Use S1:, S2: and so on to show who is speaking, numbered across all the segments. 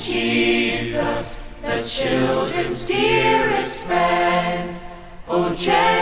S1: Jesus, the children's dearest friend. Oh, o gentle,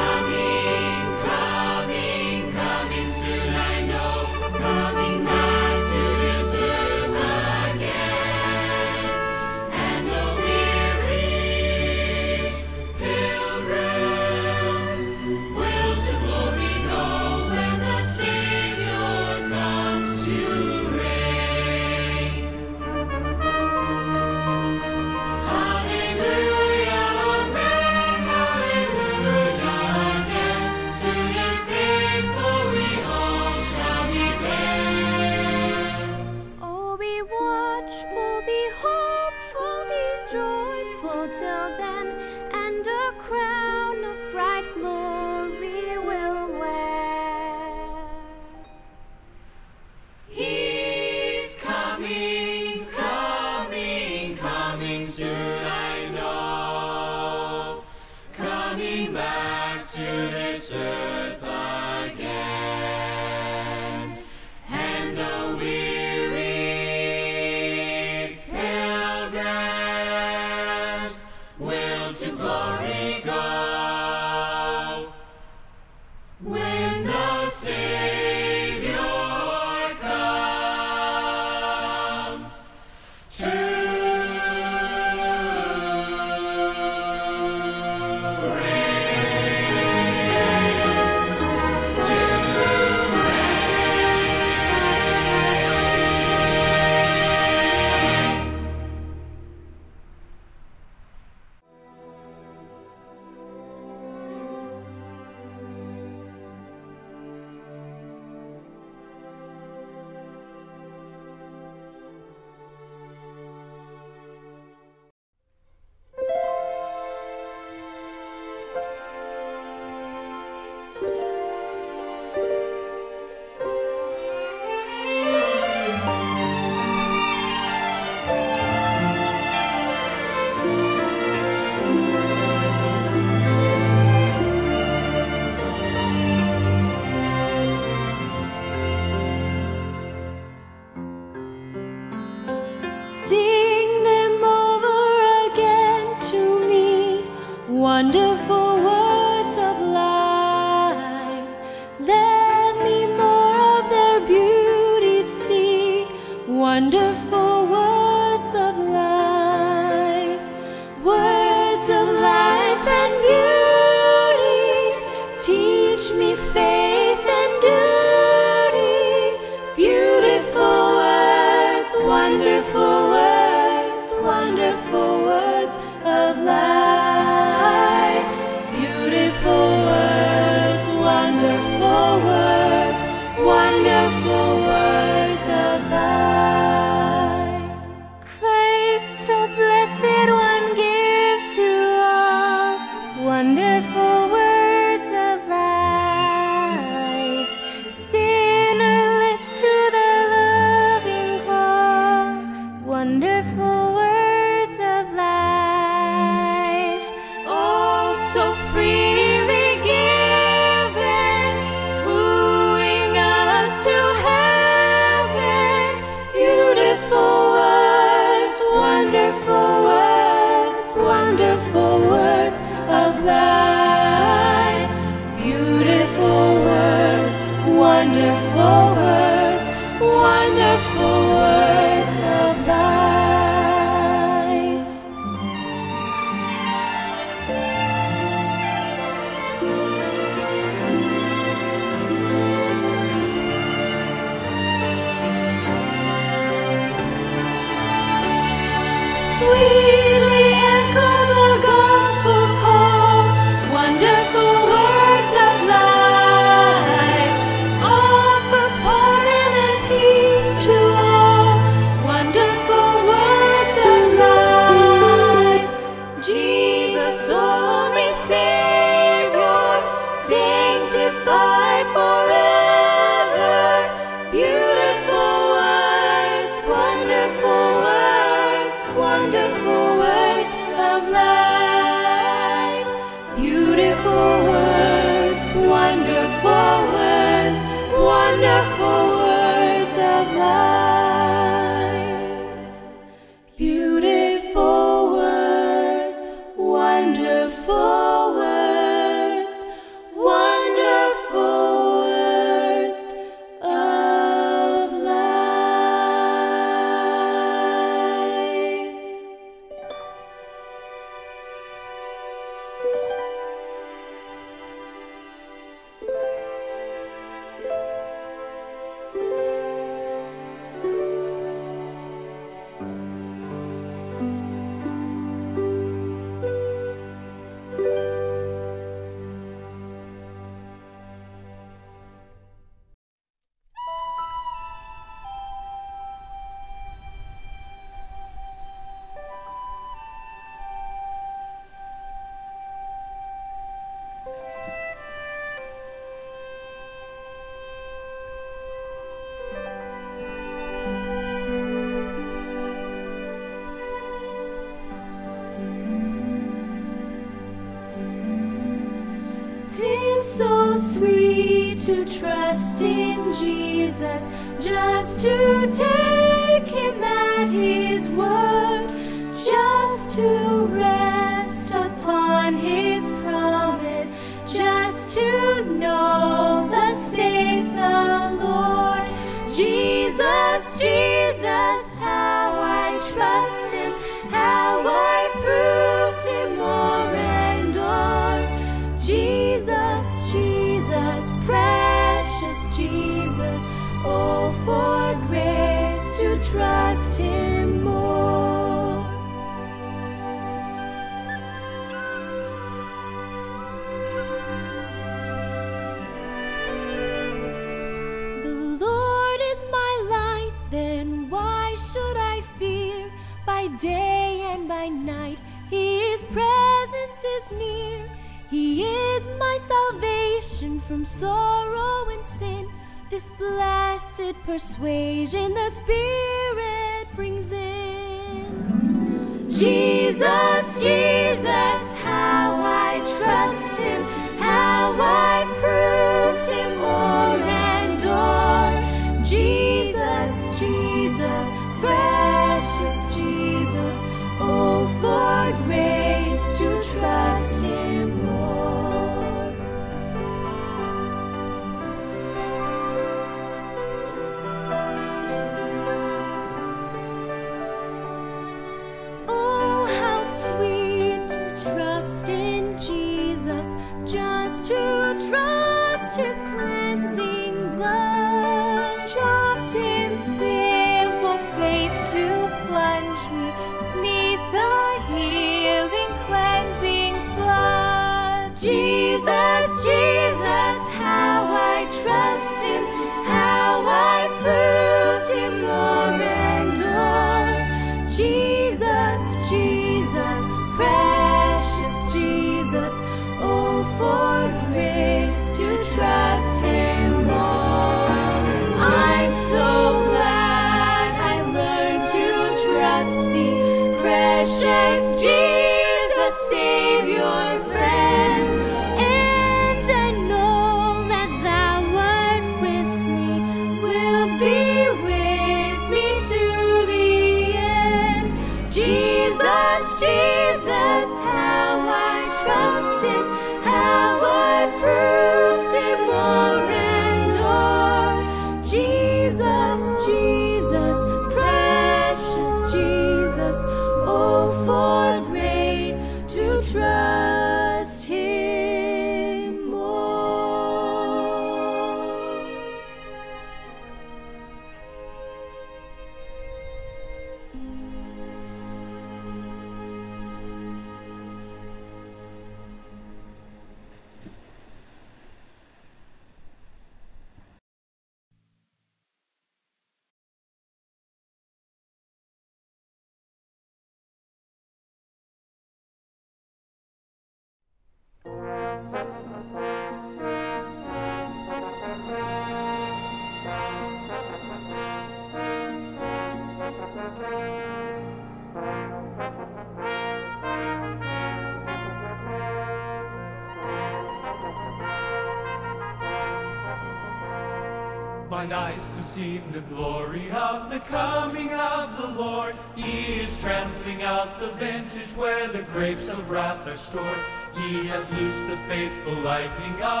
S1: seen the glory of the coming of the Lord. He is trampling out the vintage where the grapes of wrath are stored. He has loosed the fateful lightning of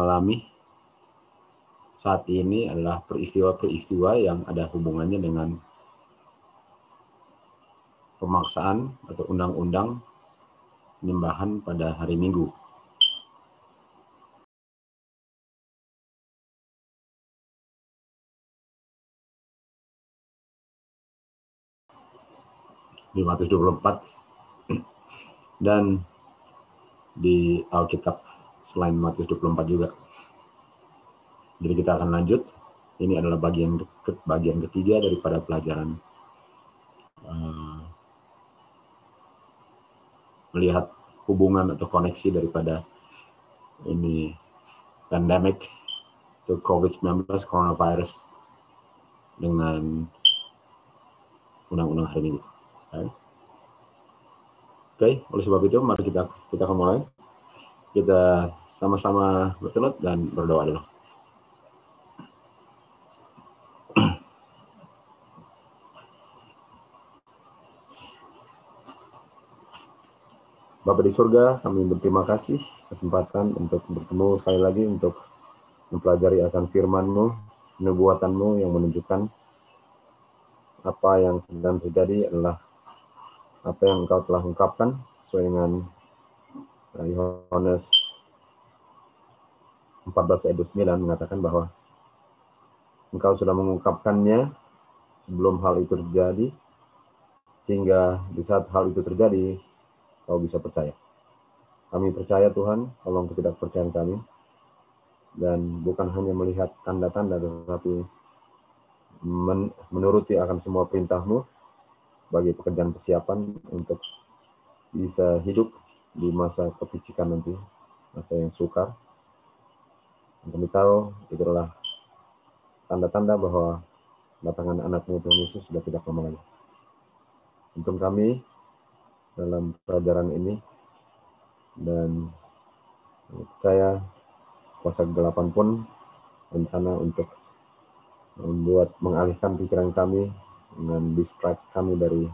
S2: alami saat ini adalah peristiwa-peristiwa yang ada hubungannya dengan pemaksaan atau undang-undang penyembahan pada hari Minggu. ...524. Dan di Alkitab selain Matius 24 juga. Jadi kita akan lanjut. Ini adalah bagian bagian ketiga daripada pelajaran eh, melihat hubungan atau koneksi daripada ini pandemic to COVID-19 coronavirus dengan undang-undang hari ini. Oke, okay. oleh sebab itu mari kita kita akan mulai. Kita sama-sama bertelut dan berdoa dulu. Bapak di surga, kami berterima kasih kesempatan untuk bertemu sekali lagi untuk mempelajari akan firman-Mu, nubuatan-Mu yang menunjukkan apa yang sedang terjadi adalah apa yang Engkau telah ungkapkan sesuai dengan uh, Yohanes 14 ayat 9 mengatakan bahwa Engkau sudah mengungkapkannya sebelum hal itu terjadi sehingga di saat hal itu terjadi kau bisa percaya. Kami percaya Tuhan, tolong ketidakpercayaan kami. Dan bukan hanya melihat tanda-tanda, tetapi men menuruti akan semua perintahmu bagi pekerjaan persiapan untuk bisa hidup di masa kepicikan nanti, masa yang sukar. Dan kami tahu itu adalah tanda-tanda bahwa datangan anakmu Tuhan Yesus sudah tidak lama lagi. Untuk kami, dalam pelajaran ini dan percaya kuasa kegelapan pun rencana untuk membuat mengalihkan pikiran kami dengan distract kami dari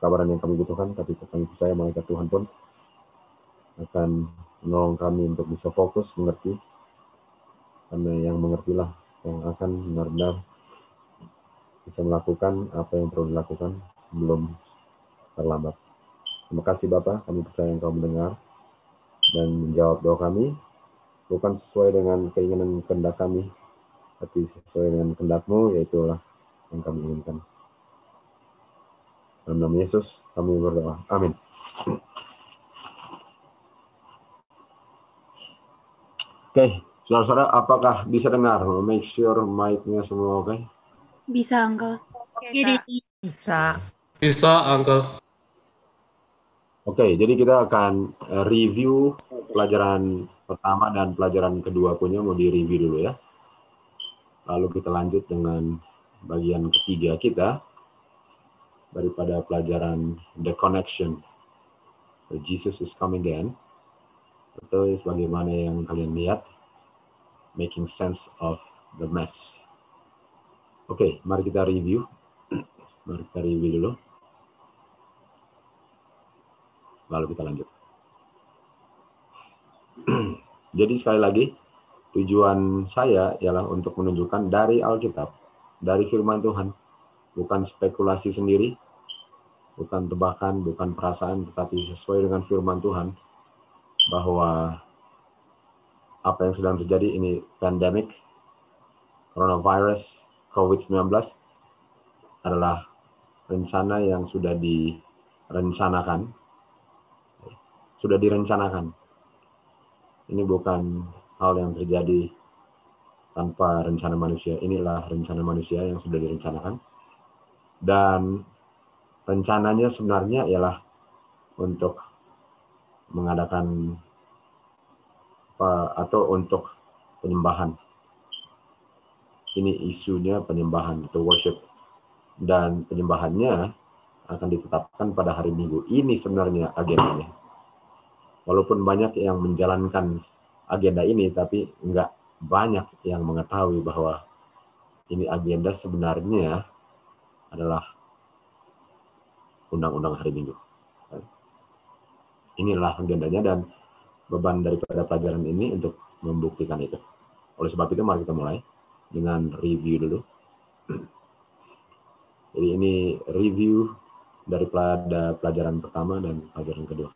S2: kabaran yang kami butuhkan tapi kami percaya malaikat Tuhan pun akan menolong kami untuk bisa fokus mengerti karena yang mengertilah yang akan benar-benar bisa melakukan apa yang perlu dilakukan sebelum terlambat. Terima kasih Bapak, kami percaya Engkau mendengar dan menjawab doa kami, bukan sesuai dengan keinginan kehendak kami, tapi sesuai dengan kehendakmu, yaitu yang kami inginkan. Dalam nama Yesus, kami berdoa. Amin. Oke, okay. Saudara-saudara, apakah bisa dengar? Make sure mic-nya semua oke? Okay?
S3: Bisa, Uncle.
S4: Bisa. Bisa.
S5: Bisa, Uncle.
S2: Oke, jadi kita akan eh, review pelajaran pertama dan pelajaran kedua punya mau di review dulu ya. Lalu kita lanjut dengan bagian ketiga kita daripada pelajaran The Connection. Jesus is coming again. Itu bagaimana yang kalian lihat. Making sense of the mess. Oke, mari kita review. Mari kita review dulu. lalu kita lanjut. Jadi sekali lagi, tujuan saya ialah untuk menunjukkan dari Alkitab, dari firman Tuhan, bukan spekulasi sendiri, bukan tebakan, bukan perasaan, tetapi sesuai dengan firman Tuhan, bahwa apa yang sedang terjadi ini pandemic, coronavirus, COVID-19 adalah rencana yang sudah direncanakan sudah direncanakan. Ini bukan hal yang terjadi tanpa rencana manusia. Inilah rencana manusia yang sudah direncanakan. Dan rencananya sebenarnya ialah untuk mengadakan atau untuk penyembahan. Ini isunya penyembahan atau worship dan penyembahannya akan ditetapkan pada hari Minggu. Ini sebenarnya agendanya walaupun banyak yang menjalankan agenda ini, tapi nggak banyak yang mengetahui bahwa ini agenda sebenarnya adalah undang-undang hari Minggu. Inilah agendanya dan beban daripada pelajaran ini untuk membuktikan itu. Oleh sebab itu mari kita mulai dengan review dulu. Jadi ini review daripada pelajaran pertama dan pelajaran kedua.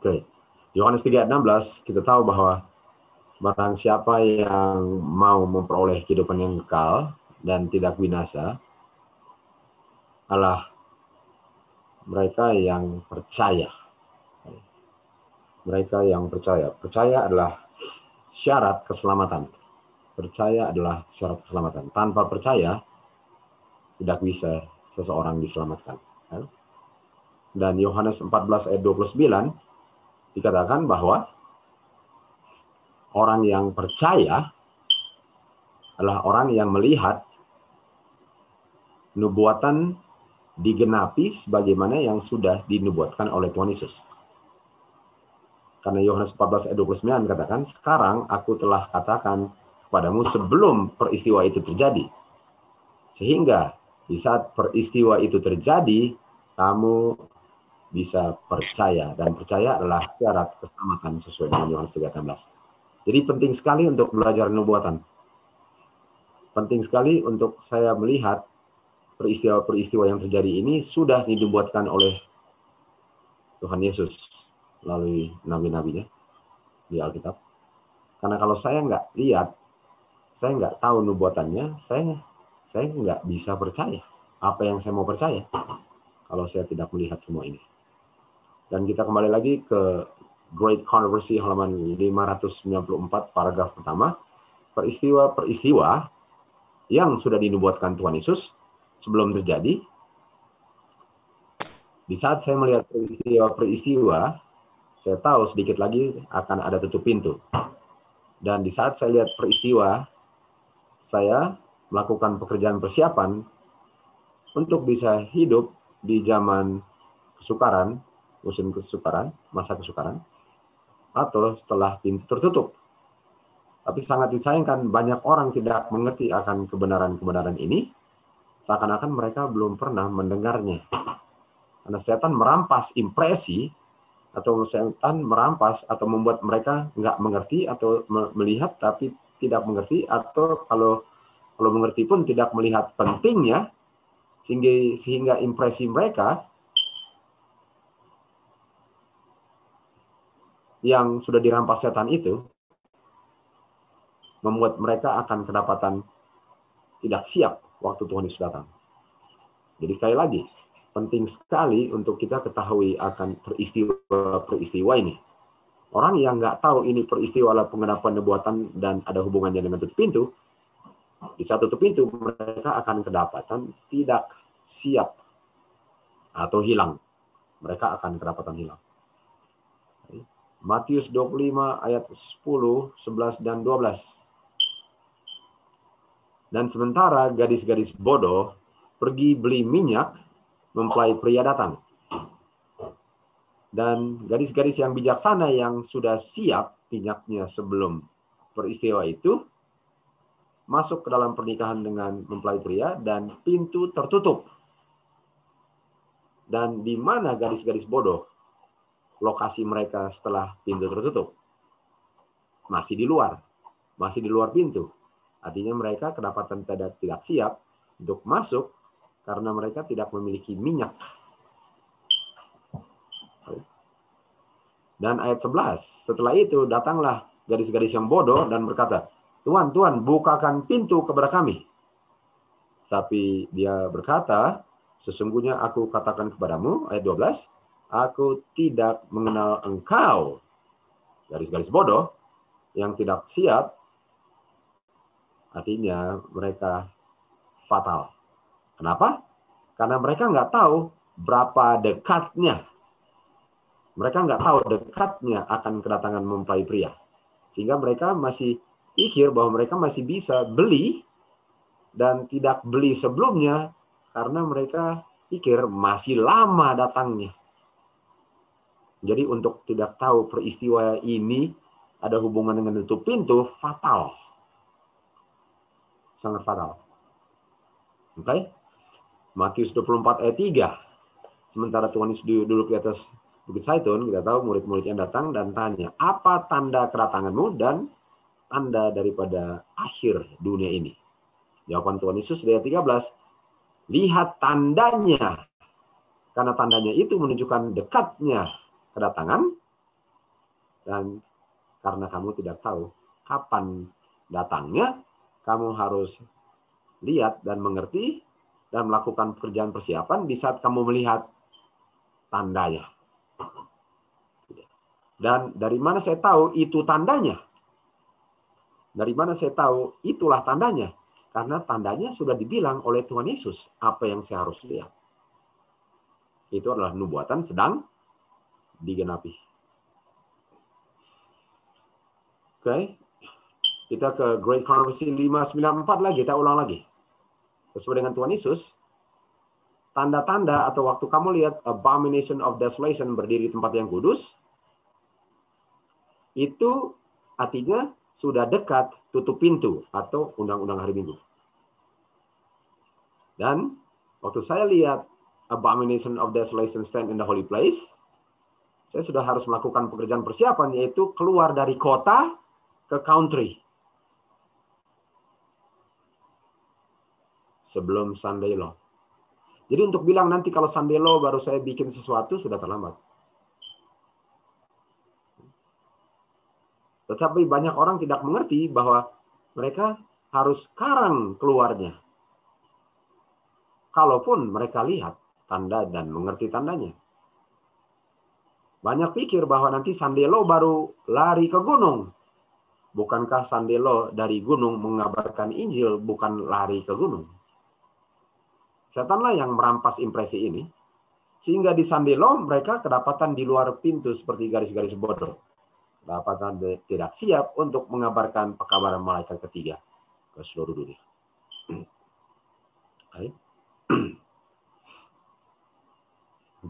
S2: Oke. Yohanes 3:16 kita tahu bahwa barang siapa yang mau memperoleh kehidupan yang kekal dan tidak binasa adalah mereka yang percaya. Mereka yang percaya. Percaya adalah syarat keselamatan. Percaya adalah syarat keselamatan. Tanpa percaya tidak bisa seseorang diselamatkan. Dan Yohanes 14 ayat 29 dikatakan bahwa orang yang percaya adalah orang yang melihat nubuatan digenapi sebagaimana yang sudah dinubuatkan oleh Tuhan Yesus. Karena Yohanes 14 ayat 29 katakan, sekarang aku telah katakan kepadamu sebelum peristiwa itu terjadi. Sehingga di saat peristiwa itu terjadi, kamu bisa percaya. Dan percaya adalah syarat keselamatan sesuai dengan Yohanes 3:16. Jadi penting sekali untuk belajar nubuatan. Penting sekali untuk saya melihat peristiwa-peristiwa yang terjadi ini sudah dinubuatkan oleh Tuhan Yesus melalui nabi-nabinya di Alkitab. Karena kalau saya nggak lihat, saya nggak tahu nubuatannya, saya saya nggak bisa percaya apa yang saya mau percaya kalau saya tidak melihat semua ini. Dan kita kembali lagi ke Great Controversy halaman 594 paragraf pertama. Peristiwa-peristiwa yang sudah dinubuatkan Tuhan Yesus sebelum terjadi. Di saat saya melihat peristiwa-peristiwa, saya tahu sedikit lagi akan ada tutup pintu. Dan di saat saya lihat peristiwa, saya melakukan pekerjaan persiapan untuk bisa hidup di zaman kesukaran, musim kesukaran, masa kesukaran, atau setelah pintu tertutup. Tapi sangat disayangkan banyak orang tidak mengerti akan kebenaran-kebenaran ini, seakan-akan mereka belum pernah mendengarnya. Karena setan merampas impresi atau setan merampas atau membuat mereka nggak mengerti atau melihat tapi tidak mengerti atau kalau kalau mengerti pun tidak melihat pentingnya sehingga sehingga impresi mereka yang sudah dirampas setan itu membuat mereka akan kedapatan tidak siap waktu Tuhan Yesus datang. Jadi sekali lagi, penting sekali untuk kita ketahui akan peristiwa-peristiwa ini. Orang yang nggak tahu ini peristiwa adalah pengenapan nubuatan dan ada hubungannya dengan tutup pintu, di saat tutup pintu mereka akan kedapatan tidak siap atau hilang. Mereka akan kedapatan hilang. Matius 25 ayat 10, 11 dan 12. Dan sementara gadis-gadis bodoh pergi beli minyak, mempelai pria datang. Dan gadis-gadis yang bijaksana yang sudah siap minyaknya sebelum peristiwa itu, masuk ke dalam pernikahan dengan mempelai pria dan pintu tertutup. Dan di mana gadis-gadis bodoh lokasi mereka setelah pintu tertutup? Masih di luar, masih di luar pintu. Artinya mereka kedapatan tidak, tidak siap untuk masuk karena mereka tidak memiliki minyak. Dan ayat 11, setelah itu datanglah gadis-gadis yang bodoh dan berkata, Tuhan, Tuhan, bukakan pintu kepada kami. Tapi dia berkata, sesungguhnya aku katakan kepadamu, ayat 12, aku tidak mengenal engkau. Garis-garis bodoh yang tidak siap Artinya mereka fatal. Kenapa? Karena mereka nggak tahu berapa dekatnya. Mereka nggak tahu dekatnya akan kedatangan mempelai pria. Sehingga mereka masih pikir bahwa mereka masih bisa beli dan tidak beli sebelumnya karena mereka pikir masih lama datangnya. Jadi untuk tidak tahu peristiwa ini ada hubungan dengan tutup pintu, fatal sangat fatal. Oke? Okay? Matius 24 ayat 3. Sementara Tuhan Yesus duduk di atas Bukit Saitun, kita tahu murid-muridnya datang dan tanya, apa tanda kedatanganmu dan tanda daripada akhir dunia ini? Jawaban Tuhan Yesus ayat 13, lihat tandanya. Karena tandanya itu menunjukkan dekatnya kedatangan dan karena kamu tidak tahu kapan datangnya, kamu harus lihat dan mengerti dan melakukan pekerjaan persiapan di saat kamu melihat tandanya. Dan dari mana saya tahu itu tandanya? Dari mana saya tahu? Itulah tandanya. Karena tandanya sudah dibilang oleh Tuhan Yesus apa yang saya harus lihat. Itu adalah nubuatan sedang digenapi. Oke. Kita ke Great Controversy 594 lagi, kita ulang lagi. Sesuai dengan Tuhan Yesus, tanda-tanda atau waktu kamu lihat abomination of desolation berdiri di tempat yang kudus, itu artinya sudah dekat tutup pintu atau undang-undang hari Minggu. Dan waktu saya lihat abomination of desolation stand in the holy place, saya sudah harus melakukan pekerjaan persiapan yaitu keluar dari kota ke country. Sebelum Sunday Law. Jadi untuk bilang nanti kalau Sunday Law baru saya bikin sesuatu sudah terlambat. Tetapi banyak orang tidak mengerti bahwa mereka harus sekarang keluarnya. Kalaupun mereka lihat tanda dan mengerti tandanya. Banyak pikir bahwa nanti Sandelo baru lari ke gunung. Bukankah Sandelo dari gunung mengabarkan Injil, bukan lari ke gunung? Setanlah yang merampas impresi ini. Sehingga di Sandelo mereka kedapatan di luar pintu seperti garis-garis bodoh. Kedapatan tidak siap untuk mengabarkan pekabaran malaikat ketiga ke seluruh dunia.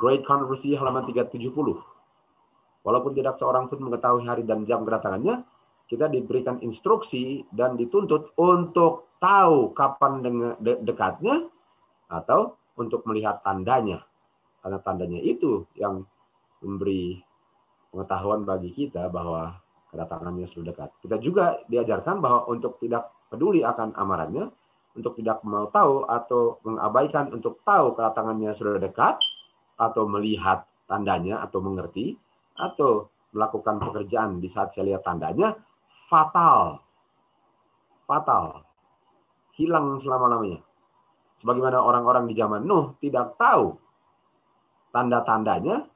S2: Great Controversy halaman 370. Walaupun tidak seorang pun mengetahui hari dan jam kedatangannya, kita diberikan instruksi dan dituntut untuk tahu kapan dekatnya atau untuk melihat tandanya. Karena tandanya itu yang memberi pengetahuan bagi kita bahwa kedatangannya sudah dekat. Kita juga diajarkan bahwa untuk tidak peduli akan amarannya, untuk tidak mau tahu atau mengabaikan untuk tahu kedatangannya sudah dekat, atau melihat tandanya atau mengerti, atau melakukan pekerjaan di saat saya lihat tandanya, fatal. Fatal. Hilang selama-lamanya. Sebagaimana orang-orang di zaman Nuh tidak tahu tanda-tandanya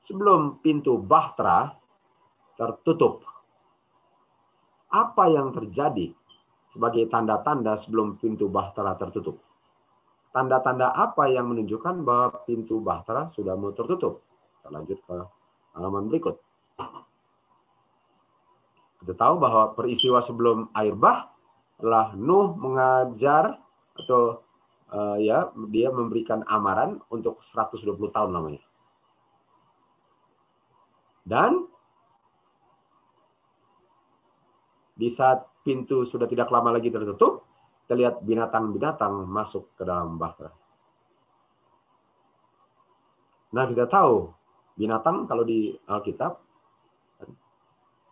S2: sebelum pintu Bahtera tertutup. Apa yang terjadi sebagai tanda-tanda sebelum pintu Bahtera tertutup? Tanda-tanda apa yang menunjukkan bahwa pintu Bahtera sudah mau tertutup? Kita lanjut ke halaman berikut. Kita tahu bahwa peristiwa sebelum air bah adalah Nuh mengajar atau uh, ya dia memberikan amaran untuk 120 tahun namanya. Dan di saat pintu sudah tidak lama lagi tertutup, kita lihat binatang-binatang masuk ke dalam bahtera. Nah, kita tahu binatang kalau di Alkitab,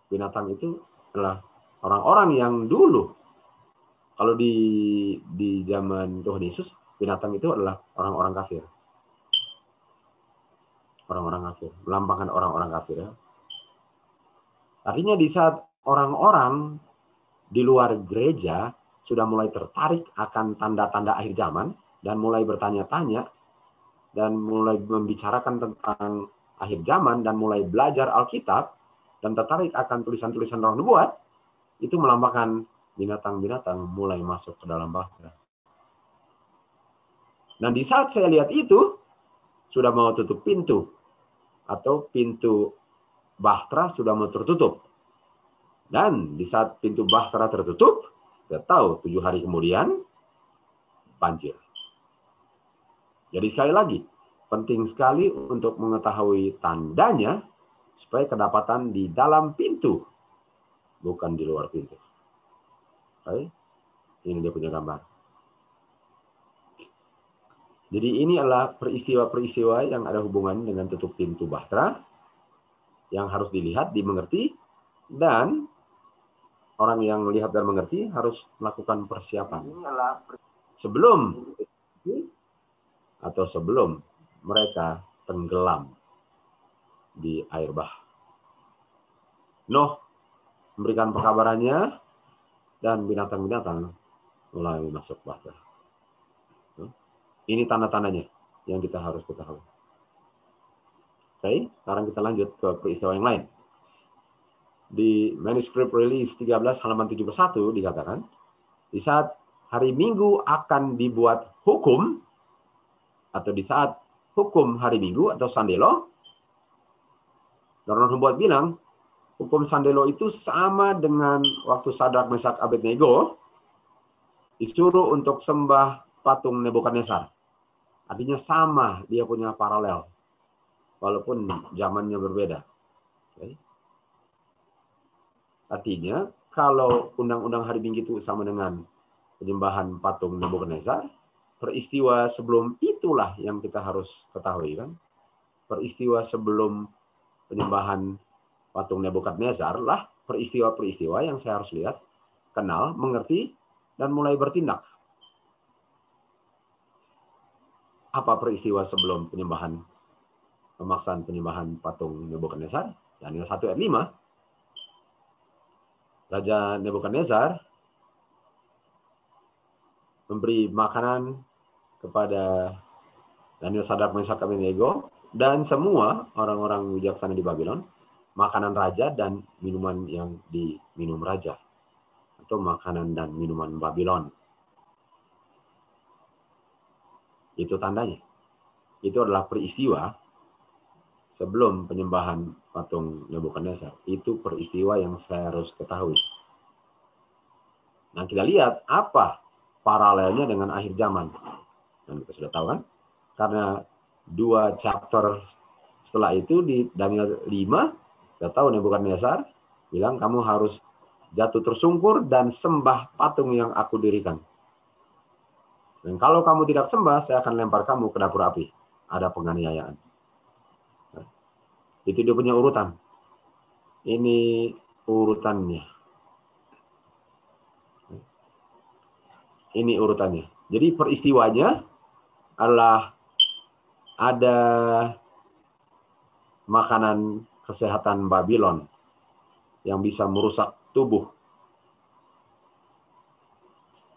S2: binatang itu adalah orang-orang yang dulu. Kalau di di zaman Tuhan Yesus, binatang itu adalah orang-orang kafir orang-orang kafir, melambangkan orang-orang kafir ya. Artinya di saat orang-orang di luar gereja sudah mulai tertarik akan tanda-tanda akhir zaman dan mulai bertanya-tanya dan mulai membicarakan tentang akhir zaman dan mulai belajar Alkitab dan tertarik akan tulisan-tulisan roh nubuat, itu melambangkan binatang-binatang mulai masuk ke dalam bahtera. Dan di saat saya lihat itu, sudah mau tutup pintu atau pintu bahtera sudah mau tertutup. Dan di saat pintu bahtera tertutup, kita tahu tujuh hari kemudian banjir. Jadi sekali lagi, penting sekali untuk mengetahui tandanya supaya kedapatan di dalam pintu, bukan di luar pintu. Oke, ini dia punya gambar. Jadi ini adalah peristiwa-peristiwa yang ada hubungan dengan tutup pintu bahtera yang harus dilihat, dimengerti, dan orang yang melihat dan mengerti harus melakukan persiapan. Sebelum atau sebelum mereka tenggelam di air bah. Noh memberikan pekabarannya dan binatang-binatang mulai masuk bahtera. Ini tanda-tandanya yang kita harus ketahui. Oke, sekarang kita lanjut ke peristiwa yang lain. di manuskrip release 13 halaman 71 dikatakan, di saat hari Minggu akan dibuat hukum, atau di saat hukum hari Minggu atau Sandelo, Dornon Humboldt bilang, hukum Sandelo itu sama dengan waktu Sadrak Mesak Abednego disuruh untuk sembah patung Nebukadnezar. Artinya sama, dia punya paralel. Walaupun zamannya berbeda. Artinya, kalau undang-undang hari Minggu itu sama dengan penyembahan patung Nebukadnezar, peristiwa sebelum itulah yang kita harus ketahui kan. Peristiwa sebelum penyembahan patung Nebukadnezar lah peristiwa-peristiwa yang saya harus lihat, kenal, mengerti, dan mulai bertindak. Apa peristiwa sebelum penyembahan pemaksaan penyembahan patung Nebukadnezar? Daniel 1 ayat 5 Raja Nebukadnezar memberi makanan kepada Daniel Sadrak Mesak Abednego dan semua orang-orang bijaksana di Babylon makanan raja dan minuman yang diminum raja atau makanan dan minuman Babylon. Itu tandanya. Itu adalah peristiwa sebelum penyembahan patung Nebukadnezar. Itu peristiwa yang saya harus ketahui. Nah, kita lihat apa paralelnya dengan akhir zaman. Dan kita sudah tahu kan? Karena dua chapter setelah itu di Daniel 5, kita tahu Nebukadnezar bilang kamu harus jatuh tersungkur dan sembah patung yang aku dirikan. Dan kalau kamu tidak sembah, saya akan lempar kamu ke dapur api. Ada penganiayaan. Itu dia punya urutan. Ini urutannya. Ini urutannya. Jadi peristiwanya adalah ada makanan kesehatan Babylon yang bisa merusak tubuh.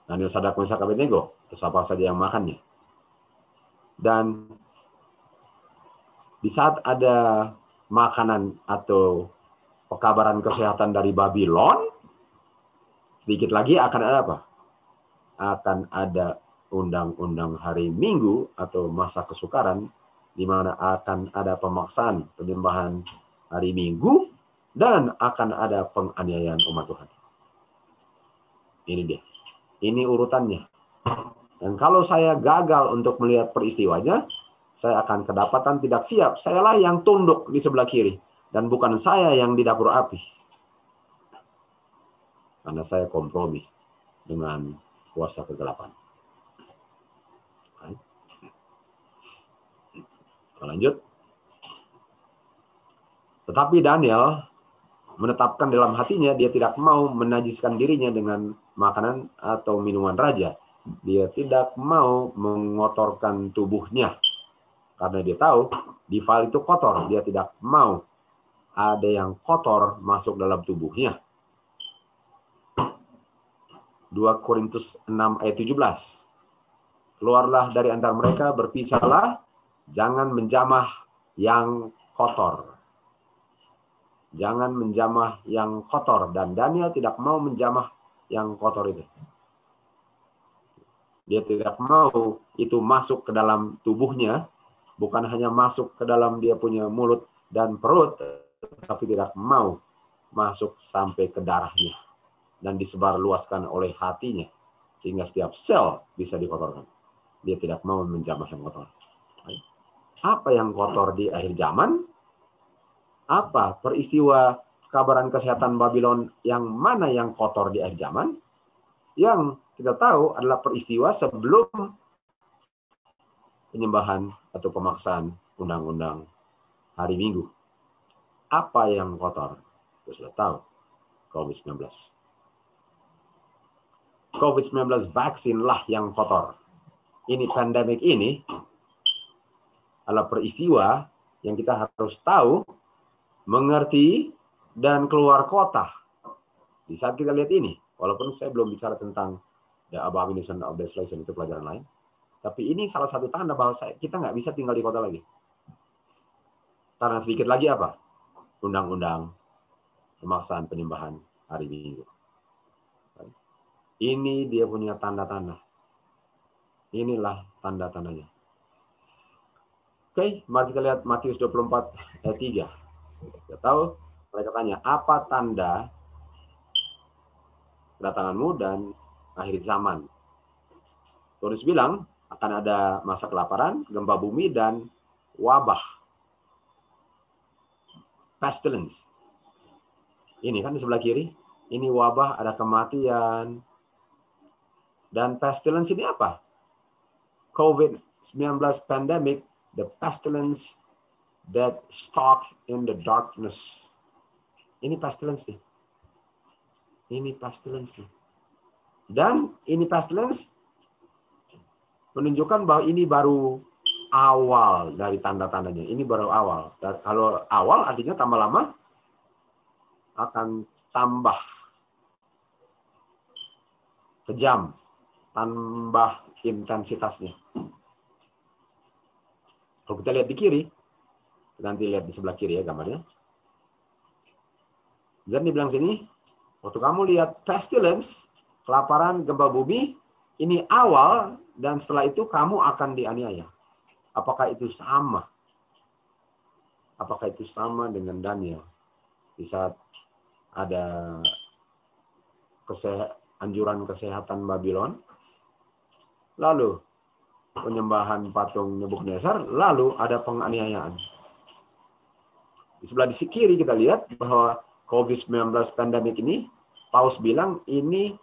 S2: Daniel Sadak Mesak Abednego, terus apa saja yang makannya. Dan di saat ada makanan atau pekabaran kesehatan dari Babylon, sedikit lagi akan ada apa? Akan ada undang-undang hari Minggu atau masa kesukaran di mana akan ada pemaksaan penyembahan hari Minggu dan akan ada penganiayaan umat Tuhan. Ini dia. Ini urutannya. Dan kalau saya gagal untuk melihat peristiwanya, saya akan kedapatan tidak siap. Sayalah yang tunduk di sebelah kiri dan bukan saya yang di dapur api. Karena saya kompromi dengan kuasa kegelapan. Lanjut. Tetapi Daniel menetapkan dalam hatinya dia tidak mau menajiskan dirinya dengan makanan atau minuman raja. Dia tidak mau mengotorkan tubuhnya karena dia tahu Dival itu kotor, dia tidak mau ada yang kotor masuk dalam tubuhnya. 2 Korintus 6 ayat 17. Keluarlah dari antara mereka, berpisahlah, jangan menjamah yang kotor. Jangan menjamah yang kotor. Dan Daniel tidak mau menjamah yang kotor itu. Dia tidak mau itu masuk ke dalam tubuhnya, bukan hanya masuk ke dalam dia punya mulut dan perut, tapi tidak mau masuk sampai ke darahnya dan disebarluaskan oleh hatinya sehingga setiap sel bisa dikotorkan. Dia tidak mau menjamah yang kotor. Apa yang kotor di akhir zaman? Apa peristiwa kabaran kesehatan Babylon yang mana yang kotor di akhir zaman? Yang kita tahu adalah peristiwa sebelum penyembahan atau pemaksaan undang-undang hari Minggu. Apa yang kotor? Kita sudah tahu. COVID-19. COVID-19 vaksin lah yang kotor. Ini pandemik ini adalah peristiwa yang kita harus tahu, mengerti, dan keluar kota. Di saat kita lihat ini, walaupun saya belum bicara tentang the abomination of desolation, itu pelajaran lain. Tapi ini salah satu tanda bahwa kita nggak bisa tinggal di kota lagi. Karena sedikit lagi apa? Undang-undang pemaksaan penyembahan hari Minggu. Ini dia punya tanda-tanda. Inilah tanda-tandanya. Oke, mari kita lihat Matius 24 ayat 3. Kita tahu, mereka tanya, apa tanda kedatanganmu dan akhir zaman? Turis bilang, akan ada masa kelaparan, gempa bumi, dan wabah. Pestilence. Ini kan di sebelah kiri. Ini wabah, ada kematian. Dan pestilence ini apa? COVID-19 pandemic, the pestilence that stalk in the darkness. Ini pestilence nih. Ini pestilence nih. Dan ini pestilence menunjukkan bahwa ini baru awal dari tanda-tandanya. Ini baru awal. Dan kalau awal artinya tambah lama akan tambah kejam, tambah intensitasnya. Kalau kita lihat di kiri, nanti lihat di sebelah kiri ya gambarnya. Dan dibilang sini, waktu kamu lihat pestilence, kelaparan, gempa bumi, ini awal dan setelah itu kamu akan dianiaya. Apakah itu sama? Apakah itu sama dengan Daniel di saat ada kesehat, anjuran kesehatan Babylon, lalu penyembahan patung Nebukadnezar, lalu ada penganiayaan. Di sebelah di kiri kita lihat bahwa COVID-19 pandemik ini, Paus bilang ini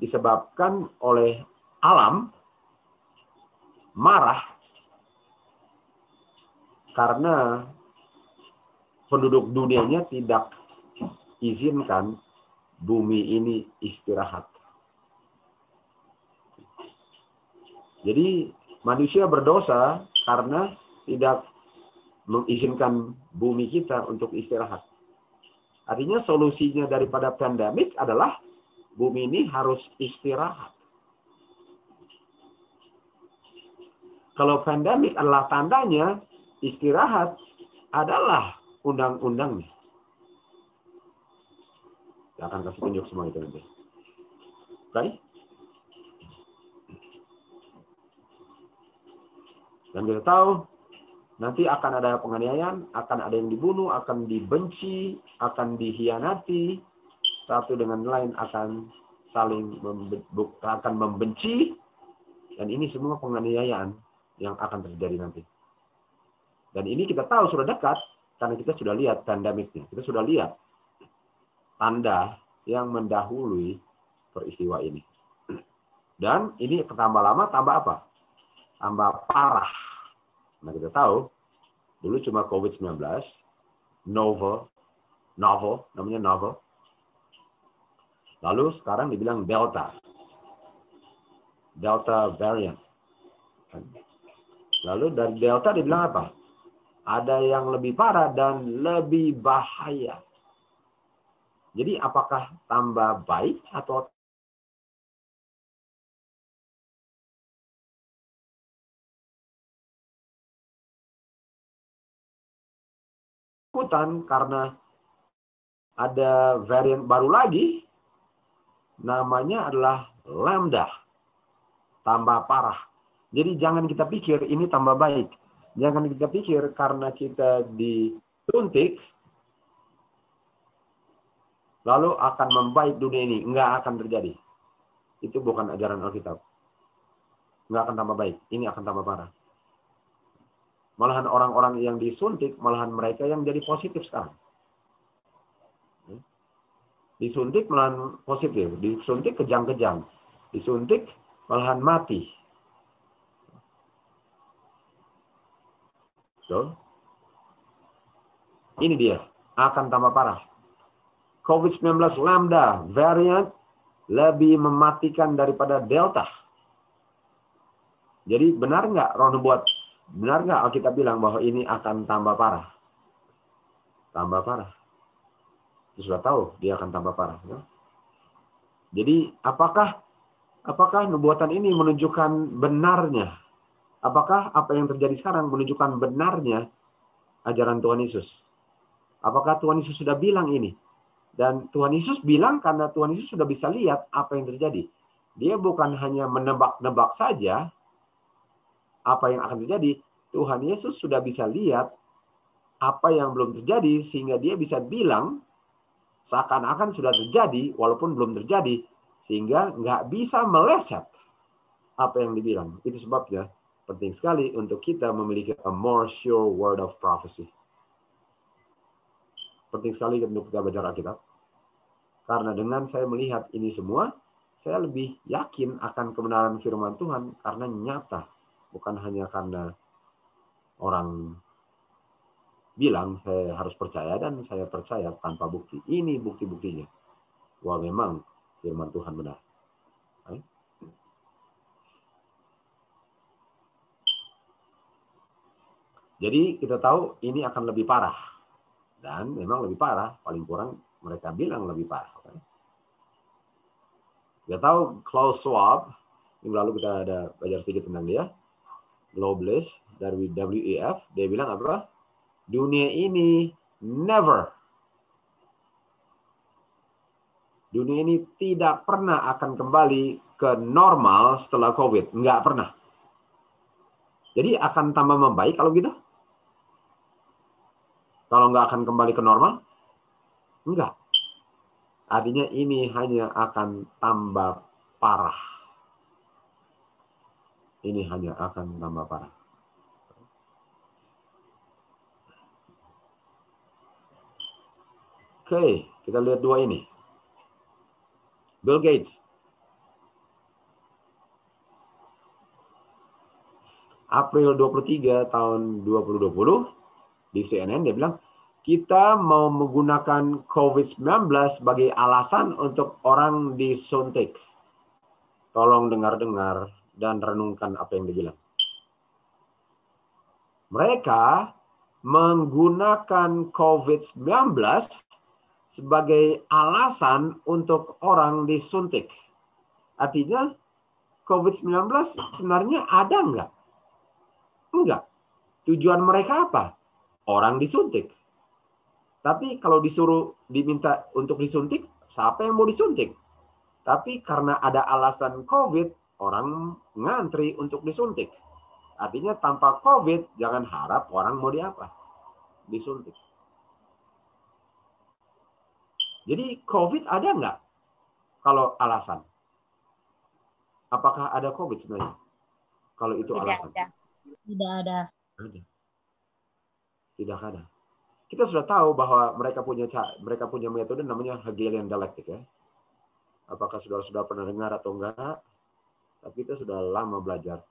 S2: disebabkan oleh alam marah karena penduduk dunianya tidak izinkan bumi ini istirahat. Jadi manusia berdosa karena tidak mengizinkan bumi kita untuk istirahat. Artinya solusinya daripada pandemik adalah bumi ini harus istirahat. Kalau pandemik adalah tandanya, istirahat adalah undang-undangnya. Saya akan kasih tunjuk semua itu nanti. Oke? Dan kita tahu nanti akan ada penganiayaan, akan ada yang dibunuh, akan dibenci, akan dihianati, satu dengan lain akan saling akan membenci, dan ini semua penganiayaan yang akan terjadi nanti. Dan ini kita tahu sudah dekat karena kita sudah lihat pandemiknya. Kita sudah lihat tanda yang mendahului peristiwa ini. Dan ini tambah lama tambah apa? Tambah parah. Nah kita tahu dulu cuma COVID-19, novel, novel, namanya novel. Lalu sekarang dibilang Delta. Delta variant. Lalu dari Delta dibilang apa? Ada yang lebih parah dan lebih bahaya. Jadi apakah tambah baik atau takutan karena ada varian baru lagi namanya adalah lambda tambah parah jadi jangan kita pikir ini tambah baik. Jangan kita pikir karena kita disuntik lalu akan membaik dunia ini. Enggak akan terjadi. Itu bukan ajaran Alkitab. Enggak akan tambah baik. Ini akan tambah parah. Malahan orang-orang yang disuntik, malahan mereka yang jadi positif sekarang. Disuntik malahan positif. Disuntik kejang-kejang. Disuntik malahan mati. Tuh. Ini dia, akan tambah parah. COVID-19 Lambda variant lebih mematikan daripada Delta. Jadi benar nggak roh buat benar nggak Alkitab bilang bahwa ini akan tambah parah? Tambah parah. Kita sudah tahu dia akan tambah parah. Ya? Jadi apakah apakah nubuatan ini menunjukkan benarnya Apakah apa yang terjadi sekarang menunjukkan benarnya ajaran Tuhan Yesus? Apakah Tuhan Yesus sudah bilang ini? Dan Tuhan Yesus bilang karena Tuhan Yesus sudah bisa lihat apa yang terjadi. Dia bukan hanya menebak-nebak saja apa yang akan terjadi. Tuhan Yesus sudah bisa lihat apa yang belum terjadi sehingga dia bisa bilang seakan-akan sudah terjadi walaupun belum terjadi sehingga nggak bisa meleset apa yang dibilang. Itu sebabnya penting sekali untuk kita memiliki a more sure word of prophecy. Penting sekali untuk kita baca Alkitab. Karena dengan saya melihat ini semua, saya lebih yakin akan kebenaran firman Tuhan karena nyata, bukan hanya karena orang bilang saya harus percaya dan saya percaya tanpa bukti. Ini bukti-buktinya. Wah memang firman Tuhan benar. Jadi kita tahu ini akan lebih parah. Dan memang lebih parah, paling kurang mereka bilang lebih parah. Kita tahu Klaus Schwab, minggu lalu kita ada belajar sedikit tentang dia. Globalist dari WEF, dia bilang apa? Dunia ini never dunia ini tidak pernah akan kembali ke normal setelah COVID. Nggak pernah. Jadi akan tambah membaik kalau gitu? Kalau nggak akan kembali ke normal? Enggak. Artinya ini hanya akan tambah parah. Ini hanya akan tambah parah. Oke, kita lihat dua ini. Bill Gates. April 23 tahun 2020 di CNN dia bilang kita mau menggunakan COVID-19 sebagai alasan untuk orang disuntik. Tolong dengar-dengar dan renungkan apa yang dibilang. Mereka menggunakan COVID-19 sebagai alasan untuk orang disuntik. Artinya COVID-19 sebenarnya ada enggak? Enggak. Tujuan mereka apa? Orang disuntik. Tapi kalau disuruh diminta untuk disuntik, siapa yang mau disuntik? Tapi karena ada alasan COVID, orang ngantri untuk disuntik. Artinya tanpa COVID, jangan harap orang mau diapa? Disuntik. Jadi COVID ada nggak? Kalau alasan. Apakah ada COVID sebenarnya? Kalau itu
S4: Tidak
S2: alasan.
S4: ada. Tidak ada.
S2: Ada. Tidak ada. Kita sudah tahu bahwa mereka punya mereka punya metode namanya Hegelian dialektik ya. Apakah saudara-saudara pernah dengar atau enggak? Tapi kita sudah lama belajar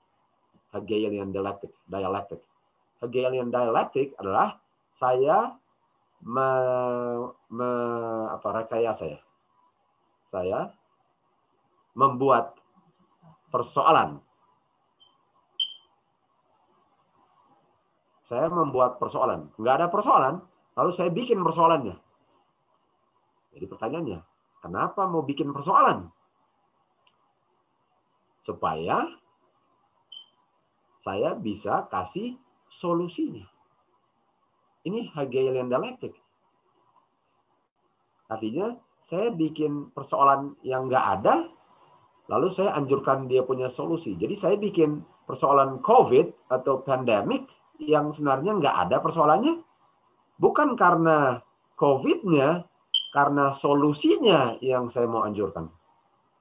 S2: Hegelian dialektik, dialektik. Hegelian dialektik adalah saya me, me, apa rekayasa ya. Saya membuat persoalan. Saya membuat persoalan. Nggak ada persoalan, lalu saya bikin persoalannya. Jadi pertanyaannya, kenapa mau bikin persoalan? Supaya saya bisa kasih solusinya. Ini Hegelian dialektik. Artinya saya bikin persoalan yang nggak ada, lalu saya anjurkan dia punya solusi. Jadi saya bikin persoalan COVID atau pandemik yang sebenarnya nggak ada persoalannya, bukan karena COVID-nya, karena solusinya yang saya mau anjurkan.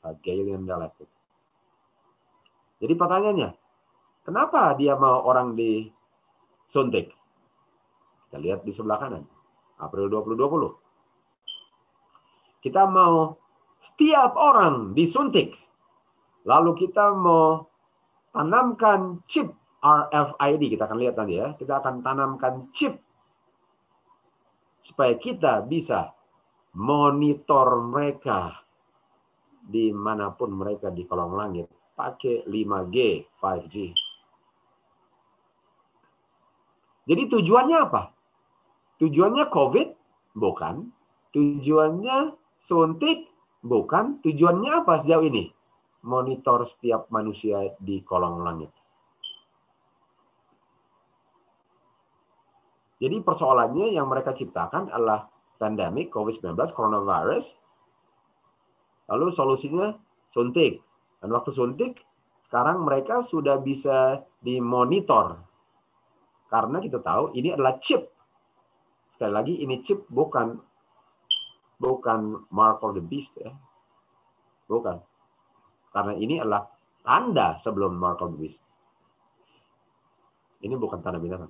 S2: Hegelian dialektik. Jadi pertanyaannya, kenapa dia mau orang disuntik? Kita lihat di sebelah kanan. April 2020. Kita mau setiap orang disuntik. Lalu kita mau tanamkan chip RFID. Kita akan lihat nanti ya. Kita akan tanamkan chip supaya kita bisa monitor mereka di mana pun mereka di kolong langit pakai 5G, 5G. Jadi tujuannya apa? Tujuannya COVID? Bukan. Tujuannya suntik? Bukan. Tujuannya apa sejauh ini? Monitor setiap manusia di kolong langit. Jadi persoalannya yang mereka ciptakan adalah pandemic COVID-19 coronavirus. Lalu solusinya suntik. Dan waktu suntik sekarang mereka sudah bisa dimonitor. Karena kita tahu ini adalah chip. Sekali lagi ini chip bukan bukan mark of the beast ya. Bukan. Karena ini adalah tanda sebelum mark of the beast. Ini bukan tanda binatang.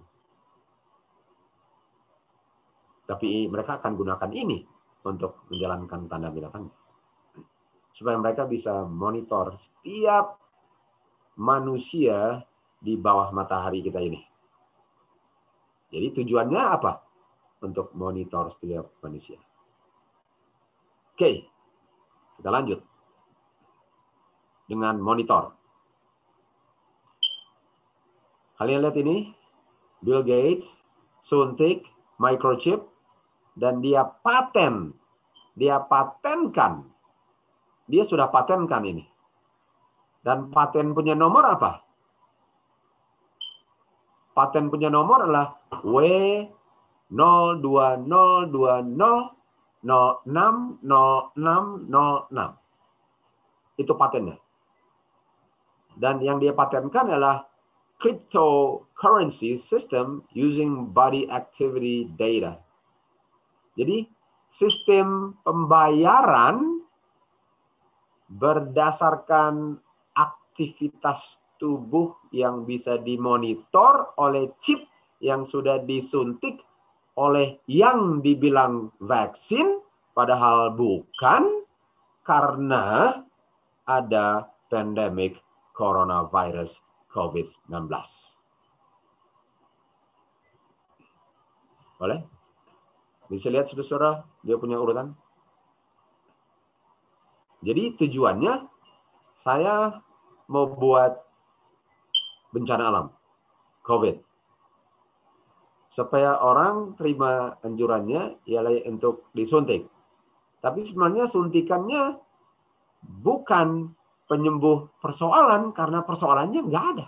S2: Tapi mereka akan gunakan ini untuk menjalankan tanda binatang. Supaya mereka bisa monitor setiap manusia di bawah matahari kita ini. Jadi tujuannya apa? Untuk monitor setiap manusia. Oke, kita lanjut. Dengan monitor. Kalian lihat ini, Bill Gates suntik microchip dan dia paten. Dia patenkan. Dia sudah patenkan ini. Dan paten punya nomor apa? Paten punya nomor adalah W 02020 060606. Itu patennya. Dan yang dia patenkan adalah cryptocurrency system using body activity data. Jadi sistem pembayaran berdasarkan aktivitas tubuh yang bisa dimonitor oleh chip yang sudah disuntik oleh yang dibilang vaksin, padahal bukan karena ada pandemik coronavirus COVID-19. Boleh? Bisa lihat saudara-saudara, dia punya urutan. Jadi tujuannya saya mau buat bencana alam, COVID. Supaya orang terima anjurannya ialah untuk disuntik. Tapi sebenarnya suntikannya bukan penyembuh persoalan karena persoalannya nggak ada.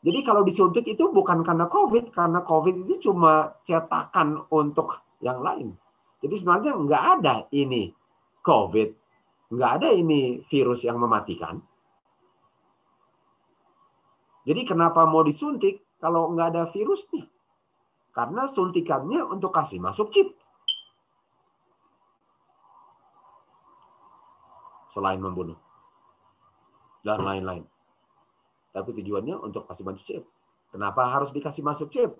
S2: Jadi kalau disuntik itu bukan karena COVID, karena COVID itu cuma cetakan untuk yang lain. Jadi sebenarnya nggak ada ini COVID, nggak ada ini virus yang mematikan. Jadi kenapa mau disuntik kalau nggak ada virusnya? Karena suntikannya untuk kasih masuk chip. Selain membunuh. Dan lain-lain. Tapi tujuannya untuk kasih masuk chip. Kenapa harus dikasih masuk chip?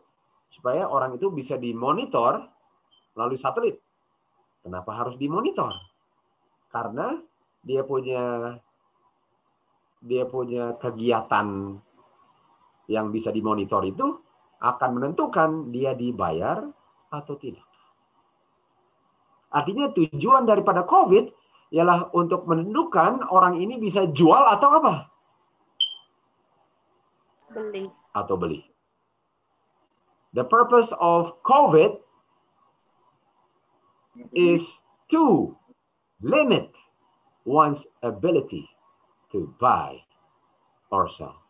S2: Supaya orang itu bisa dimonitor melalui satelit. Kenapa harus dimonitor? Karena dia punya dia punya kegiatan yang bisa dimonitor itu akan menentukan dia dibayar atau tidak. Artinya tujuan daripada COVID ialah untuk menentukan orang ini bisa jual atau apa?
S4: Beli.
S2: Atau beli. The purpose of COVID is to limit one's ability to buy or sell.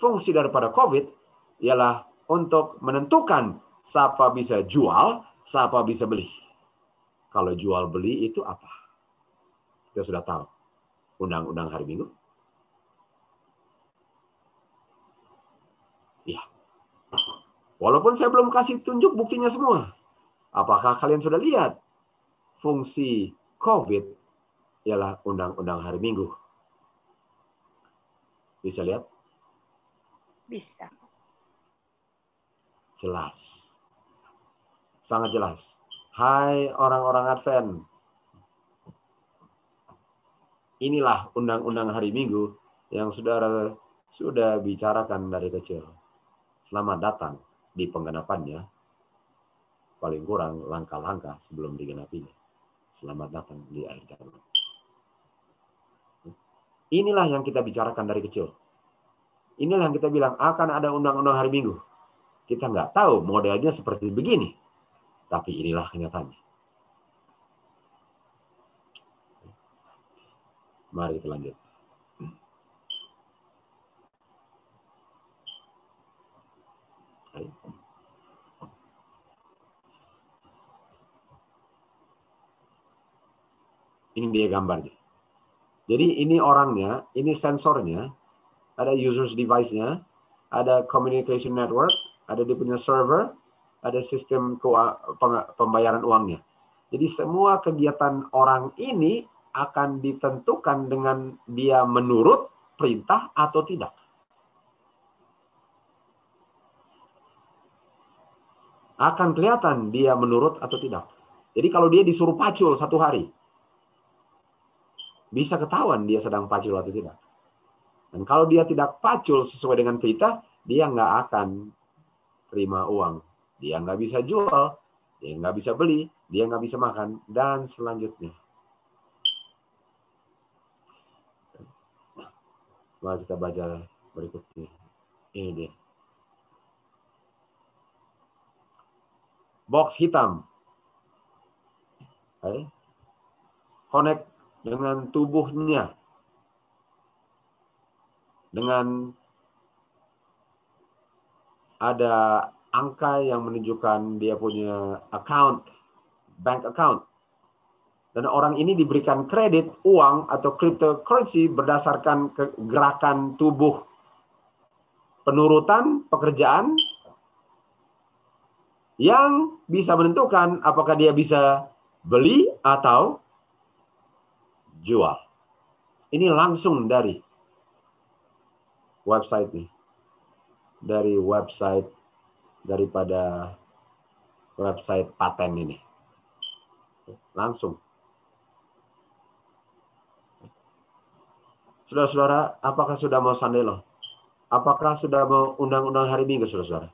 S2: Fungsi daripada COVID ialah untuk menentukan siapa bisa jual, siapa bisa beli. Kalau jual beli itu apa? Kita sudah tahu. Undang-undang hari Minggu. Iya. Walaupun saya belum kasih tunjuk buktinya semua. Apakah kalian sudah lihat fungsi COVID ialah undang-undang hari Minggu? Bisa lihat?
S4: Bisa.
S2: Jelas. Sangat jelas. Hai orang-orang Advent. Inilah undang-undang hari Minggu yang saudara sudah bicarakan dari kecil. Selamat datang di penggenapannya. Paling kurang langkah-langkah sebelum digenapinya. Selamat datang di akhir zaman. Inilah yang kita bicarakan dari kecil. Inilah yang kita bilang akan ada undang-undang hari Minggu. Kita nggak tahu modelnya seperti begini. Tapi inilah kenyataannya. Mari kita lanjut. Ini dia gambarnya. Jadi ini orangnya, ini sensornya, ada users device-nya, ada communication network, ada dia punya server, ada sistem pembayaran uangnya. Jadi semua kegiatan orang ini akan ditentukan dengan dia menurut perintah atau tidak. Akan kelihatan dia menurut atau tidak. Jadi kalau dia disuruh pacul satu hari, bisa ketahuan dia sedang pacul atau tidak. Dan kalau dia tidak pacul sesuai dengan perintah, dia nggak akan terima uang. Dia nggak bisa jual, dia nggak bisa beli, dia nggak bisa makan, dan selanjutnya. Mari kita baca berikutnya. Ini dia. Box hitam. Oke. Connect dengan tubuhnya. Dengan ada angka yang menunjukkan dia punya account, bank account. Dan orang ini diberikan kredit uang atau cryptocurrency berdasarkan gerakan tubuh penurutan pekerjaan yang bisa menentukan apakah dia bisa beli atau jual. Ini langsung dari website nih. Dari website daripada website paten ini. Langsung. Saudara-saudara, apakah sudah mau sandelo? Apakah sudah mau undang-undang hari Minggu, saudara-saudara?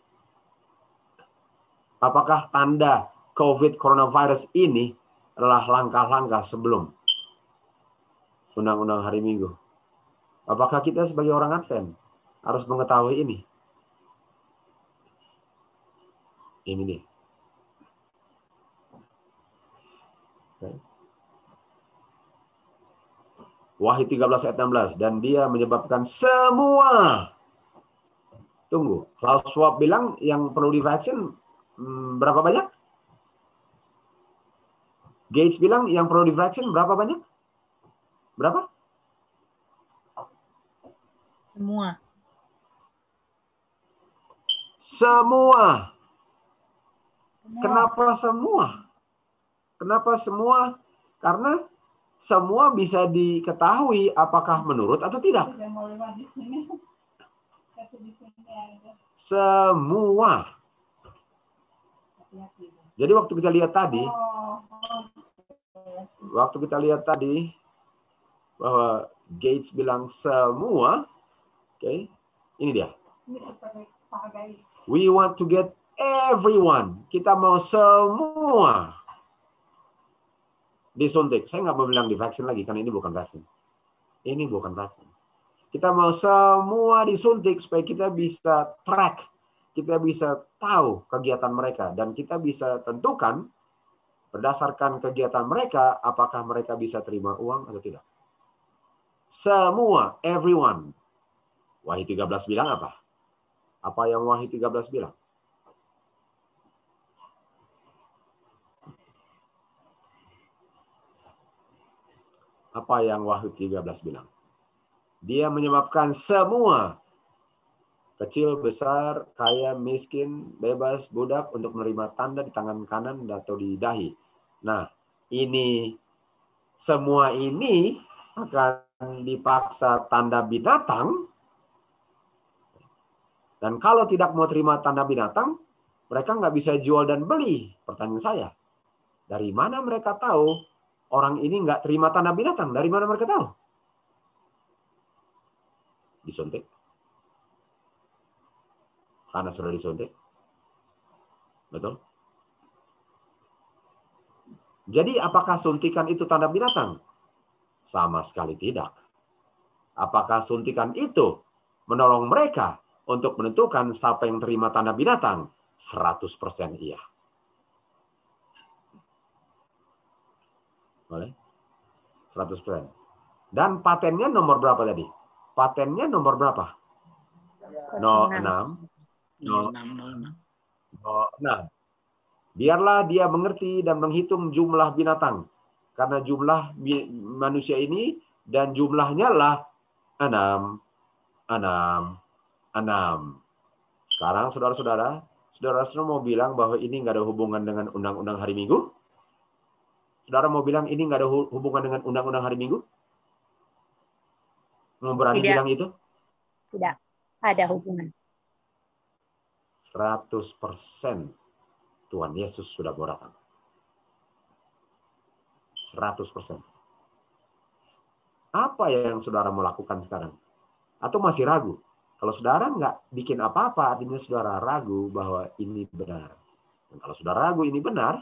S2: Apakah tanda COVID coronavirus ini adalah langkah-langkah sebelum undang-undang hari Minggu? Apakah kita sebagai orang Advent harus mengetahui ini? Ini nih. Wahyu 13 ayat 16 dan dia menyebabkan semua tunggu Klaus Schwab bilang yang perlu divaksin hmm, berapa banyak Gates bilang yang perlu divaksin berapa banyak berapa?
S3: Semua.
S2: semua. Kenapa semua? Kenapa semua? Karena semua bisa diketahui apakah menurut atau tidak. Semua. Jadi waktu kita lihat tadi waktu kita lihat tadi bahwa Gates bilang semua oke ini dia. We want to get everyone. Kita mau semua disuntik. Saya nggak mau bilang divaksin lagi karena ini bukan vaksin. Ini bukan vaksin. Kita mau semua disuntik supaya kita bisa track. Kita bisa tahu kegiatan mereka. Dan kita bisa tentukan berdasarkan kegiatan mereka apakah mereka bisa terima uang atau tidak. Semua, everyone. Wahyu 13 bilang apa? Apa yang Wahyu 13 bilang? Apa yang Wahyu 13 bilang? Dia menyebabkan semua kecil, besar, kaya, miskin, bebas, budak untuk menerima tanda di tangan kanan atau di dahi. Nah, ini semua ini akan dipaksa tanda binatang. Dan kalau tidak mau terima tanda binatang, mereka nggak bisa jual dan beli. Pertanyaan saya, dari mana mereka tahu orang ini nggak terima tanda binatang? Dari mana mereka tahu? Disuntik. Karena sudah disuntik. Betul? Jadi apakah suntikan itu tanda binatang? Sama sekali tidak. Apakah suntikan itu menolong mereka untuk menentukan siapa yang terima tanda binatang? 100% iya. Boleh? 100%. Dan patennya nomor berapa tadi? Patennya nomor berapa? No, 6.
S3: 0606.
S2: Oh, nah, biarlah dia mengerti dan menghitung jumlah binatang Karena jumlah manusia ini dan jumlahnya lah enam, enam, enam. Sekarang saudara-saudara, saudara-saudara mau bilang bahwa ini nggak ada hubungan dengan undang-undang hari Minggu? Saudara mau bilang ini nggak ada hu- hubungan dengan undang-undang hari Minggu? Mau berani
S4: Tidak.
S2: bilang itu?
S4: Tidak ada hubungan.
S2: 100% Tuhan Yesus sudah mau datang. 100%. Apa yang saudara mau lakukan sekarang? Atau masih ragu? Kalau saudara nggak bikin apa-apa, artinya saudara ragu bahwa ini benar. Dan kalau saudara ragu ini benar,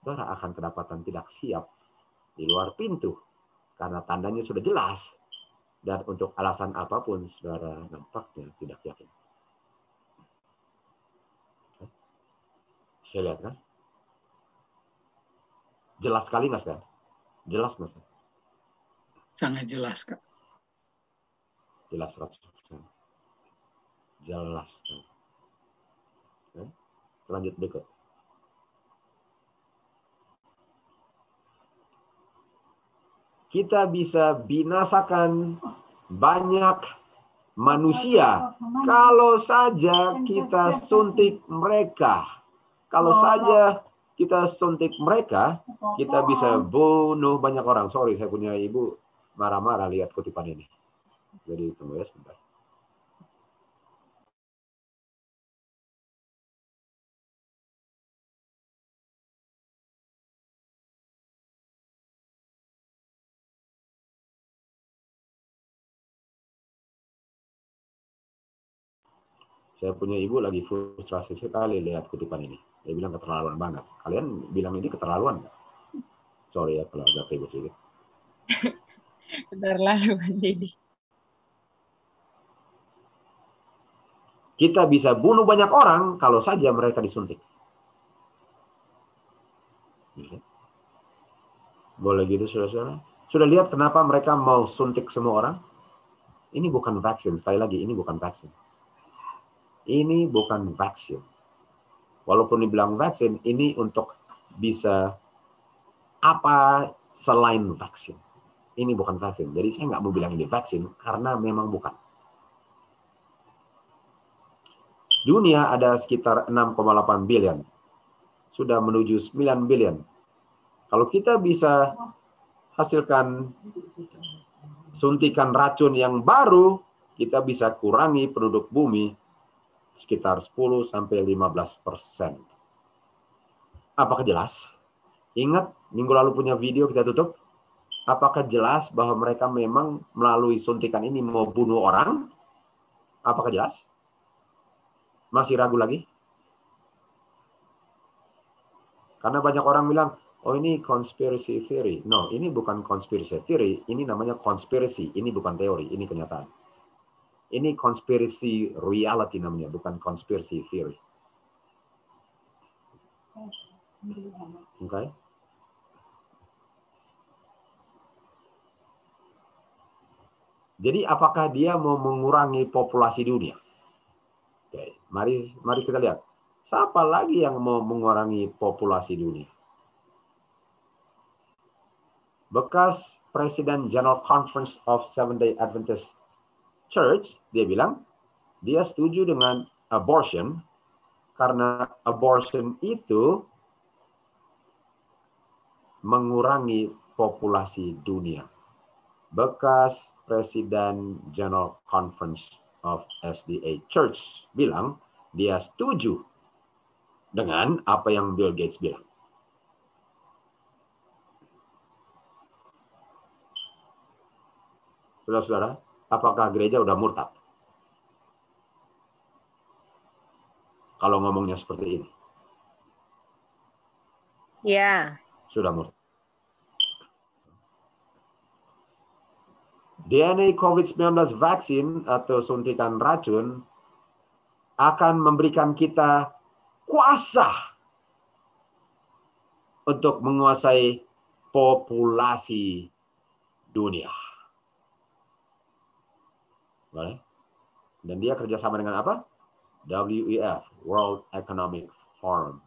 S2: saudara akan kedapatan tidak siap di luar pintu. Karena tandanya sudah jelas. Dan untuk alasan apa pun, saudara nampaknya tidak yakin. Saya lihat kan? Jelas sekali nggak, Stan? Jelas nggak, Stan?
S3: Sangat jelas, Kak.
S2: Jelas 100%. Jelas. Oke. Lanjut berikut. Kita bisa binasakan banyak manusia kalau saja kita suntik mereka. Kalau saja kita suntik mereka, kita bisa bunuh banyak orang. Sorry, saya punya ibu marah-marah lihat kutipan ini. Jadi tunggu ya sebentar. Saya punya ibu lagi frustrasi sekali lihat kutipan ini. Dia bilang keterlaluan banget. Kalian bilang ini keterlaluan nggak? Sorry ya kalau agak ribut sedikit.
S3: Keterlaluan jadi.
S2: Kita bisa bunuh banyak orang kalau saja mereka disuntik. Ya. Boleh gitu saudara-saudara? Sudah lihat kenapa mereka mau suntik semua orang? Ini bukan vaksin. Sekali lagi, ini bukan vaksin. Ini bukan vaksin. Walaupun dibilang vaksin, ini untuk bisa apa selain vaksin. Ini bukan vaksin. Jadi saya nggak mau bilang ini vaksin karena memang bukan. Dunia ada sekitar 6,8 billion. Sudah menuju 9 billion. Kalau kita bisa hasilkan suntikan racun yang baru, kita bisa kurangi penduduk bumi sekitar 10 sampai 15 persen. Apakah jelas? Ingat minggu lalu punya video kita tutup. Apakah jelas bahwa mereka memang melalui suntikan ini mau bunuh orang? Apakah jelas? Masih ragu lagi? Karena banyak orang bilang, oh ini conspiracy theory. No, ini bukan conspiracy theory. Ini namanya konspirasi. Ini bukan teori, ini kenyataan. Ini conspiracy reality namanya, bukan conspiracy theory. Oke? Jadi apakah dia mau mengurangi populasi dunia? Oke, mari mari kita lihat. Siapa lagi yang mau mengurangi populasi dunia? Bekas Presiden General Conference of Seventh Day Adventist Church, dia bilang dia setuju dengan abortion karena abortion itu mengurangi populasi dunia. Bekas Presiden General Conference of SDA Church bilang dia setuju dengan apa yang Bill Gates bilang. Saudara-saudara, apakah gereja udah murtad? Kalau ngomongnya seperti ini,
S4: Ya,
S2: sudah murtad. DNA COVID-19 vaksin atau suntikan racun akan memberikan kita kuasa untuk menguasai populasi dunia. Boleh? Dan dia kerjasama dengan apa? WEF, World Economic Forum.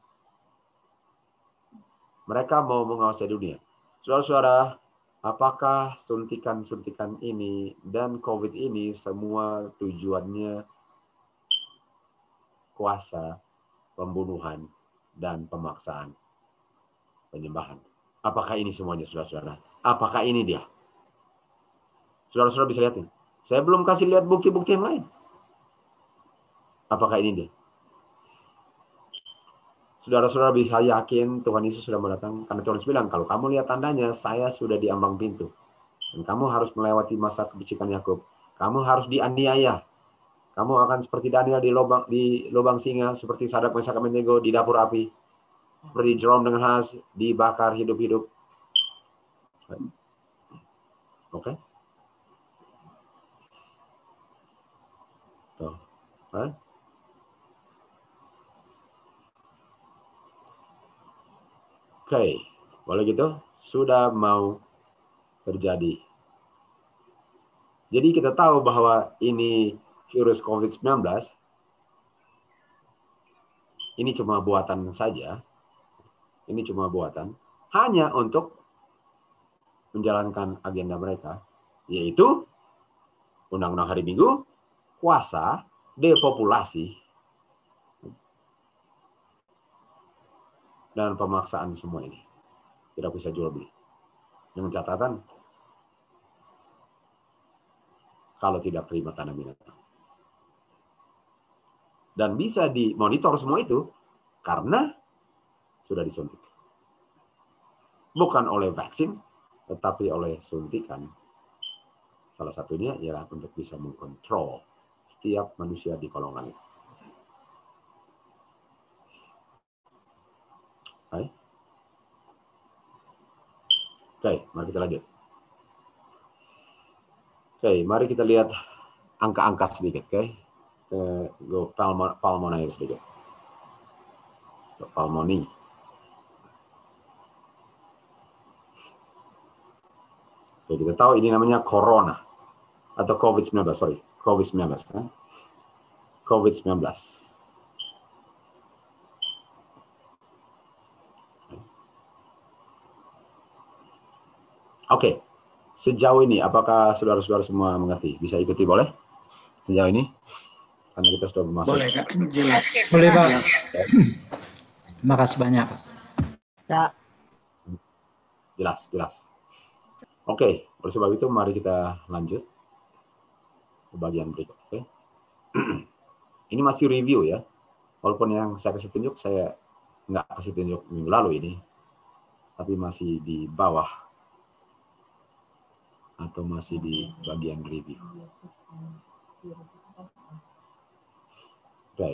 S2: Mereka mau menguasai dunia. Saudara-saudara, apakah suntikan-suntikan ini dan COVID ini semua tujuannya kuasa, pembunuhan, dan pemaksaan penyembahan? Apakah ini semuanya, saudara-saudara? Apakah ini dia? Saudara-saudara bisa lihat ini. Saya belum kasih lihat bukti-bukti yang lain. Apakah ini dia? Saudara-saudara bisa yakin Tuhan Yesus sudah mendatang. Karena Tuhan Yesus bilang, kalau kamu lihat tandanya, saya sudah di ambang pintu. Dan kamu harus melewati masa kebicikan Yakub. Kamu harus dianiaya. Kamu akan seperti Daniel di lubang di lubang singa, seperti Sadak Mesak Abednego di dapur api, seperti Jerome dengan Has dibakar hidup-hidup. Oke? Tuh. Oke, boleh gitu? Sudah mau terjadi. Jadi kita tahu bahwa ini virus COVID-19 ini cuma buatan saja. Ini cuma buatan hanya untuk menjalankan agenda mereka, yaitu undang-undang hari Minggu, puasa, depopulasi, dan pemaksaan semua ini. Tidak bisa jual beli. Dengan catatan, kalau tidak terima tanah binatang. Dan bisa dimonitor semua itu karena sudah disuntik. Bukan oleh vaksin, tetapi oleh suntikan. Salah satunya ialah untuk bisa mengkontrol setiap manusia di kolongan itu. Hai. Oke, mari kita lanjut. Oke, mari kita lihat angka-angka sedikit, oke? Ke go palmo, pulmonary sedikit. So, pulmoni. Oke, kita tahu ini namanya corona atau COVID-19, sorry, COVID-19 kan? COVID-19. Oke, sejauh ini apakah saudara-saudara semua mengerti? Bisa ikuti boleh? Sejauh ini? Karena kita sudah masuk.
S3: Boleh Kak, jelas.
S5: Boleh, Pak.
S6: Terima kasih banyak. Pak.
S4: Ya,
S2: Jelas, jelas. Oke, oleh sebab itu mari kita lanjut ke bagian berikut. Oke. ini masih review ya. Walaupun yang saya kasih tunjuk saya nggak kasih tunjuk minggu lalu ini, tapi masih di bawah atau masih di bagian review. Oke.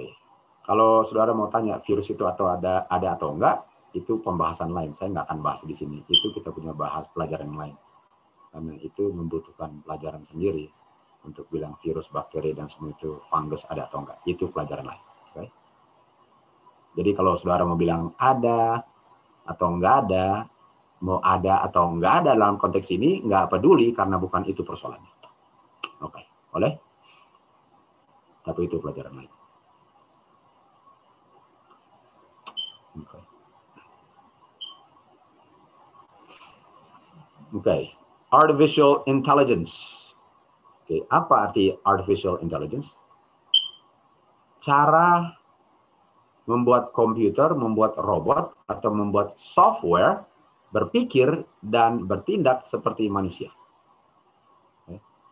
S2: Kalau saudara mau tanya virus itu atau ada ada atau enggak, itu pembahasan lain. Saya nggak akan bahas di sini. Itu kita punya bahas pelajaran lain. Karena itu membutuhkan pelajaran sendiri untuk bilang virus, bakteri, dan semua itu fungus ada atau enggak. Itu pelajaran lain. Oke. Jadi kalau saudara mau bilang ada atau enggak ada, mau ada atau enggak ada dalam konteks ini, enggak peduli karena bukan itu persoalannya. Oke, boleh? Tapi itu pelajaran lain. Oke. Oke, artificial intelligence. Oke, apa arti artificial intelligence? Cara membuat komputer, membuat robot, atau membuat software berpikir dan bertindak seperti manusia.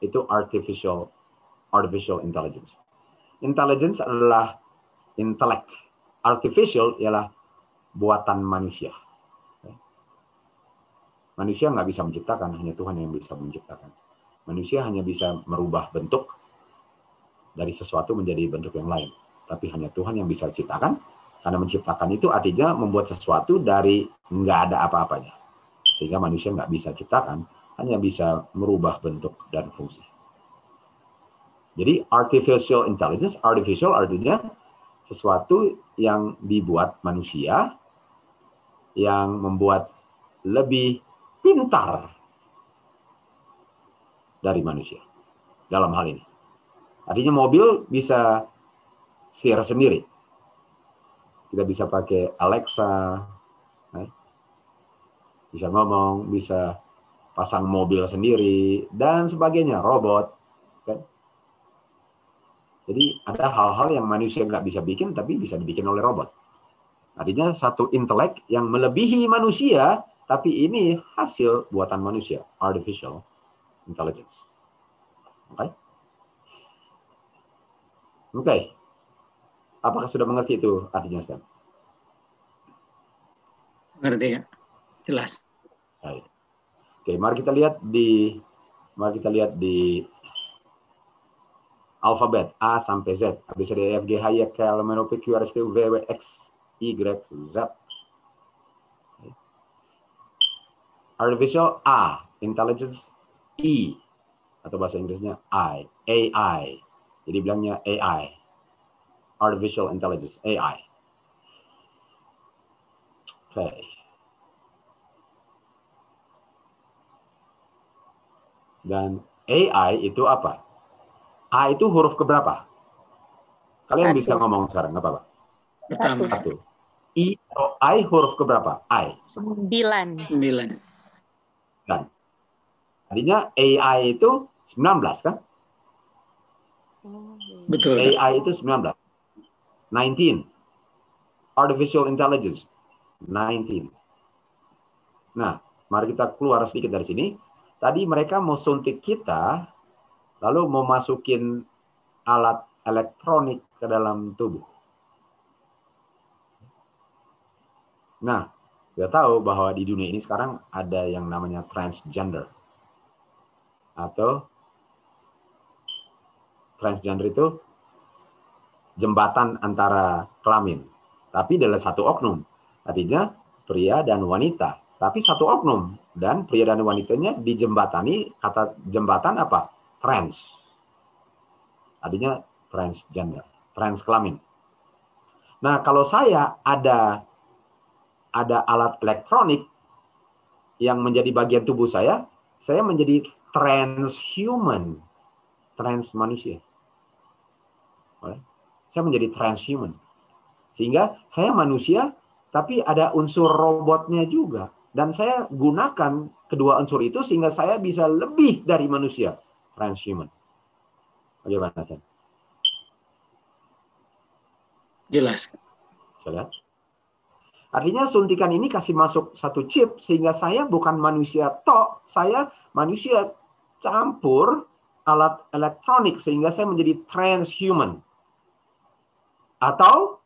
S2: Itu artificial artificial intelligence. Intelligence adalah intelek. Artificial ialah buatan manusia. Manusia nggak bisa menciptakan, hanya Tuhan yang bisa menciptakan. Manusia hanya bisa merubah bentuk dari sesuatu menjadi bentuk yang lain. Tapi hanya Tuhan yang bisa ciptakan, karena menciptakan itu artinya membuat sesuatu dari nggak ada apa-apanya. Sehingga manusia nggak bisa ciptakan, hanya bisa merubah bentuk dan fungsi. Jadi artificial intelligence, artificial artinya sesuatu yang dibuat manusia yang membuat lebih pintar dari manusia dalam hal ini. Artinya mobil bisa setir sendiri. Kita bisa pakai Alexa, eh, bisa ngomong, bisa pasang mobil sendiri dan sebagainya, robot. Kan? Jadi ada hal-hal yang manusia nggak bisa bikin tapi bisa dibikin oleh robot. Artinya satu intelek yang melebihi manusia, tapi ini hasil buatan manusia, artificial intelligence. Oke? Okay? Oke. Okay. Apakah sudah mengerti itu artinya, Stan?
S3: Mengerti ya? Jelas.
S2: Baik. Oke, mari kita lihat di mari kita lihat di alfabet A sampai Z. Habis dari E, F, G, H, I, K, L, M, N, O, P, Q, R, S, T, U, V, W, X, Y, Z. Artificial A, intelligence E, atau bahasa Inggrisnya I, AI. Jadi bilangnya AI, artificial intelligence, AI. Oke. Okay. Dan AI itu apa? A itu huruf keberapa? Kalian
S4: Satu.
S2: bisa ngomong sekarang, nggak apa-apa.
S3: Pertama,
S2: Satu. I atau I huruf keberapa? I.
S4: Sembilan.
S3: sembilan.
S2: Artinya AI itu 19 kan?
S3: Betul. Kak.
S2: AI itu 19. 19. Artificial intelligence 19. Nah, mari kita keluar sedikit dari sini. Tadi mereka mau suntik kita, lalu mau masukin alat elektronik ke dalam tubuh. Nah, kita tahu bahwa di dunia ini sekarang ada yang namanya transgender. Atau transgender itu jembatan antara kelamin. Tapi dalam satu oknum. Artinya pria dan wanita. Tapi satu oknum. Dan pria dan wanitanya dijembatani, kata jembatan apa? Trans. Artinya transgender. Trans kelamin. Nah, kalau saya ada ada alat elektronik yang menjadi bagian tubuh saya, saya menjadi transhuman, trans manusia. Saya menjadi transhuman. Sehingga saya manusia, tapi ada unsur robotnya juga. Dan saya gunakan kedua unsur itu sehingga saya bisa lebih dari manusia, transhuman. Bagaimana, Sen?
S3: Jelas.
S2: Lihat? Artinya suntikan ini kasih masuk satu chip sehingga saya bukan manusia tok, saya manusia campur alat elektronik sehingga saya menjadi transhuman. Atau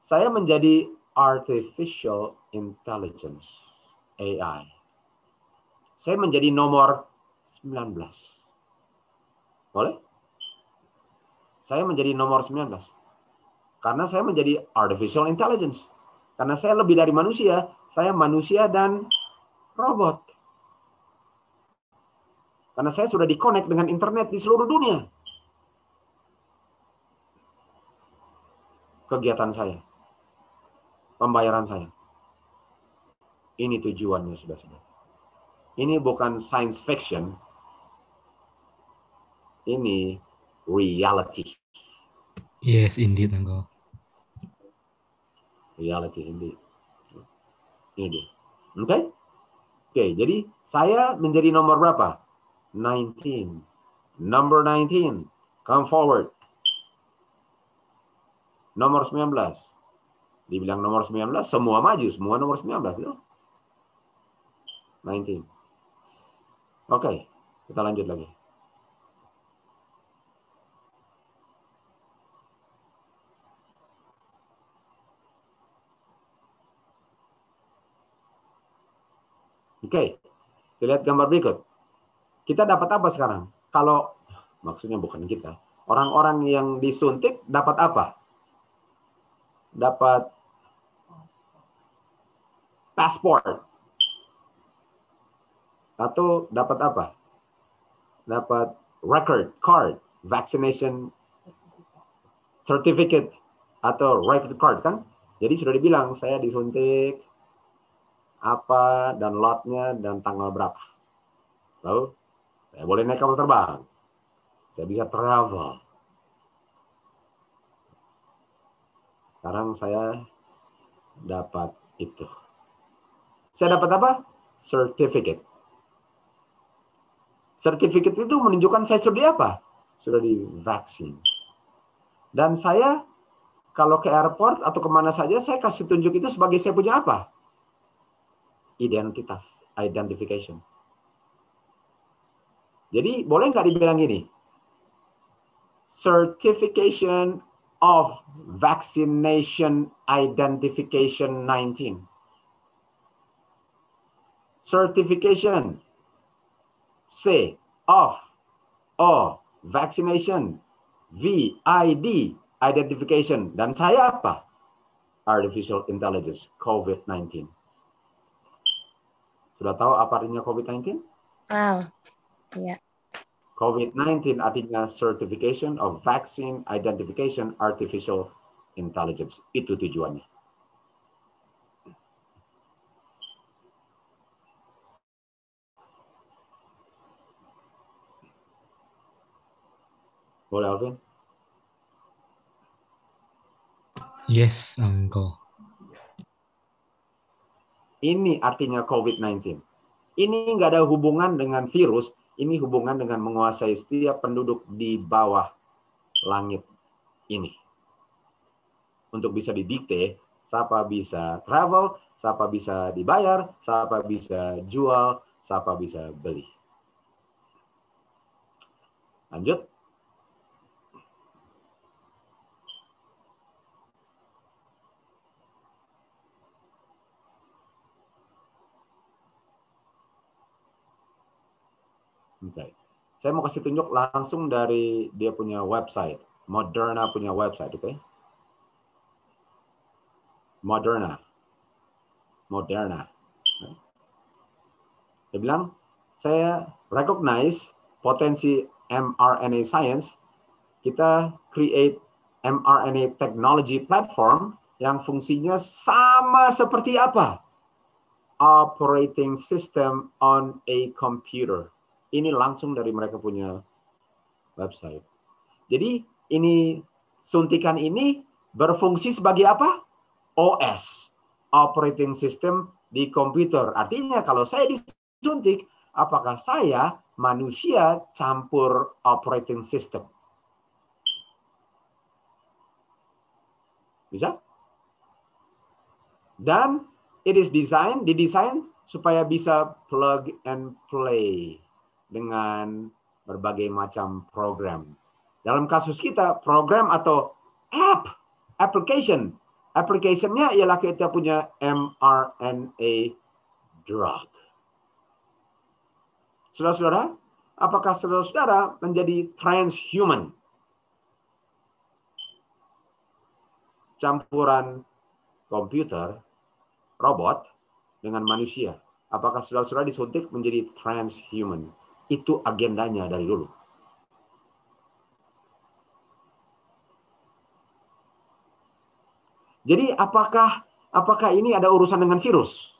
S2: saya menjadi artificial intelligence AI. Saya menjadi nomor 19. Boleh? Saya menjadi nomor 19. Karena saya menjadi artificial intelligence. Karena saya lebih dari manusia, saya manusia dan robot. Karena saya sudah dikonek dengan internet di seluruh dunia. Kegiatan saya, pembayaran saya. Ini tujuannya sudah sudah. Ini bukan science fiction. Ini reality.
S5: Yes, indeed, Uncle.
S2: Reality indeed. Ini dia. Oke? Okay? Oke, okay, jadi saya menjadi nomor berapa? 19. Number 19. Come forward. Nomor 19. Dibilang nomor 19, semua maju, semua nomor 19. Itu. 19. Oke, okay, kita lanjut lagi. Oke, kita lihat gambar berikut. Kita dapat apa sekarang? Kalau maksudnya bukan kita, orang-orang yang disuntik dapat apa? Dapat pasport atau dapat apa? Dapat record card, vaccination certificate atau record card kan? Jadi sudah dibilang saya disuntik apa dan lotnya dan tanggal berapa. Lalu saya boleh naik kapal terbang. Saya bisa travel. Sekarang saya dapat itu. Saya dapat apa? certificate. Certificate itu menunjukkan saya sudah di apa? Sudah di vaksin. Dan saya kalau ke airport atau ke mana saja, saya kasih tunjuk itu sebagai saya punya apa? Identitas, identification. Jadi boleh nggak dibilang gini? Certification of Vaccination Identification 19. Certification C of O vaccination V ID identification dan saya apa? Artificial Intelligence COVID-19. Sudah tahu apa artinya COVID-19?
S4: Wow. Ya.
S2: COVID-19 artinya Certification of Vaccine Identification Artificial Intelligence. Itu tujuannya. Boleh Alvin?
S5: Yes, Uncle.
S2: Ini artinya COVID-19. Ini nggak ada hubungan dengan virus, ini hubungan dengan menguasai setiap penduduk di bawah langit ini. Untuk bisa didikte, siapa bisa travel, siapa bisa dibayar, siapa bisa jual, siapa bisa beli. Lanjut. Oke. Saya mau kasih tunjuk langsung dari dia punya website. Moderna punya website, oke? Moderna. Moderna. Dia bilang, saya recognize potensi mRNA science. Kita create mRNA technology platform yang fungsinya sama seperti apa? Operating system on a computer ini langsung dari mereka punya website. Jadi ini suntikan ini berfungsi sebagai apa? OS, operating system di komputer. Artinya kalau saya disuntik, apakah saya manusia campur operating system? Bisa? Dan it is design, didesain supaya bisa plug and play dengan berbagai macam program. Dalam kasus kita, program atau app, application. Application-nya ialah kita punya mRNA drug. Saudara-saudara, apakah saudara-saudara menjadi transhuman? Campuran komputer, robot, dengan manusia. Apakah saudara-saudara disuntik menjadi transhuman? Itu agendanya dari dulu. Jadi apakah apakah ini ada urusan dengan virus?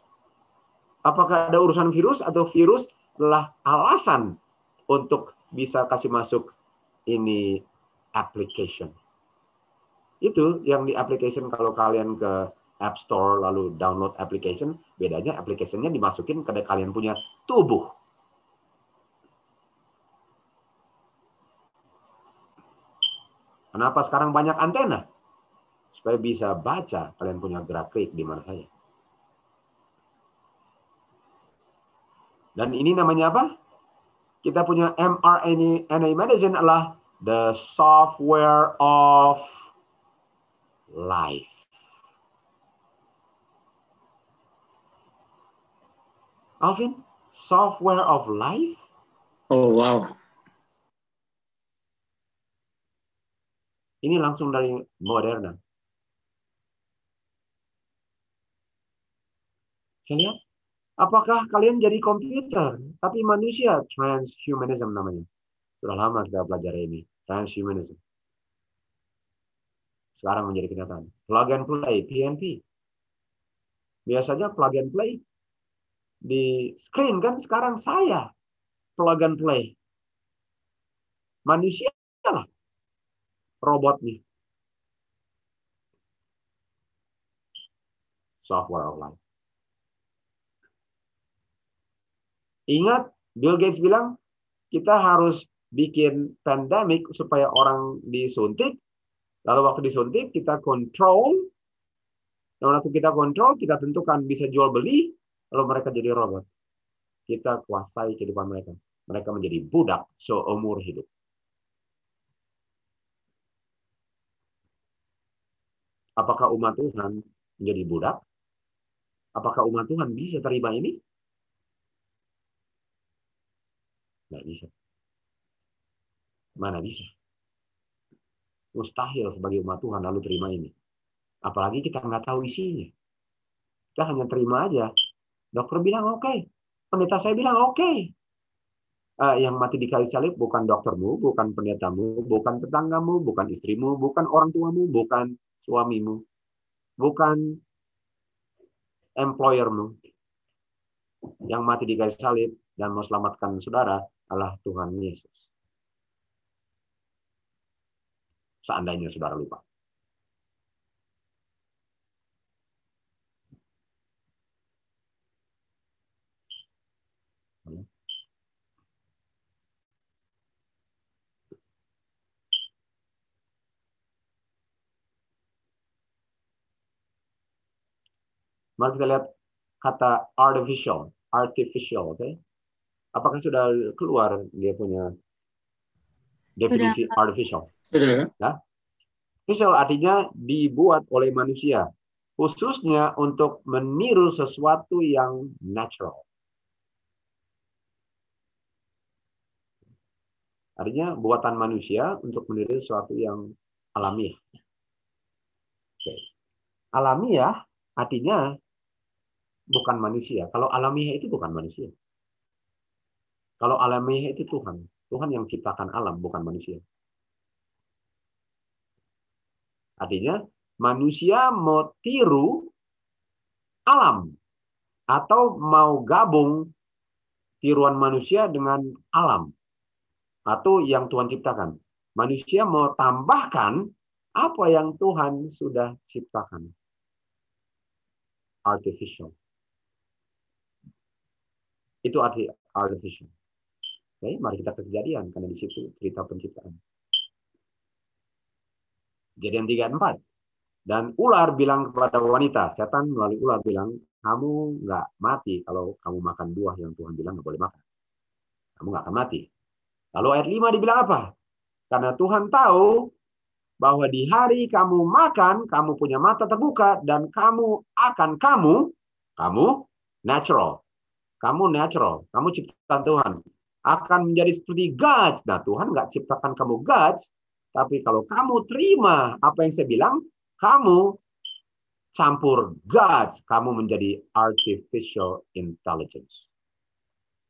S2: Apakah ada urusan virus atau virus adalah alasan untuk bisa kasih masuk ini application? Itu yang di application kalau kalian ke App Store lalu download application, bedanya applicationnya dimasukin ke kalian punya tubuh. Kenapa sekarang banyak antena? Supaya bisa baca kalian punya gerak klik di mana saja. Dan ini namanya apa? Kita punya mRNA medicine adalah the software of life. Alvin, software of life?
S3: Oh, wow.
S2: Ini langsung dari Moderna. Saya apakah kalian jadi komputer, tapi manusia? Transhumanism namanya. Sudah lama kita belajar ini. Transhumanism. Sekarang menjadi kenyataan. Plug and play, PNP. Biasanya plug and play di screen kan sekarang saya plug and play. Manusia robot nih. Software of life. Ingat, Bill Gates bilang kita harus bikin pandemik supaya orang disuntik. Lalu waktu disuntik kita kontrol. Dan waktu kita kontrol, kita tentukan bisa jual beli. Lalu mereka jadi robot. Kita kuasai kehidupan mereka. Mereka menjadi budak seumur hidup. Apakah umat Tuhan menjadi budak? Apakah umat Tuhan bisa terima ini? Tidak bisa. Mana bisa? Mustahil sebagai umat Tuhan lalu terima ini. Apalagi kita nggak tahu isinya. Kita hanya terima aja. Dokter bilang oke. Okay. Pendeta saya bilang oke. Okay. Uh, yang mati di kayu salib bukan doktermu, bukan pendetamu, bukan tetanggamu, bukan istrimu, bukan orang tuamu, bukan suamimu, bukan employermu. Yang mati di kayu salib dan mau selamatkan saudara adalah Tuhan Yesus. Seandainya saudara lupa. Mari kita lihat kata artificial, artificial, oke? Okay? Apakah sudah keluar dia punya definisi sudah. artificial?
S3: Sudah.
S2: Ya? Artificial artinya dibuat oleh manusia, khususnya untuk meniru sesuatu yang natural. Artinya buatan manusia untuk meniru sesuatu yang alamiah. Oke. Alamiah artinya bukan manusia. Kalau alamiah itu bukan manusia. Kalau alamiah itu Tuhan. Tuhan yang ciptakan alam, bukan manusia. Artinya, manusia mau tiru alam. Atau mau gabung tiruan manusia dengan alam. Atau yang Tuhan ciptakan. Manusia mau tambahkan apa yang Tuhan sudah ciptakan. Artificial. Itu arti artificial. Oke, mari kita ke kejadian karena di situ cerita penciptaan. Kejadian 3 4. Dan ular bilang kepada wanita, setan melalui ular bilang, kamu nggak mati kalau kamu makan buah yang Tuhan bilang nggak boleh makan. Kamu nggak akan mati. Lalu ayat 5 dibilang apa? Karena Tuhan tahu bahwa di hari kamu makan, kamu punya mata terbuka, dan kamu akan kamu, kamu natural, kamu natural, kamu ciptaan Tuhan. Akan menjadi seperti gods. Nah, Tuhan nggak ciptakan kamu gods, tapi kalau kamu terima apa yang saya bilang, kamu campur gods, kamu menjadi artificial intelligence.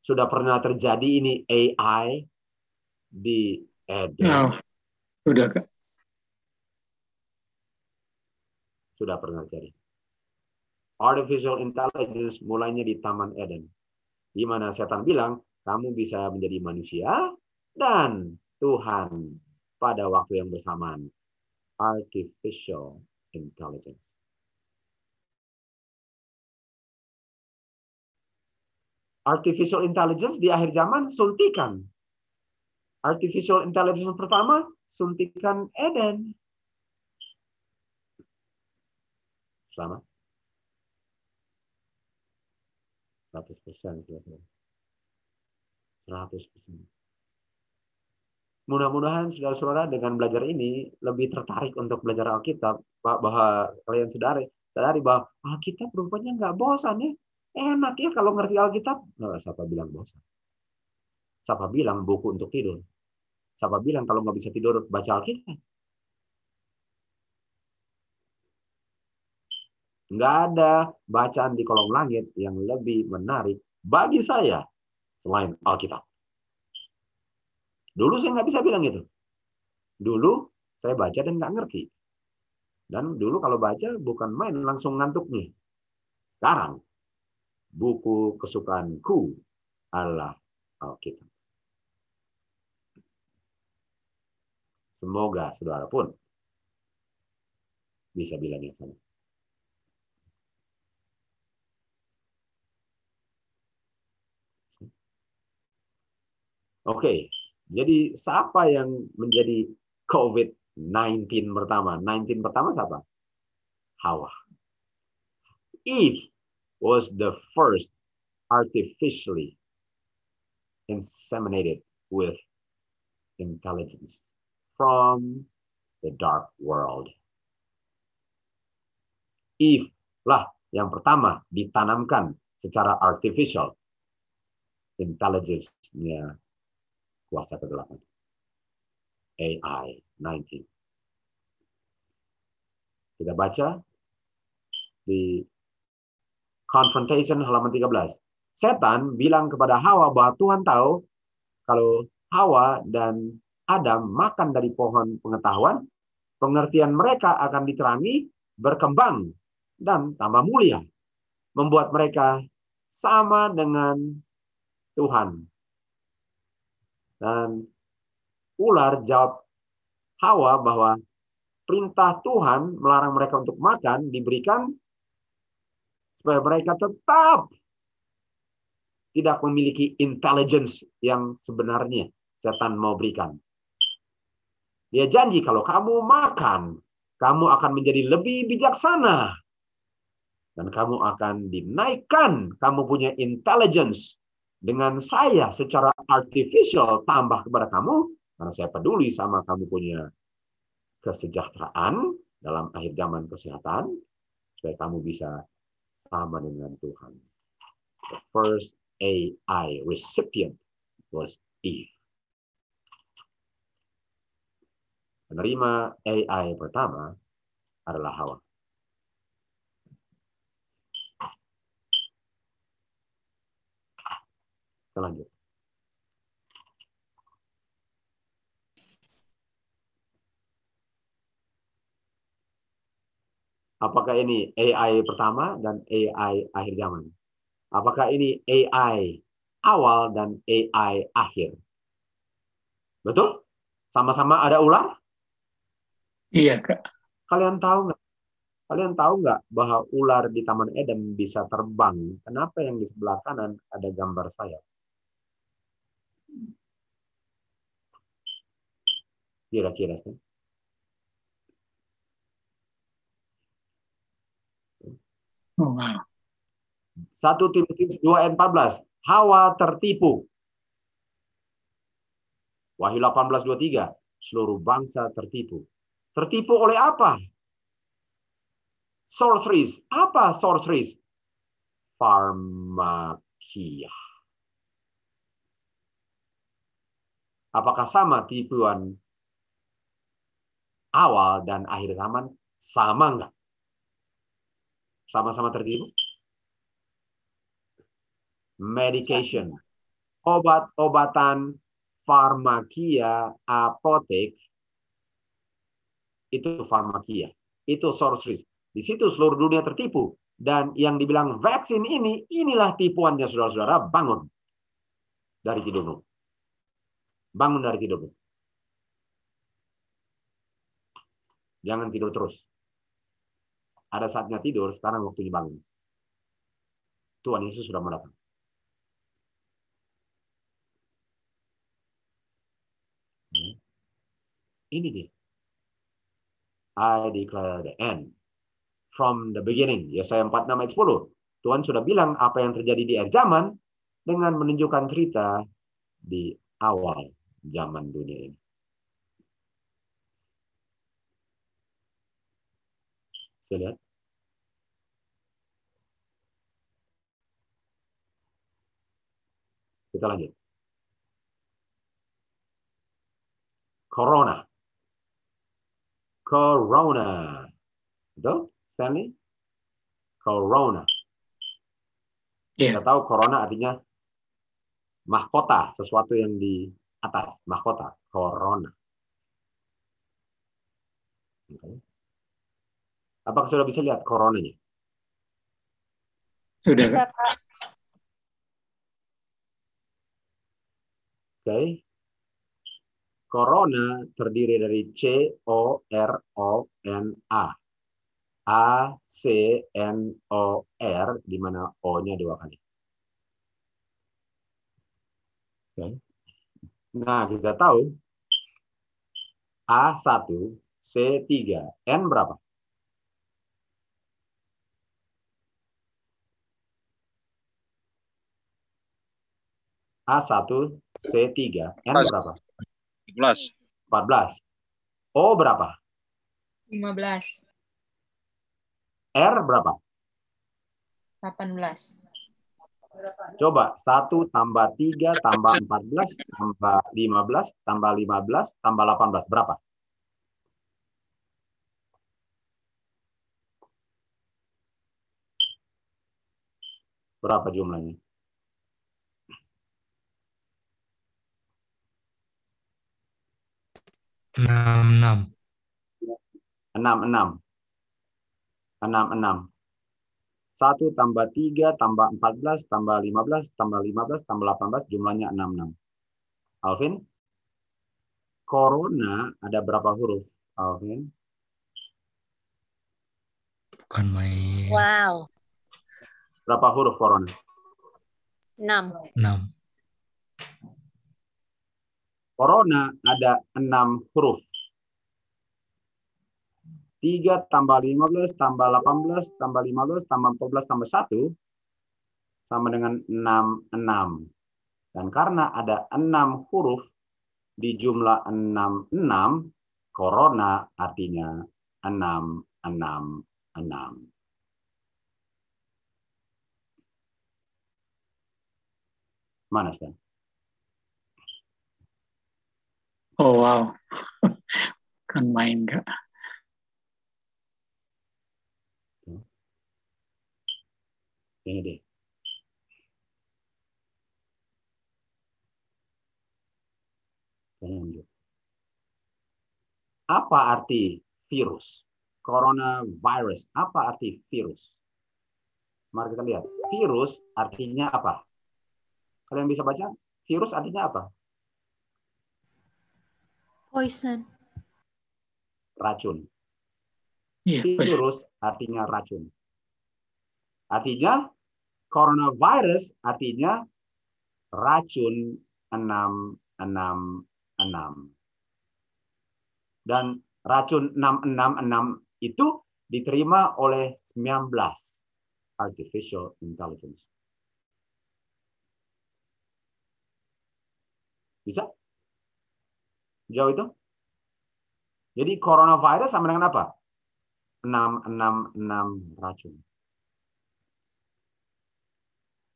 S2: Sudah pernah terjadi ini AI di Eden?
S3: No. Sudah, Kak.
S2: Sudah pernah terjadi. Artificial intelligence mulainya di Taman Eden di mana setan bilang, kamu bisa menjadi manusia dan Tuhan pada waktu yang bersamaan. Artificial intelligence. Artificial intelligence di akhir zaman suntikan. Artificial intelligence pertama suntikan Eden. Selamat. 100 persen kira-kira. 100 persen. Mudah-mudahan saudara-saudara dengan belajar ini lebih tertarik untuk belajar Alkitab bahwa kalian sadari, sadari bahwa Alkitab rupanya nggak bosan ya. Enak ya kalau ngerti Alkitab. Nah, siapa bilang bosan? Siapa bilang buku untuk tidur? Siapa bilang kalau nggak bisa tidur baca Alkitab? Nggak ada bacaan di kolom langit yang lebih menarik bagi saya selain Alkitab. Dulu saya nggak bisa bilang itu. Dulu saya baca dan nggak ngerti. Dan dulu kalau baca bukan main langsung ngantuk nih. Sekarang buku kesukaanku adalah Alkitab. Semoga saudara pun bisa bilang yang sama. Oke, jadi siapa yang menjadi COVID-19 pertama? 19 pertama siapa? Hawa. Eve was the first artificially inseminated with intelligence from the dark world. Eve lah yang pertama ditanamkan secara artificial intelligence-nya kuasa ke-8. AI 19. Kita baca di Confrontation halaman 13. Setan bilang kepada Hawa bahwa Tuhan tahu kalau Hawa dan Adam makan dari pohon pengetahuan, pengertian mereka akan diterangi, berkembang, dan tambah mulia. Membuat mereka sama dengan Tuhan. Dan ular jawab Hawa bahwa perintah Tuhan melarang mereka untuk makan diberikan supaya mereka tetap tidak memiliki intelligence yang sebenarnya setan mau berikan. Dia janji kalau kamu makan, kamu akan menjadi lebih bijaksana. Dan kamu akan dinaikkan, kamu punya intelligence dengan saya secara artificial tambah kepada kamu, karena saya peduli sama kamu punya kesejahteraan dalam akhir zaman kesehatan, supaya kamu bisa sama dengan Tuhan. The first AI recipient was Eve. Penerima AI pertama adalah Hawa. Kita lanjut. Apakah ini AI pertama dan AI akhir zaman? Apakah ini AI awal dan AI akhir? Betul? Sama-sama ada ular?
S3: Iya, Kak.
S2: Kalian tahu nggak? Kalian tahu nggak bahwa ular di Taman Eden bisa terbang? Kenapa yang di sebelah kanan ada gambar saya? Kira-kira sih.
S3: Wow.
S2: 1 Timotius 2 ayat 14. Hawa tertipu. Wahyu 18:23. Seluruh bangsa tertipu. Tertipu oleh apa? Sorceries. Apa sorceries? Farmakia. Apakah sama tipuan awal dan akhir zaman? Sama enggak? Sama-sama tertipu? Medication. Obat-obatan farmakia apotek itu farmakia. Itu sorceries. Di situ seluruh dunia tertipu. Dan yang dibilang vaksin ini, inilah tipuannya saudara-saudara. Bangun dari tidurmu. Bangun dari tidurmu. Jangan tidur terus. Ada saatnya tidur, sekarang waktunya bangun. Tuhan Yesus sudah mendatang. Ini dia. I declare the end. From the beginning. Yesaya 46 ayat 10. Tuhan sudah bilang apa yang terjadi di akhir zaman dengan menunjukkan cerita di awal zaman dunia ini. Saya lihat. Kita lanjut. Corona. Corona. Betul, Stanley? Corona.
S3: Iya.
S2: Kita tahu corona artinya mahkota, sesuatu yang di atas, mahkota, corona. Oke. Apakah sudah bisa lihat coronanya?
S3: Sudah,
S4: Bisa. Pak.
S2: Oke. Corona terdiri dari C O R O N A. A C N O R di mana O-nya dua kali. Oke. Nah, kita tahu A1, C3, N berapa? A1, C3, N berapa?
S7: 14.
S2: 14. O berapa?
S4: 15.
S2: R berapa?
S4: 18.
S2: Coba 1 tambah 3 tambah 14 tambah 15 tambah 15 tambah 18 berapa? Berapa jumlahnya?
S5: enam enam.
S2: Enam enam. Enam enam satu tambah tiga tambah empat belas tambah lima belas tambah lima belas tambah delapan belas jumlahnya enam enam Alvin Corona ada berapa huruf Alvin
S5: bukan main
S4: Wow.
S2: berapa huruf Corona
S4: 6.
S5: enam
S2: Corona ada enam huruf. 3 tambah 15 tambah 18 tambah 15 tambah 14 tambah 1 sama dengan 6, 6. Dan karena ada 6 huruf di jumlah 6, 6, Corona artinya 6, 6, 6. Mana Stan?
S3: Oh wow. kan main kak.
S2: Ini deh. Lanjut. Apa arti virus? Coronavirus. Apa arti virus? Mari kita lihat. Virus artinya apa? Kalian bisa baca? Virus artinya apa?
S8: Poison.
S2: Racun.
S3: Iya,
S2: Virus artinya racun. Artinya coronavirus artinya racun 666. Dan racun 666 itu diterima oleh 19 artificial intelligence. Bisa? Jauh itu? Jadi coronavirus sama dengan apa? 666 racun.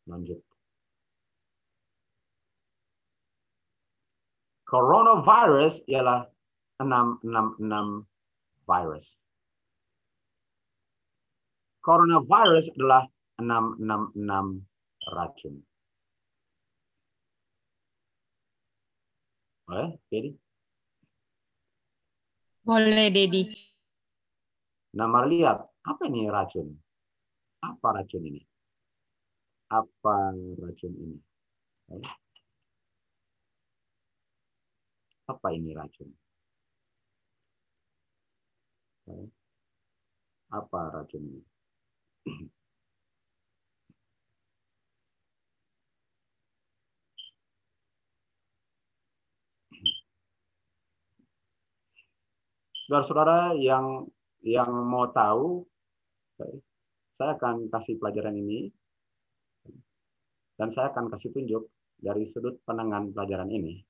S2: Lanjut. Coronavirus ialah 666 virus. Coronavirus adalah 666 racun. Boleh, jadi
S4: Boleh, Dedi.
S2: Nah, mari lihat, apa ini racun? Apa racun ini? Apa racun ini? Eh? Apa ini racun? Eh? Apa racun ini? Saudara-saudara yang yang mau tahu, saya akan kasih pelajaran ini dan saya akan kasih tunjuk dari sudut pandang pelajaran ini.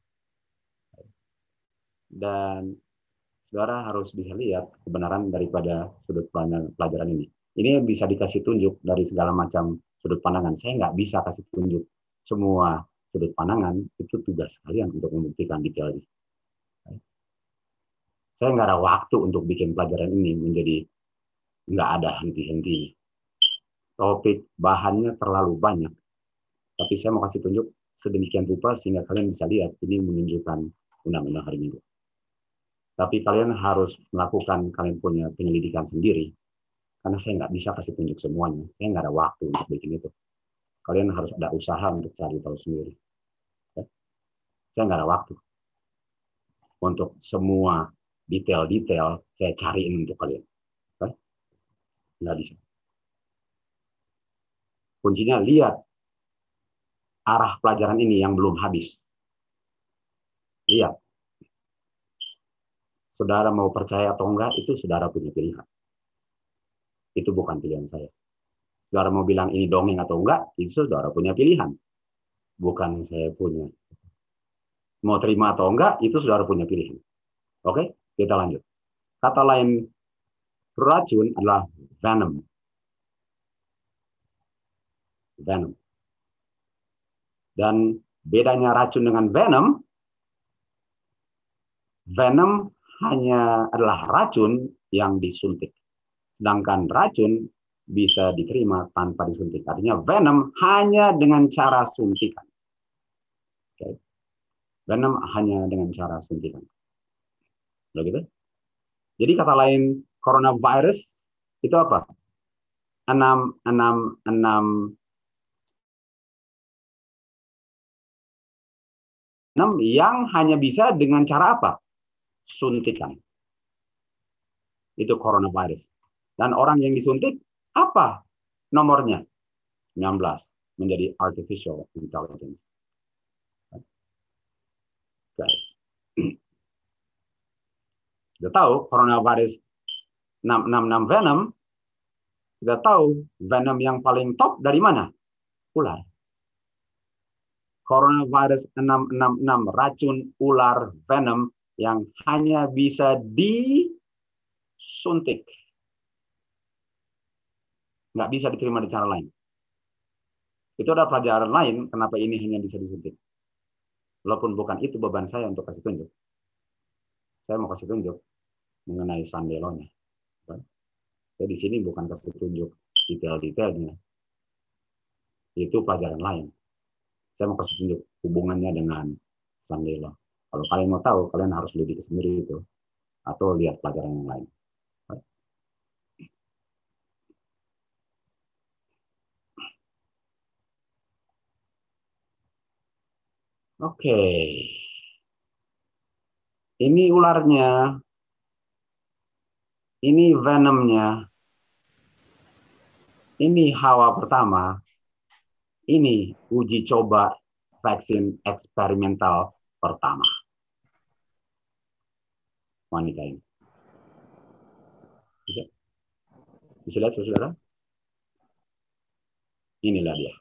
S2: Dan saudara harus bisa lihat kebenaran daripada sudut pandang pelajaran ini. Ini bisa dikasih tunjuk dari segala macam sudut pandangan. Saya nggak bisa kasih tunjuk semua sudut pandangan, itu tugas kalian untuk membuktikan ini. Saya nggak ada waktu untuk bikin pelajaran ini menjadi nggak ada henti-henti. Topik bahannya terlalu banyak. Tapi saya mau kasih tunjuk sedemikian rupa sehingga kalian bisa lihat ini menunjukkan undang-undang hari Minggu. Tapi kalian harus melakukan kalian punya penyelidikan sendiri. Karena saya nggak bisa kasih tunjuk semuanya. Saya nggak ada waktu untuk bikin itu. Kalian harus ada usaha untuk cari tahu sendiri. Ya. Saya nggak ada waktu untuk semua detail-detail saya cariin untuk kalian. Kan? Nggak bisa. Kuncinya lihat arah pelajaran ini yang belum habis. Lihat. Saudara mau percaya atau enggak, itu saudara punya pilihan. Itu bukan pilihan saya. Saudara mau bilang ini dongeng atau enggak, itu saudara punya pilihan. Bukan saya punya. Mau terima atau enggak, itu saudara punya pilihan. Oke, kita lanjut. Kata lain racun adalah venom. Venom. Dan bedanya racun dengan venom, venom hanya adalah racun yang disuntik. Sedangkan racun bisa diterima tanpa disuntik. Artinya venom hanya dengan cara suntikan. Okay. Venom hanya dengan cara suntikan. Begitu? Jadi kata lain coronavirus itu apa? 6 yang hanya bisa dengan cara apa? Suntikan. Itu coronavirus. Dan orang yang disuntik, apa nomornya? 19 menjadi artificial intelligence. Okay. Kita tahu coronavirus 666 venom, kita tahu venom yang paling top dari mana? Ular. Coronavirus 666 racun ular venom yang hanya bisa disuntik. Nggak bisa diterima di cara lain. Itu ada pelajaran lain kenapa ini hanya bisa disuntik. Walaupun bukan itu beban saya untuk kasih tunjuk. Saya mau kasih tunjuk mengenai sandelonya. Saya di sini bukan kasih tunjuk detail-detailnya. Itu pelajaran lain. Saya mau kasih tunjuk hubungannya dengan sandelo. Kalau kalian mau tahu, kalian harus lidik sendiri itu. Atau lihat pelajaran yang lain. Oke. Ini ularnya. Ini venomnya. Ini hawa pertama. Ini uji coba vaksin eksperimental pertama. Wanita ini. Bisa? Bisa lihat, saudara? Inilah dia.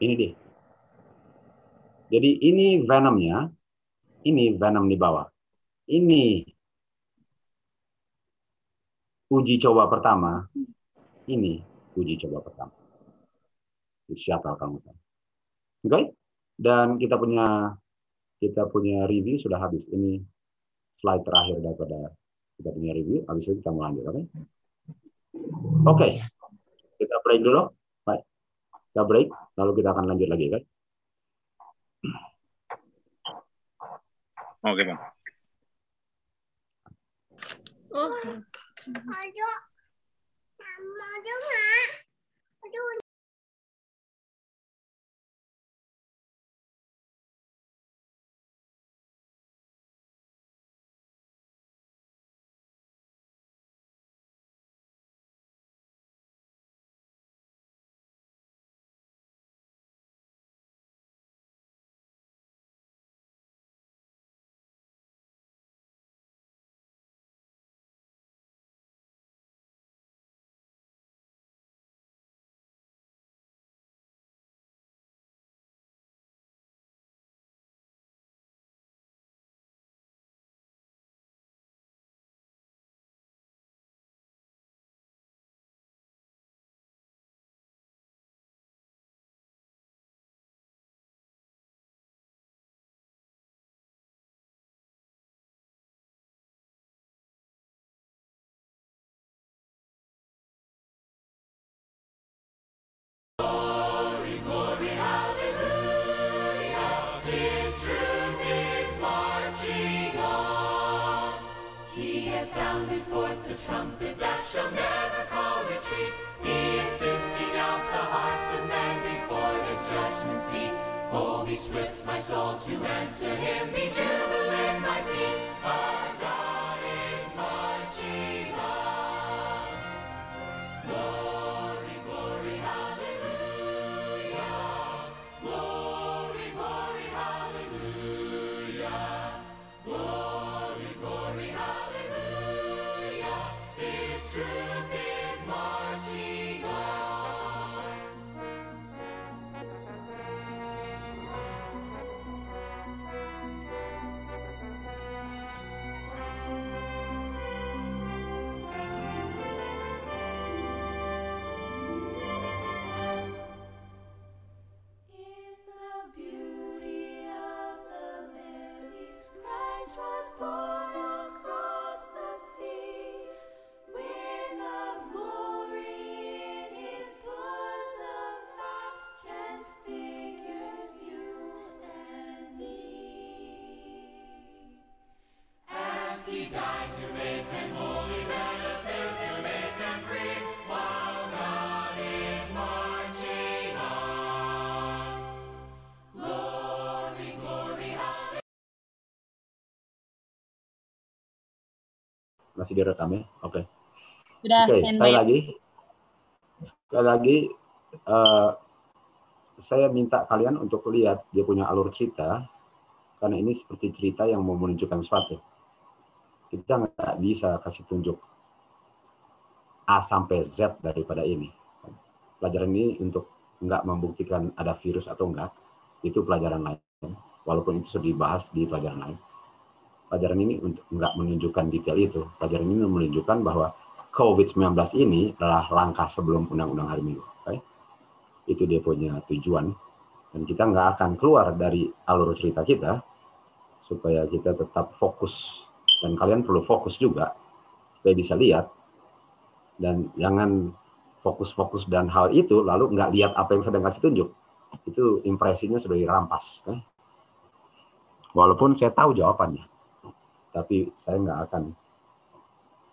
S2: Ini dia. Jadi ini venomnya, ini venom di bawah. Ini uji coba pertama, ini uji coba pertama. Siapa kamu? Oke, okay? dan kita punya kita punya review sudah habis. Ini slide terakhir daripada kita punya review. Habis itu kita mau lanjut, oke? Okay? Oke, okay. kita break dulu. Baik, kita break, lalu kita akan lanjut lagi, kan?
S9: Oke, Bang.
S8: Oh. Aduh. Aduh, Aduh. trumpet.
S2: Masih direkam ya? Oke.
S4: Sudah,
S2: Oke,
S4: standby.
S2: sekali lagi. Sekali lagi, eh, saya minta kalian untuk lihat dia punya alur cerita, karena ini seperti cerita yang mau menunjukkan sesuatu. Kita nggak bisa kasih tunjuk A sampai Z daripada ini. Pelajaran ini untuk nggak membuktikan ada virus atau enggak, itu pelajaran lain. Walaupun itu sudah dibahas di pelajaran lain. Pelajaran ini untuk nggak menunjukkan detail itu. Pelajaran ini menunjukkan bahwa COVID-19 ini adalah langkah sebelum undang-undang hari Minggu. Oke? Itu dia punya tujuan. Dan kita nggak akan keluar dari alur cerita kita supaya kita tetap fokus. Dan kalian perlu fokus juga supaya bisa lihat. Dan jangan fokus-fokus dan hal itu lalu nggak lihat apa yang sedang kasih tunjuk. Itu impresinya sudah dirampas. oke? Walaupun saya tahu jawabannya. Tapi saya nggak akan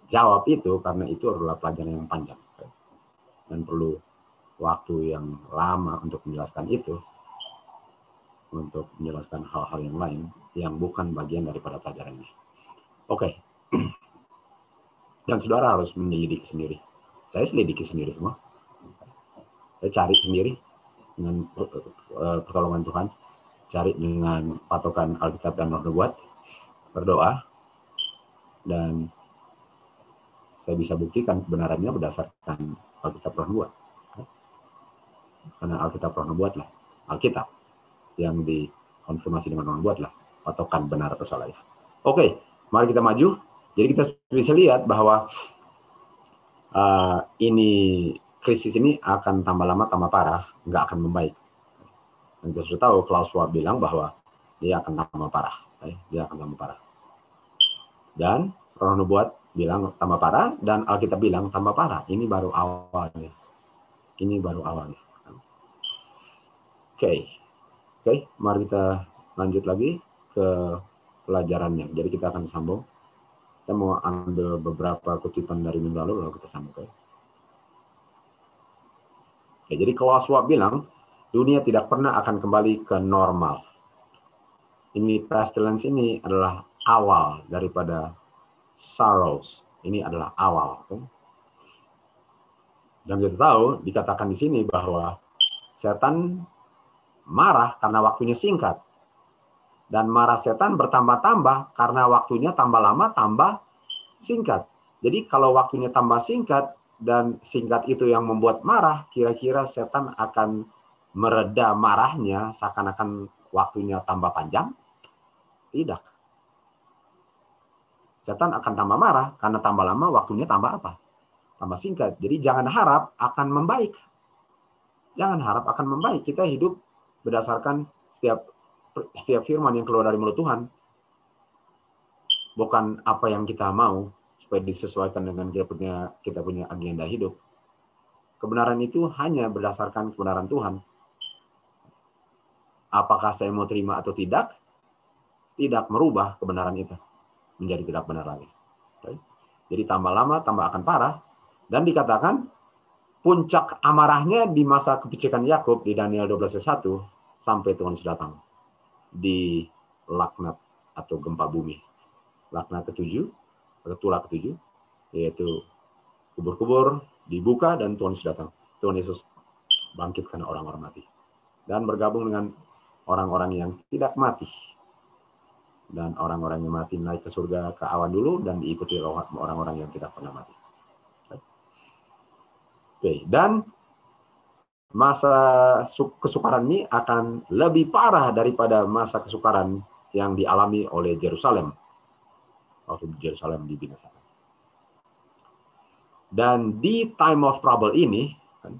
S2: jawab itu karena itu adalah pelajaran yang panjang dan perlu waktu yang lama untuk menjelaskan itu untuk menjelaskan hal-hal yang lain yang bukan bagian daripada pelajaran ini. Oke. Dan saudara harus menyelidiki sendiri. Saya selidiki sendiri semua. Saya cari sendiri dengan eh, pertolongan Tuhan, cari dengan patokan Alkitab dan Roh Nubuat, berdoa, dan saya bisa buktikan kebenarannya berdasarkan Alkitab Roh Nubuat. Karena Alkitab Roh Nubuat lah, Alkitab yang dikonfirmasi dengan Roh Nubuat lah, patokan benar atau salah ya. Oke, mari kita maju. Jadi kita bisa lihat bahwa uh, ini krisis ini akan tambah lama tambah parah, nggak akan membaik. Dan kita sudah tahu Klaus Schwab bilang bahwa dia akan tambah parah, dia akan tambah parah. Dan Roh Nubuat bilang tambah parah dan Alkitab bilang tambah parah. Ini baru awalnya. Ini baru awalnya. Oke. Oke, mari kita lanjut lagi ke pelajarannya. Jadi kita akan sambung. Kita mau ambil beberapa kutipan dari minggu lalu lalu kita sambung. Oke. Oke, jadi kalau Schwab bilang dunia tidak pernah akan kembali ke normal. Ini pestilence ini adalah awal daripada sorrows. Ini adalah awal. kan? Dan kita tahu dikatakan di sini bahwa setan marah karena waktunya singkat. Dan marah setan bertambah-tambah karena waktunya tambah lama tambah singkat. Jadi kalau waktunya tambah singkat dan singkat itu yang membuat marah, kira-kira setan akan mereda marahnya seakan-akan waktunya tambah panjang? Tidak. Setan akan tambah marah karena tambah lama waktunya tambah apa? Tambah singkat. Jadi jangan harap akan membaik. Jangan harap akan membaik. Kita hidup berdasarkan setiap setiap firman yang keluar dari mulut Tuhan. Bukan apa yang kita mau supaya disesuaikan dengan kita punya kita punya agenda hidup. Kebenaran itu hanya berdasarkan kebenaran Tuhan. Apakah saya mau terima atau tidak? Tidak merubah kebenaran itu menjadi tidak benar lagi. Jadi tambah lama tambah akan parah dan dikatakan puncak amarahnya di masa kepicikan Yakub di Daniel 12 ayat 1 sampai Tuhan Yesus datang di laknat atau gempa bumi. Laknat ketujuh tulah ketujuh yaitu kubur-kubur dibuka dan Tuhan Yesus datang. Tuhan Yesus bangkitkan orang-orang mati dan bergabung dengan orang-orang yang tidak mati dan orang-orang yang mati naik ke surga ke awan dulu dan diikuti orang-orang yang tidak pernah mati. Oke, dan masa kesukaran ini akan lebih parah daripada masa kesukaran yang dialami oleh Yerusalem waktu Yerusalem dibinasakan. Dan di time of trouble ini kan,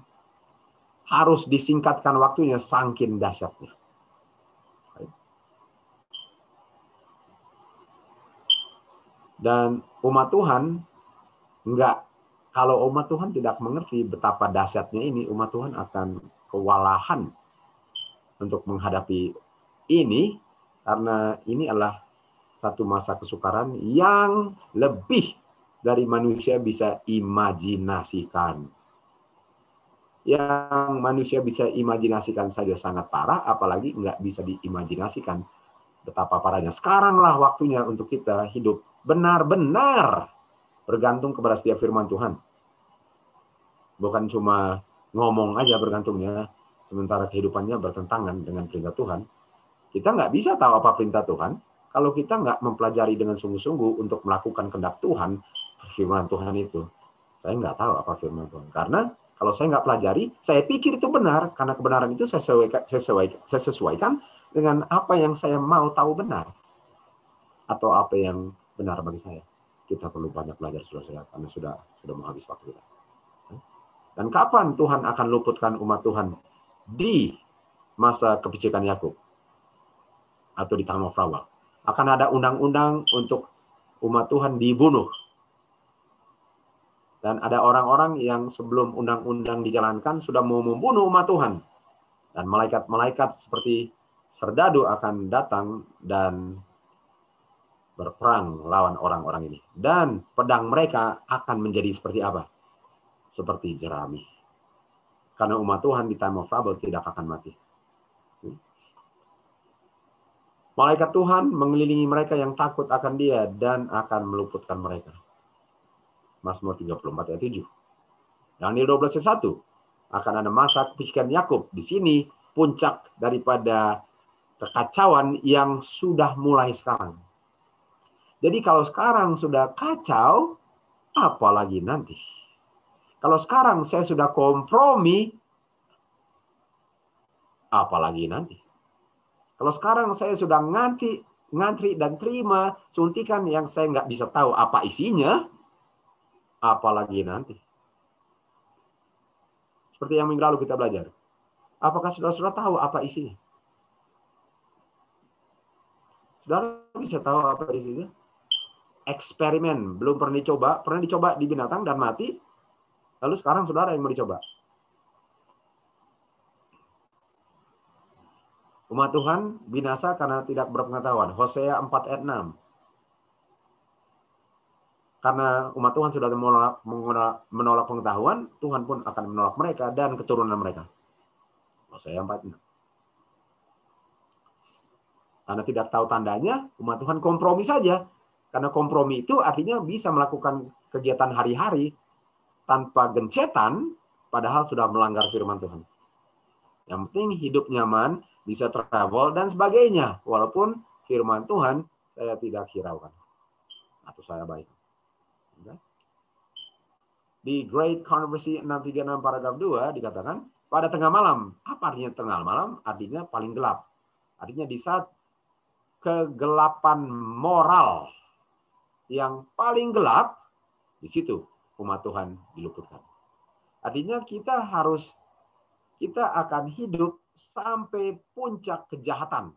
S2: harus disingkatkan waktunya sangkin dahsyatnya. Dan umat Tuhan enggak kalau umat Tuhan tidak mengerti betapa dahsyatnya ini, umat Tuhan akan kewalahan untuk menghadapi ini karena ini adalah satu masa kesukaran yang lebih dari manusia bisa imajinasikan. Yang manusia bisa imajinasikan saja sangat parah, apalagi nggak bisa diimajinasikan betapa parahnya. Sekaranglah waktunya untuk kita hidup benar-benar bergantung kepada setiap firman Tuhan. Bukan cuma ngomong aja bergantungnya, sementara kehidupannya bertentangan dengan perintah Tuhan. Kita nggak bisa tahu apa perintah Tuhan kalau kita nggak mempelajari dengan sungguh-sungguh untuk melakukan kehendak Tuhan, firman Tuhan itu. Saya nggak tahu apa firman Tuhan. Karena kalau saya nggak pelajari, saya pikir itu benar, karena kebenaran itu saya sesuaikan, saya sesuaikan, saya sesuaikan dengan apa yang saya mau tahu benar. Atau apa yang benar bagi saya. Kita perlu banyak belajar, saudara karena sudah sudah mau habis waktu kita. Dan kapan Tuhan akan luputkan umat Tuhan di masa kepicikan Yakub atau di Taman Frawal? Akan ada undang-undang untuk umat Tuhan dibunuh dan ada orang-orang yang sebelum undang-undang dijalankan sudah mau membunuh umat Tuhan. Dan malaikat-malaikat seperti serdadu akan datang dan berperang lawan orang-orang ini. Dan pedang mereka akan menjadi seperti apa? Seperti jerami. Karena umat Tuhan di time of trouble tidak akan mati. Malaikat Tuhan mengelilingi mereka yang takut akan dia dan akan meluputkan mereka. Mazmur 34 ayat 7. Daniel 12 ayat 1. Akan ada masa kepikiran Yakub. Di sini puncak daripada kekacauan yang sudah mulai sekarang. Jadi kalau sekarang sudah kacau, apalagi nanti. Kalau sekarang saya sudah kompromi, apalagi nanti. Kalau sekarang saya sudah ngantri, ngantri dan terima suntikan yang saya nggak bisa tahu apa isinya, apalagi nanti. Seperti yang minggu lalu kita belajar. Apakah saudara-saudara tahu apa isinya? Saudara bisa tahu apa isinya? Eksperimen, belum pernah dicoba, pernah dicoba di binatang dan mati. Lalu sekarang saudara yang mau dicoba. Umat Tuhan binasa karena tidak berpengetahuan. Hosea 4 ayat 6 karena umat Tuhan sudah menolak, menolak, pengetahuan, Tuhan pun akan menolak mereka dan keturunan mereka. Hosea 4. Karena tidak tahu tandanya, umat Tuhan kompromi saja. Karena kompromi itu artinya bisa melakukan kegiatan hari-hari tanpa gencetan, padahal sudah melanggar firman Tuhan. Yang penting hidup nyaman, bisa travel, dan sebagainya. Walaupun firman Tuhan saya tidak hiraukan. Atau saya baik. Di Great Controversy 636 paragraf 2 dikatakan, pada tengah malam. Apa artinya tengah malam? Artinya paling gelap. Artinya di saat kegelapan moral yang paling gelap, di situ umat Tuhan diluputkan. Artinya kita harus, kita akan hidup sampai puncak kejahatan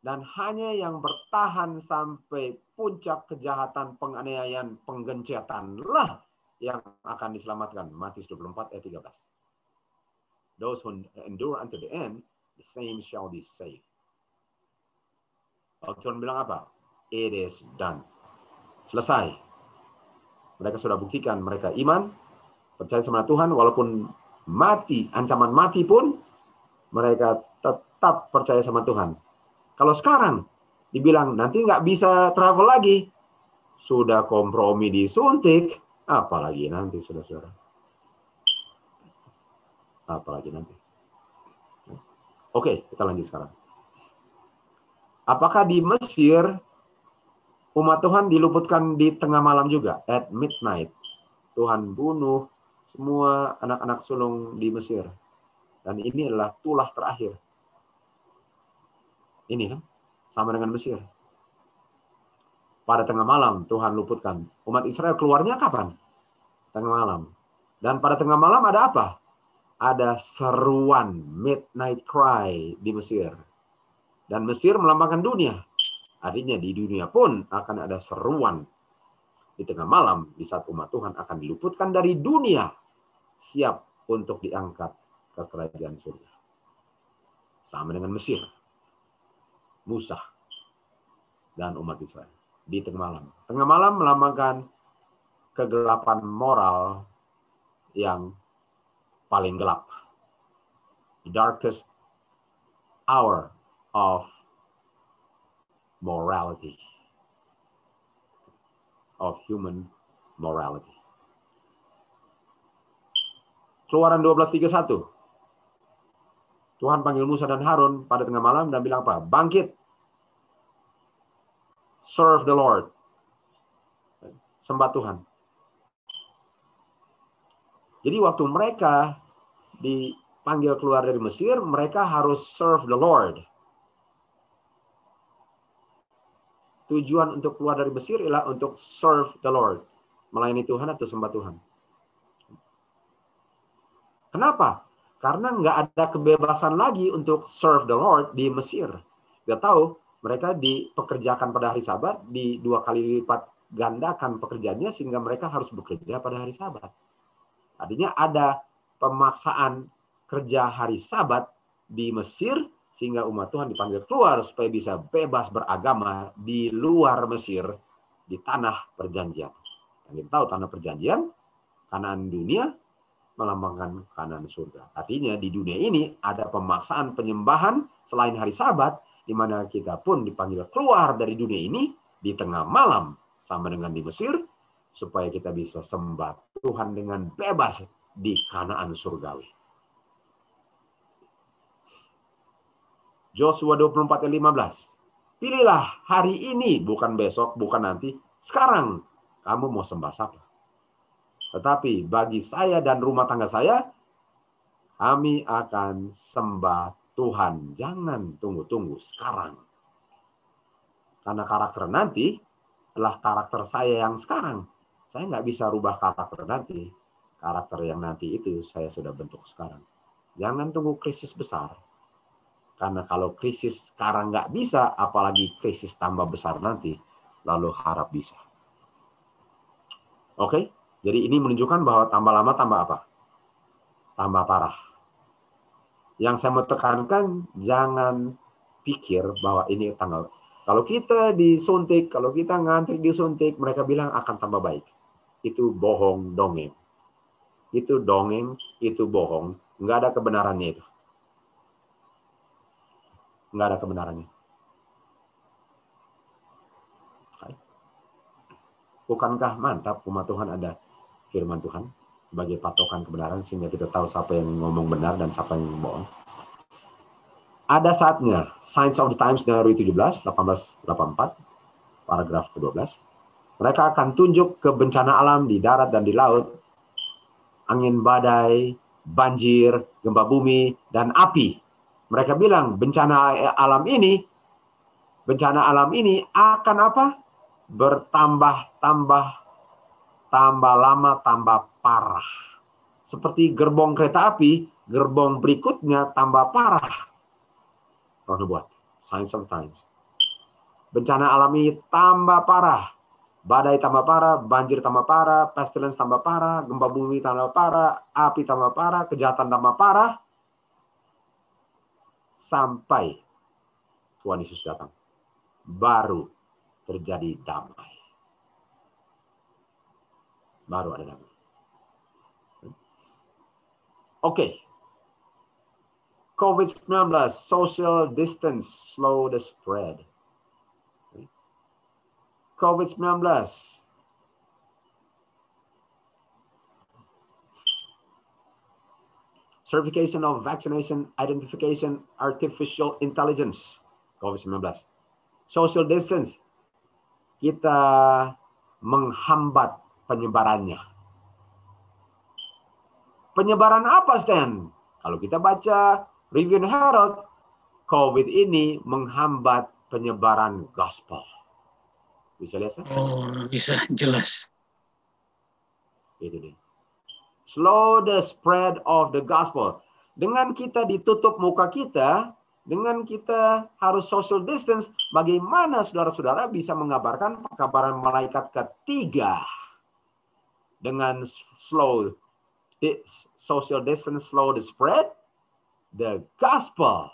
S2: dan hanya yang bertahan sampai puncak kejahatan penganiayaan penggencatan lah yang akan diselamatkan. Matius 24 ayat 13. Those who endure unto the end, the same shall be saved. Lalu Tuhan bilang apa? It is done. Selesai. Mereka sudah buktikan mereka iman, percaya sama Tuhan, walaupun mati, ancaman mati pun, mereka tetap percaya sama Tuhan kalau sekarang dibilang nanti nggak bisa travel lagi, sudah kompromi disuntik, apalagi nanti saudara-saudara. Apalagi nanti. Oke, kita lanjut sekarang. Apakah di Mesir umat Tuhan diluputkan di tengah malam juga? At midnight. Tuhan bunuh semua anak-anak sulung di Mesir. Dan ini adalah tulah terakhir ini kan sama dengan Mesir. Pada tengah malam Tuhan luputkan. Umat Israel keluarnya kapan? Tengah malam. Dan pada tengah malam ada apa? Ada seruan midnight cry di Mesir. Dan Mesir melambangkan dunia. Artinya di dunia pun akan ada seruan di tengah malam di saat umat Tuhan akan diluputkan dari dunia siap untuk diangkat ke kerajaan surga. Sama dengan Mesir. Musa dan umat Israel di tengah malam. Tengah malam melambangkan kegelapan moral yang paling gelap. The darkest hour of morality. of human morality. Keluaran 12:31. Tuhan panggil Musa dan Harun pada tengah malam dan bilang apa? Bangkit. Serve the Lord. Sembah Tuhan. Jadi waktu mereka dipanggil keluar dari Mesir, mereka harus serve the Lord. Tujuan untuk keluar dari Mesir ialah untuk serve the Lord. Melayani Tuhan atau sembah Tuhan. Kenapa? Karena nggak ada kebebasan lagi untuk serve the Lord di Mesir. Kita tahu mereka dipekerjakan pada hari Sabat, di dua kali lipat gandakan pekerjaannya sehingga mereka harus bekerja pada hari Sabat. Artinya ada pemaksaan kerja hari Sabat di Mesir sehingga umat Tuhan dipanggil keluar supaya bisa bebas beragama di luar Mesir di tanah perjanjian. Dan kita tahu tanah perjanjian, kanan dunia, melambangkan kanan surga. Artinya di dunia ini ada pemaksaan penyembahan selain hari Sabat, di mana kita pun dipanggil keluar dari dunia ini di tengah malam sama dengan di Mesir, supaya kita bisa sembah Tuhan dengan bebas di kanaan surgawi. Joshua 24 ayat 15. Pilihlah hari ini, bukan besok, bukan nanti. Sekarang kamu mau sembah siapa? Tetapi bagi saya dan rumah tangga saya, kami akan sembah Tuhan. Jangan tunggu-tunggu sekarang. Karena karakter nanti adalah karakter saya yang sekarang. Saya nggak bisa rubah karakter nanti. Karakter yang nanti itu saya sudah bentuk sekarang. Jangan tunggu krisis besar. Karena kalau krisis sekarang nggak bisa, apalagi krisis tambah besar nanti, lalu harap bisa. Oke? Jadi ini menunjukkan bahwa tambah lama tambah apa? Tambah parah. Yang saya mau tekankan, jangan pikir bahwa ini tanggal. Kalau kita disuntik, kalau kita ngantri disuntik, mereka bilang akan tambah baik. Itu bohong dongeng. Itu dongeng, itu bohong. Nggak ada kebenarannya itu. Nggak ada kebenarannya. Bukankah mantap umat Tuhan ada firman Tuhan sebagai patokan kebenaran sehingga kita tahu siapa yang ngomong benar dan siapa yang bohong. Ada saatnya, Science of the Times Januari 17, 1884, paragraf ke-12, mereka akan tunjuk ke bencana alam di darat dan di laut, angin badai, banjir, gempa bumi, dan api. Mereka bilang bencana alam ini, bencana alam ini akan apa? Bertambah-tambah tambah lama tambah parah. Seperti gerbong kereta api, gerbong berikutnya tambah parah. Roh buat Science of Times. Bencana alami tambah parah. Badai tambah parah, banjir tambah parah, pestilence tambah parah, gempa bumi tambah parah, api tambah parah, kejahatan tambah parah. Sampai Tuhan Yesus datang. Baru terjadi damai baru ada nama. Oke. Okay. COVID-19, social distance, slow the spread. COVID-19, certification of vaccination, identification, artificial intelligence, COVID-19. Social distance, kita menghambat penyebarannya. Penyebaran apa, Stan? Kalau kita baca Review Herald, COVID ini menghambat penyebaran gospel. Bisa lihat, Stan?
S3: Oh, bisa jelas.
S2: Itu dia. Slow the spread of the gospel. Dengan kita ditutup muka kita, dengan kita harus social distance, bagaimana saudara-saudara bisa mengabarkan pekabaran malaikat ketiga? dengan slow social distance slow the spread, the gospel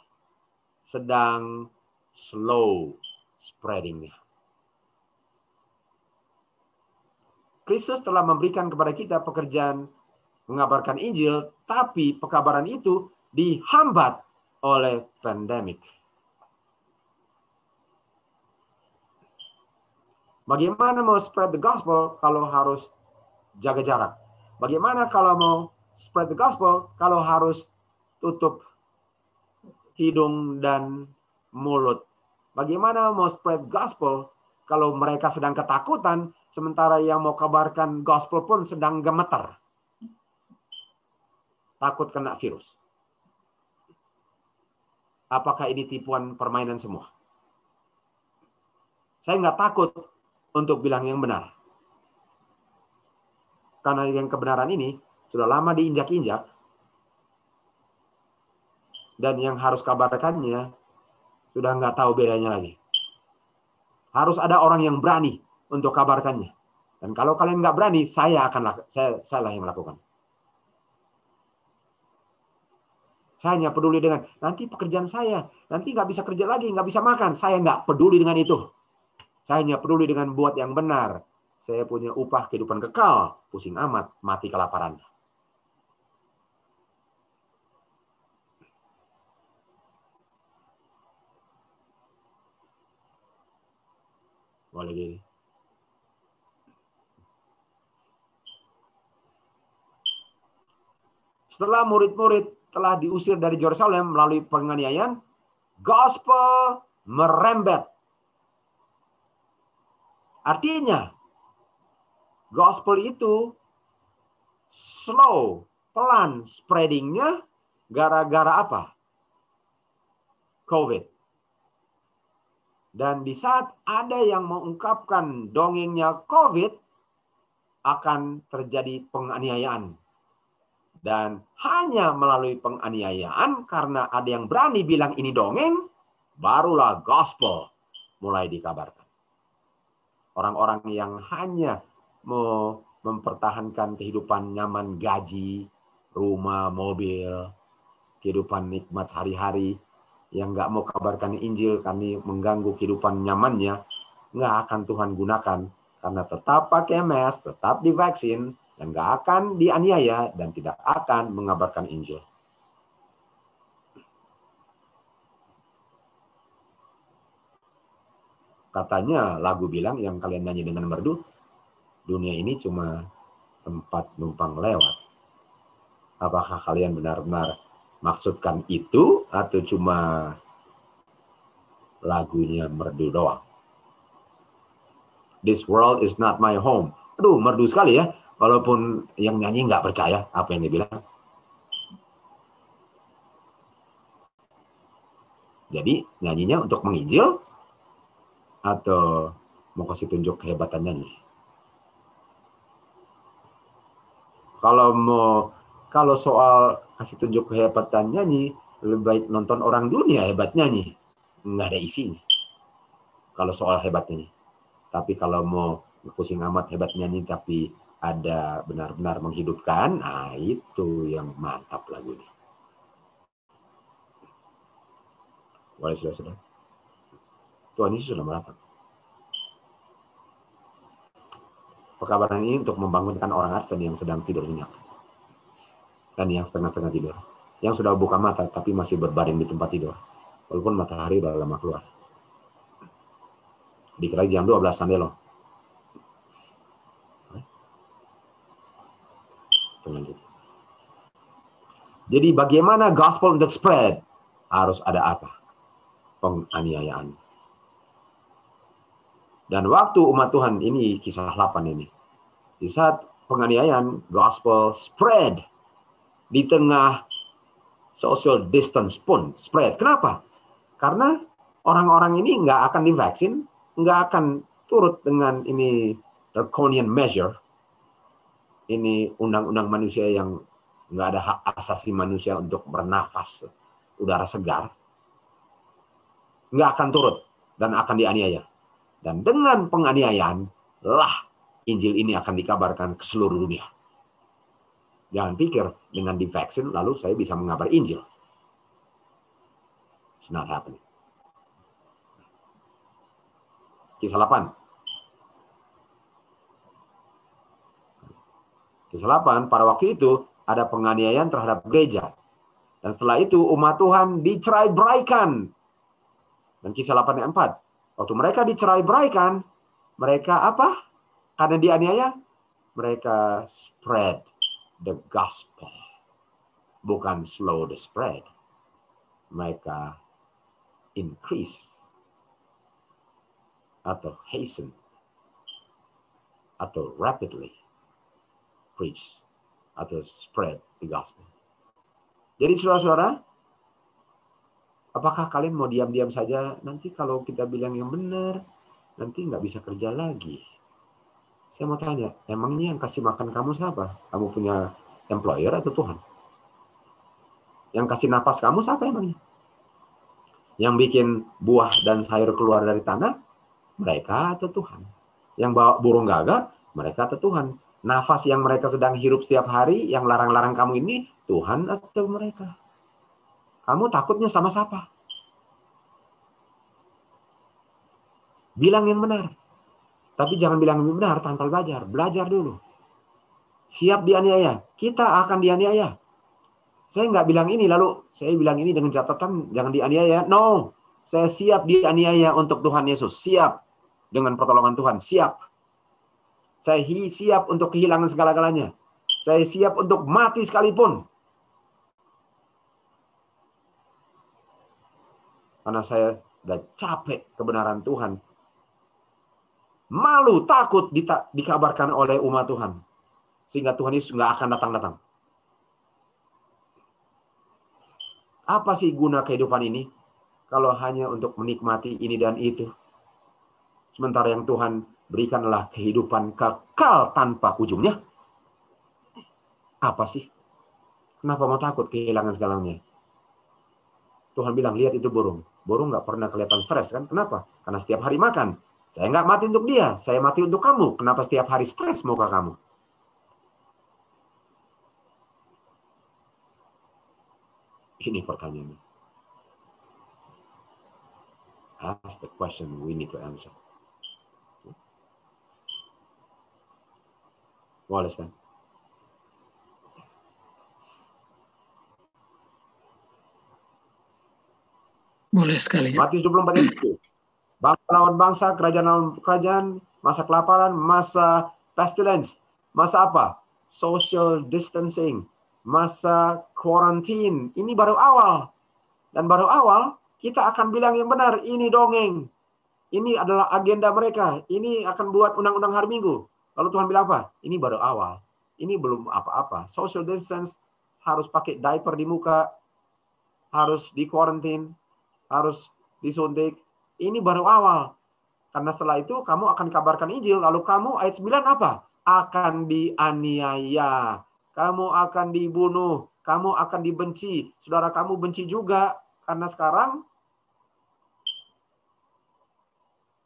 S2: sedang slow spreadingnya. Kristus telah memberikan kepada kita pekerjaan mengabarkan Injil, tapi pekabaran itu dihambat oleh pandemik. Bagaimana mau spread the gospel kalau harus jaga jarak? Bagaimana kalau mau spread the gospel kalau harus tutup hidung dan mulut? Bagaimana mau spread gospel kalau mereka sedang ketakutan sementara yang mau kabarkan gospel pun sedang gemeter? Takut kena virus. Apakah ini tipuan permainan semua? Saya nggak takut untuk bilang yang benar. Karena yang kebenaran ini sudah lama diinjak-injak. Dan yang harus kabarkannya sudah nggak tahu bedanya lagi. Harus ada orang yang berani untuk kabarkannya. Dan kalau kalian nggak berani, saya akan saya salah yang melakukan. Saya hanya peduli dengan nanti pekerjaan saya, nanti nggak bisa kerja lagi, nggak bisa makan. Saya nggak peduli dengan itu. Saya hanya peduli dengan buat yang benar. Saya punya upah kehidupan kekal. Pusing amat, mati kelaparan. Boleh gini. Setelah murid-murid telah diusir dari Yerusalem melalui penganiayaan, gospel merembet. Artinya, gospel itu slow, pelan spreadingnya gara-gara apa? COVID. Dan di saat ada yang mengungkapkan dongengnya COVID, akan terjadi penganiayaan dan hanya melalui penganiayaan karena ada yang berani bilang ini dongeng, barulah gospel mulai dikabarkan. Orang-orang yang hanya mau mempertahankan kehidupan nyaman gaji, rumah, mobil, kehidupan nikmat sehari-hari, yang nggak mau kabarkan Injil karena mengganggu kehidupan nyamannya, nggak akan Tuhan gunakan karena tetap pakai mask, tetap divaksin, dan gak akan dianiaya dan tidak akan mengabarkan Injil. Katanya lagu bilang yang kalian nyanyi dengan merdu, dunia ini cuma tempat numpang lewat. Apakah kalian benar-benar maksudkan itu atau cuma lagunya merdu doang? This world is not my home. Aduh, merdu sekali ya walaupun yang nyanyi nggak percaya apa yang dibilang. Jadi nyanyinya untuk menginjil atau mau kasih tunjuk kehebatan nyanyi. Kalau mau kalau soal kasih tunjuk kehebatan nyanyi, lebih baik nonton orang dunia hebat nyanyi. Nggak ada isinya. Kalau soal hebat nyanyi. Tapi kalau mau pusing amat hebat nyanyi tapi ada benar-benar menghidupkan, nah itu yang mantap lagu ini. Boleh sudah sudah. Tuhan Yesus sudah merapat. Pekabaran ini untuk membangunkan orang Advent yang sedang tidur nyenyak. Dan yang setengah-setengah tidur. Yang sudah buka mata tapi masih berbaring di tempat tidur. Walaupun matahari sudah lama keluar. Sedikit lagi jam 12 Sandelo. Lanjut. Jadi bagaimana gospel untuk spread? Harus ada apa? Penganiayaan. Dan waktu umat Tuhan ini kisah 8 ini. Di saat penganiayaan gospel spread di tengah social distance pun spread. Kenapa? Karena orang-orang ini nggak akan divaksin, nggak akan turut dengan ini draconian measure ini undang-undang manusia yang nggak ada hak asasi manusia untuk bernafas udara segar, nggak akan turut dan akan dianiaya. Dan dengan penganiayaan lah Injil ini akan dikabarkan ke seluruh dunia. Jangan pikir dengan divaksin lalu saya bisa mengabar Injil. It's not happening. Kisah 8. 8, pada waktu itu ada penganiayaan terhadap gereja. Dan setelah itu umat Tuhan dicerai beraikan. Dan kisah 8 ayat 4. Waktu mereka dicerai beraikan, Mereka apa? Karena dianiaya, mereka spread the gospel. Bukan slow the spread. Mereka increase atau hasten atau rapidly preach atau spread the gospel. Jadi saudara-saudara, apakah kalian mau diam-diam saja? Nanti kalau kita bilang yang benar, nanti nggak bisa kerja lagi. Saya mau tanya, emangnya yang kasih makan kamu siapa? Kamu punya employer atau Tuhan? Yang kasih napas kamu siapa emangnya? Yang bikin buah dan sayur keluar dari tanah, mereka atau Tuhan? Yang bawa burung gagak, mereka atau Tuhan? Nafas yang mereka sedang hirup setiap hari, yang larang-larang kamu ini, Tuhan atau mereka? Kamu takutnya sama siapa? Bilang yang benar. Tapi jangan bilang yang benar tanpa belajar. Belajar dulu. Siap dianiaya. Kita akan dianiaya. Saya nggak bilang ini lalu saya bilang ini dengan catatan jangan dianiaya. No. Saya siap dianiaya untuk Tuhan Yesus. Siap. Dengan pertolongan Tuhan. Siap. Saya siap untuk kehilangan segala-galanya. Saya siap untuk mati sekalipun. Karena saya udah capek kebenaran Tuhan. Malu, takut dita- dikabarkan oleh umat Tuhan. Sehingga Tuhan Yesus nggak akan datang-datang. Apa sih guna kehidupan ini? Kalau hanya untuk menikmati ini dan itu. Sementara yang Tuhan berikanlah kehidupan kekal tanpa ujungnya. Apa sih? Kenapa mau takut kehilangan segalanya? Tuhan bilang, lihat itu burung. Burung nggak pernah kelihatan stres kan? Kenapa? Karena setiap hari makan. Saya nggak mati untuk dia, saya mati untuk kamu. Kenapa setiap hari stres muka kamu? Ini pertanyaannya. Ask the question we need to answer. Boleh, Stan?
S3: Boleh sekali. Ya.
S2: Matius 24 ayat 1. Bangsa lawan bangsa, kerajaan lawan kerajaan, masa kelaparan, masa pestilence. Masa apa? Social distancing. Masa quarantine. Ini baru awal. Dan baru awal, kita akan bilang yang benar, ini dongeng. Ini adalah agenda mereka. Ini akan buat undang-undang hari Minggu. Lalu Tuhan bilang apa? Ini baru awal. Ini belum apa-apa. Social distance harus pakai diaper di muka, harus di quarantine, harus disuntik. Ini baru awal. Karena setelah itu kamu akan kabarkan Injil. Lalu kamu ayat 9 apa? Akan dianiaya. Kamu akan dibunuh. Kamu akan dibenci. Saudara kamu benci juga. Karena sekarang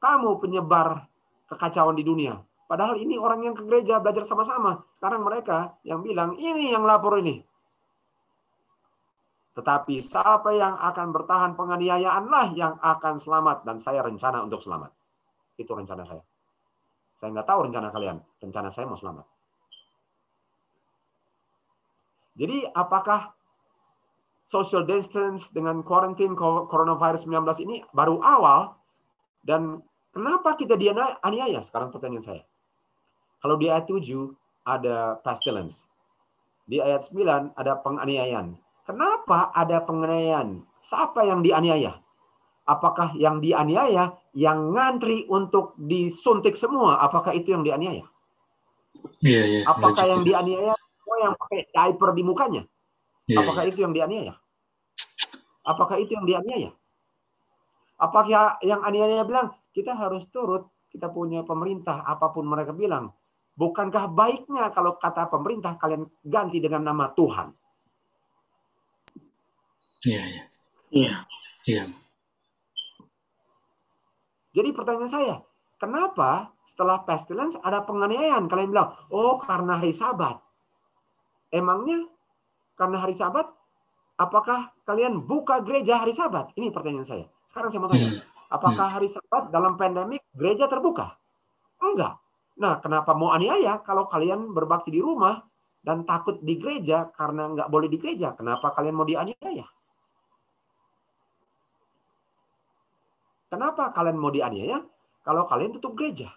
S2: kamu penyebar kekacauan di dunia. Padahal ini orang yang ke gereja belajar sama-sama. Sekarang mereka yang bilang, ini yang lapor ini. Tetapi siapa yang akan bertahan penganiayaanlah yang akan selamat. Dan saya rencana untuk selamat. Itu rencana saya. Saya nggak tahu rencana kalian. Rencana saya mau selamat. Jadi apakah social distance dengan quarantine coronavirus 19 ini baru awal? Dan kenapa kita dianiaya? Sekarang pertanyaan saya. Kalau di ayat 7 ada pestilence. Di ayat 9 ada penganiayaan. Kenapa ada penganiayaan? Siapa yang dianiaya? Apakah yang dianiaya yang ngantri untuk disuntik semua? Apakah itu yang dianiaya?
S3: Iya, iya.
S2: Apakah
S3: logik
S2: yang dianiaya semua yang pakai diaper di mukanya?
S3: Iya,
S2: Apakah
S3: iya.
S2: itu yang dianiaya? Apakah itu yang dianiaya? Apakah yang aniaya bilang kita harus turut, kita punya pemerintah apa pun mereka bilang. Bukankah baiknya kalau kata pemerintah kalian ganti dengan nama Tuhan?
S3: Iya, iya.
S4: Iya.
S3: Iya.
S2: Jadi pertanyaan saya, kenapa setelah pestilence ada penganiayaan? Kalian bilang, oh karena hari sabat. Emangnya karena hari sabat, apakah kalian buka gereja hari sabat? Ini pertanyaan saya. Sekarang saya mau tanya,
S3: Hmm.
S2: apakah hari sabat dalam pandemik gereja terbuka? Enggak. Nah, kenapa mau aniaya kalau kalian berbakti di rumah dan takut di gereja karena nggak boleh di gereja? Kenapa kalian mau dianiaya? Kenapa kalian mau dianiaya kalau kalian tutup gereja?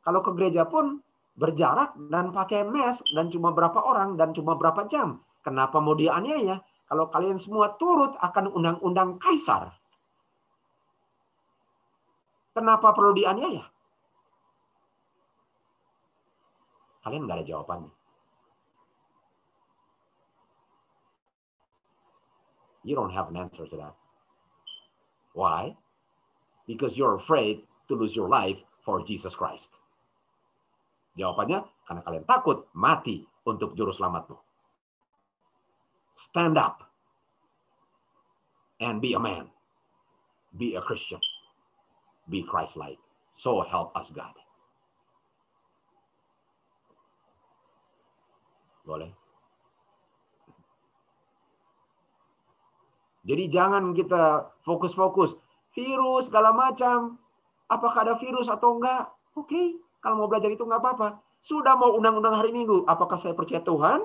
S2: Kalau ke gereja pun berjarak dan pakai mask dan cuma berapa orang dan cuma berapa jam. Kenapa mau dianiaya? Kalau kalian semua turut akan undang-undang kaisar. Kenapa perlu dianiaya? Kalian nggak ada jawabannya. You don't have an answer to that. Why? Because you're afraid to lose your life for Jesus Christ. Jawabannya, karena kalian takut mati untuk juru selamatmu. Stand up and be a man. Be a Christian. Be Christ-like. So help us God. Boleh? Jadi jangan kita fokus-fokus. Virus, segala macam. Apakah ada virus atau enggak? Oke, okay. kalau mau belajar itu enggak apa-apa. Sudah mau undang-undang hari Minggu. Apakah saya percaya Tuhan?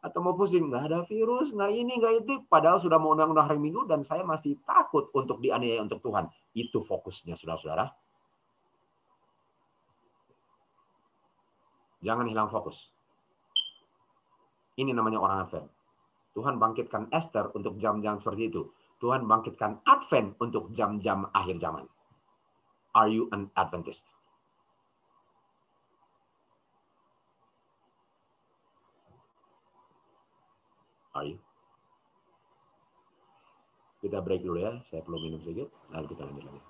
S2: Atau mau pusing? Enggak ada virus, enggak ini, enggak itu. Padahal sudah mau undang-undang hari Minggu dan saya masih takut untuk dianiaya untuk Tuhan. Itu fokusnya, saudara-saudara. Jangan hilang fokus. Ini namanya orang Advent. Tuhan bangkitkan Esther untuk jam-jam seperti itu. Tuhan bangkitkan Advent untuk jam-jam akhir zaman. Are you an Adventist? Are you? Kita break dulu ya. Saya perlu minum sedikit. Lalu kita lanjut lagi.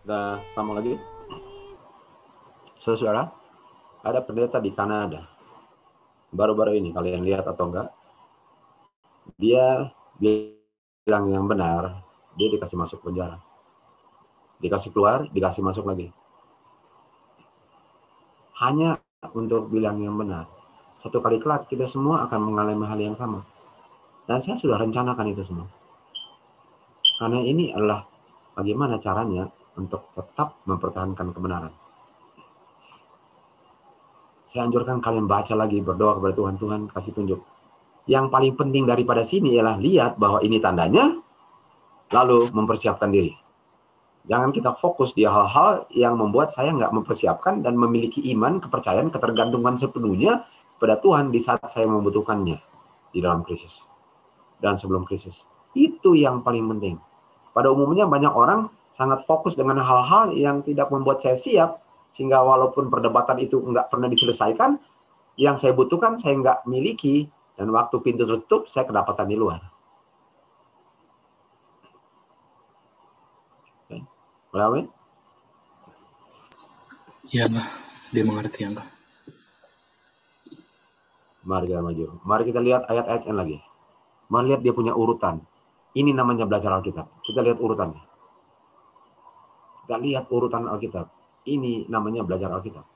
S2: Kita sambung lagi. Saudara, ada pendeta di Kanada. Baru-baru ini kalian lihat atau enggak? Dia bilang yang benar, dia dikasih masuk penjara. Dikasih keluar, dikasih masuk lagi. Hanya untuk bilang yang benar. Satu kali kelak kita semua akan mengalami hal yang sama. Dan saya sudah rencanakan itu semua. Karena ini adalah bagaimana caranya untuk tetap mempertahankan kebenaran. Saya anjurkan kalian baca lagi, berdoa kepada Tuhan, Tuhan kasih tunjuk. Yang paling penting daripada sini ialah lihat bahwa ini tandanya, lalu mempersiapkan diri. Jangan kita fokus di hal-hal yang membuat saya nggak mempersiapkan dan memiliki iman, kepercayaan, ketergantungan sepenuhnya pada Tuhan di saat saya membutuhkannya di dalam krisis dan sebelum krisis. Itu yang paling penting. Pada umumnya banyak orang sangat fokus dengan hal-hal yang tidak membuat saya siap, sehingga walaupun perdebatan itu nggak pernah diselesaikan, yang saya butuhkan saya nggak miliki, dan waktu pintu tertutup, saya kedapatan di luar. Oke. Boleh, Amin?
S3: Ya, Mbak. Dia mengerti, ya, Mbak.
S2: Mari kita maju. Mari kita lihat ayat-ayat yang lagi. Mari lihat dia punya urutan. Ini namanya belajar Alkitab. Kita lihat urutannya. Kita lihat urutan Alkitab. Ini namanya belajar Alkitab.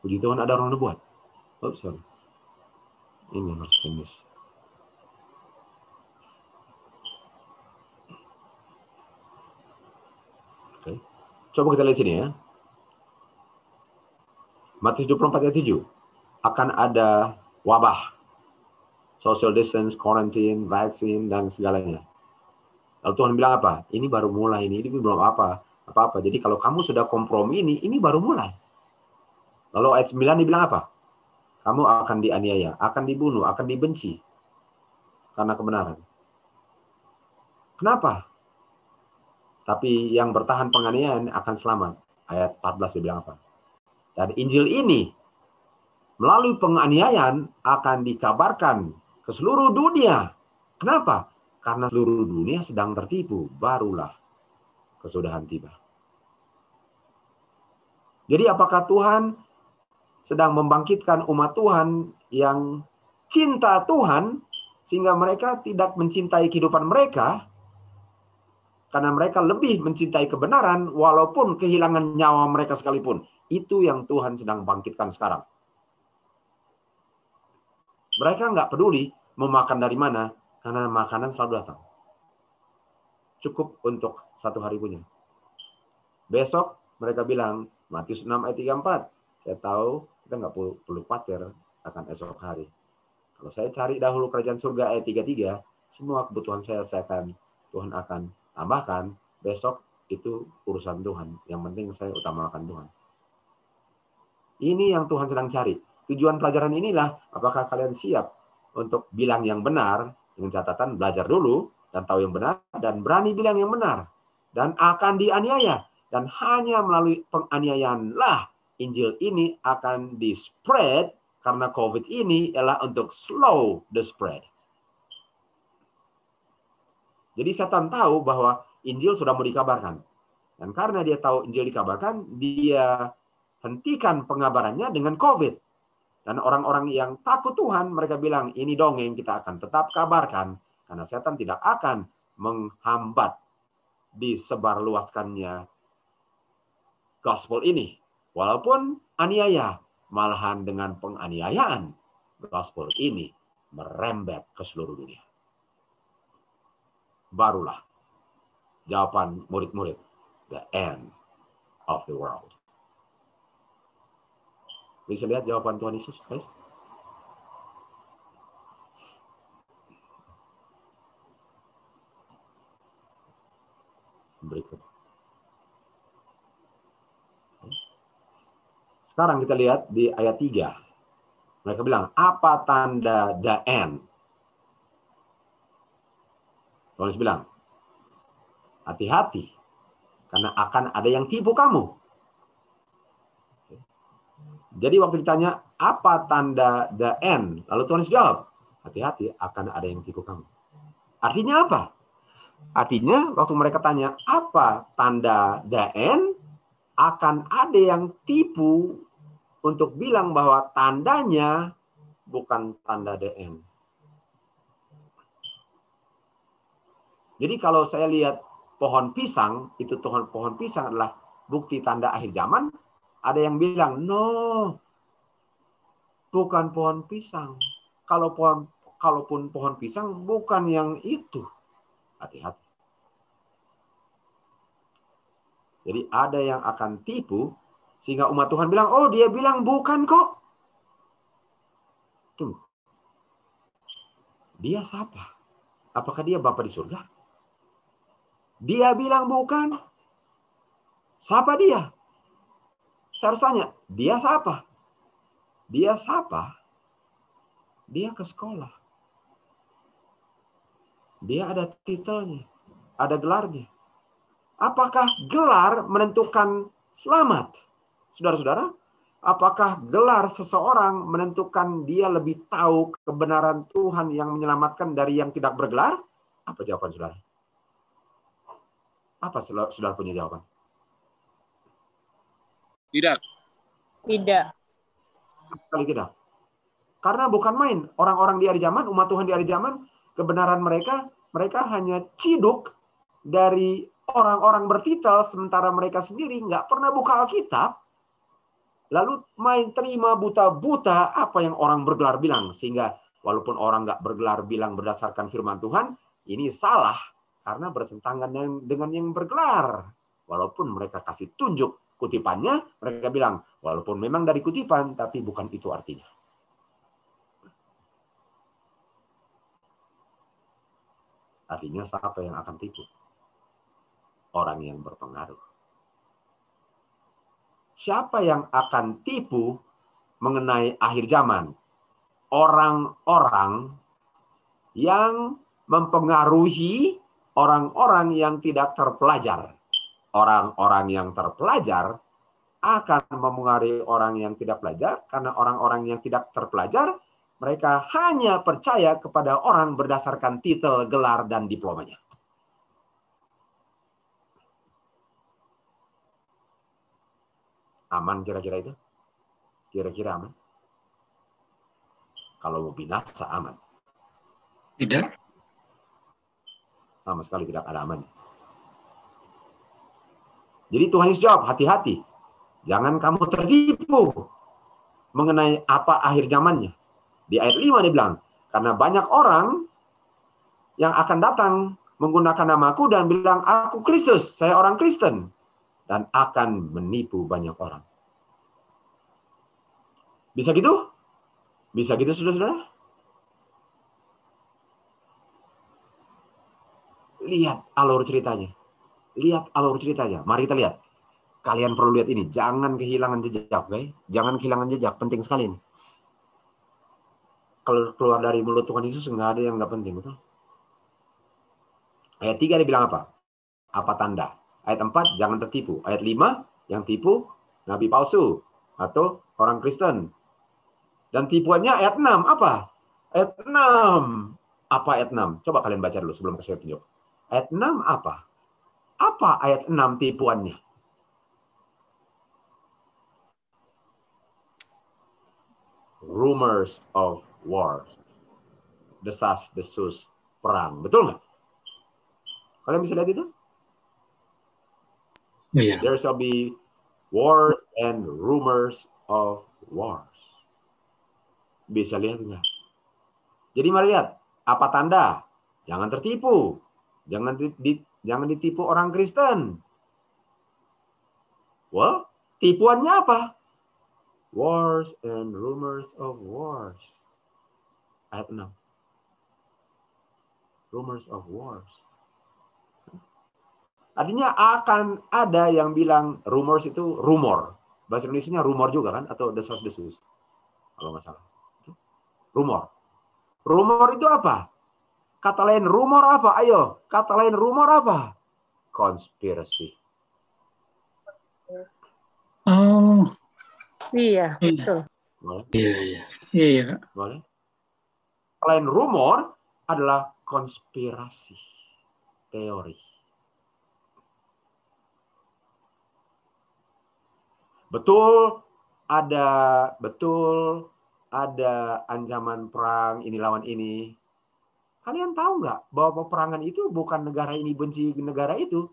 S2: Puji Tuhan ada orang nubuat. Oh, sorry. Ini harus tembus. Oke. Coba kita lihat sini ya. Matius 24 ayat 7. Akan ada wabah. Social distance, quarantine, vaksin, dan segalanya. Lalu Tuhan bilang apa? Ini baru mulai, ini, ini belum apa. Apa-apa. Jadi kalau kamu sudah kompromi ini, ini baru mulai. Lalu ayat 9 dibilang apa? Kamu akan dianiaya, akan dibunuh, akan dibenci. Karena kebenaran. Kenapa? Tapi yang bertahan penganiayaan akan selamat. Ayat 14 dia bilang apa? Dan Injil ini melalui penganiayaan akan dikabarkan ke seluruh dunia. Kenapa? Karena seluruh dunia sedang tertipu. Barulah kesudahan tiba. Jadi apakah Tuhan sedang membangkitkan umat Tuhan yang cinta Tuhan sehingga mereka tidak mencintai kehidupan mereka karena mereka lebih mencintai kebenaran walaupun kehilangan nyawa mereka sekalipun. Itu yang Tuhan sedang bangkitkan sekarang. Mereka nggak peduli memakan dari mana karena makanan selalu datang. Cukup untuk satu hari punya. Besok mereka bilang, Matius 6 ayat 34, saya tahu kita nggak perlu, perlu khawatir akan esok hari. Kalau saya cari dahulu kerajaan surga ayat 33, semua kebutuhan saya saya akan Tuhan akan tambahkan. Besok itu urusan Tuhan. Yang penting saya utamakan Tuhan. Ini yang Tuhan sedang cari. Tujuan pelajaran inilah apakah kalian siap untuk bilang yang benar dengan catatan belajar dulu dan tahu yang benar dan berani bilang yang benar dan akan dianiaya dan hanya melalui penganiayaan lah Injil ini akan di spread karena COVID ini ialah untuk slow the spread. Jadi setan tahu bahwa Injil sudah mau dikabarkan. Dan karena dia tahu Injil dikabarkan, dia hentikan pengabarannya dengan COVID. Dan orang-orang yang takut Tuhan, mereka bilang, ini dongeng kita akan tetap kabarkan. Karena setan tidak akan menghambat disebarluaskannya gospel ini. Walaupun aniaya, malahan dengan penganiayaan, gospel ini merembet ke seluruh dunia. Barulah jawaban murid-murid, the end of the world. Bisa lihat jawaban Tuhan Yesus, guys? Berikut. Sekarang kita lihat di ayat 3. Mereka bilang, apa tanda the end? Tuhan bilang, hati-hati. Karena akan ada yang tipu kamu. Jadi waktu ditanya, apa tanda the end? Lalu Tuhan jawab, hati-hati akan ada yang tipu kamu. Artinya apa? Artinya waktu mereka tanya, apa tanda the end? Akan ada yang tipu untuk bilang bahwa tandanya bukan tanda the end. Jadi kalau saya lihat pohon pisang, itu pohon pohon pisang adalah bukti tanda akhir zaman, ada yang bilang, no, bukan pohon pisang. Kalau pohon, kalaupun pohon pisang, bukan yang itu. Hati-hati. Jadi ada yang akan tipu, sehingga umat Tuhan bilang, oh dia bilang bukan kok. Tunggu. Dia siapa? Apakah dia Bapak di surga? Dia bilang bukan. Siapa dia? Saya harus tanya, dia siapa? Dia siapa? Dia ke sekolah. Dia ada titelnya, ada gelarnya. Apakah gelar menentukan selamat? Saudara-saudara, apakah gelar seseorang menentukan dia lebih tahu kebenaran Tuhan yang menyelamatkan dari yang tidak bergelar? Apa jawaban saudara? Apa saudara punya jawaban?
S9: Tidak.
S4: Tidak.
S2: Sekali tidak. Karena bukan main. Orang-orang di hari zaman, umat Tuhan di hari zaman, kebenaran mereka, mereka hanya ciduk dari orang-orang bertitel, sementara mereka sendiri nggak pernah buka Alkitab, lalu main terima buta-buta apa yang orang bergelar bilang. Sehingga walaupun orang nggak bergelar bilang berdasarkan firman Tuhan, ini salah karena bertentangan dengan yang bergelar. Walaupun mereka kasih tunjuk kutipannya, mereka bilang, walaupun memang dari kutipan, tapi bukan itu artinya. Artinya siapa yang akan tipu? Orang yang berpengaruh. Siapa yang akan tipu mengenai akhir zaman? Orang-orang yang mempengaruhi orang-orang yang tidak terpelajar. Orang-orang yang terpelajar akan memengaruhi orang yang tidak belajar karena orang-orang yang tidak terpelajar mereka hanya percaya kepada orang berdasarkan titel, gelar, dan diplomanya. Aman kira-kira itu? Kira-kira aman? Kalau mau binasa aman.
S5: Tidak.
S2: Sama sekali tidak ada aman. Jadi Tuhan Yesus jawab, hati-hati. Jangan kamu tertipu mengenai apa akhir zamannya. Di ayat 5 dia bilang, karena banyak orang yang akan datang menggunakan namaku dan bilang, aku Kristus, saya orang Kristen. Dan akan menipu banyak orang. Bisa gitu? Bisa gitu, saudara-saudara? Lihat alur ceritanya. Lihat alur ceritanya. Mari kita lihat. Kalian perlu lihat ini. Jangan kehilangan jejak? Okay? Jangan kehilangan jejak. Penting sekali ini. Kalau keluar dari mulut Tuhan Yesus, nggak ada yang nggak penting, betul? Ayat 3 dia bilang apa? Apa tanda? Ayat 4, jangan tertipu. Ayat 5, yang tipu, nabi palsu. Atau orang Kristen. Dan tipuannya ayat 6, apa? Ayat 6. Apa ayat 6? Coba kalian baca dulu sebelum kasih tunjuk. Ayat 6 apa? Apa ayat 6 tipuannya? Rumors of war. Desas-desus perang. Betul nggak? Kalian bisa lihat itu?
S5: Iya.
S2: There shall be wars and rumors of wars. Bisa lihat nggak? Jadi mari lihat. Apa tanda? Jangan tertipu. Jangan di, di, jangan ditipu orang Kristen. Well, tipuannya apa? Wars and rumors of wars. Ayat 6. Rumors of wars. Artinya akan ada yang bilang rumors itu rumor. Bahasa Indonesia rumor juga kan? Atau desas-desus. Kalau nggak salah. Rumor. Rumor itu apa? Kata lain rumor apa? Ayo, kata lain rumor apa? Konspirasi.
S5: Oh,
S4: Iya,
S5: Iya.
S4: betul.
S2: Boleh?
S5: iya, iya. Iya.
S2: Boleh? Selain rumor adalah konspirasi. Teori. Betul ada betul ada ancaman perang ini lawan ini. Kalian tahu nggak bahwa peperangan itu bukan negara ini benci negara itu.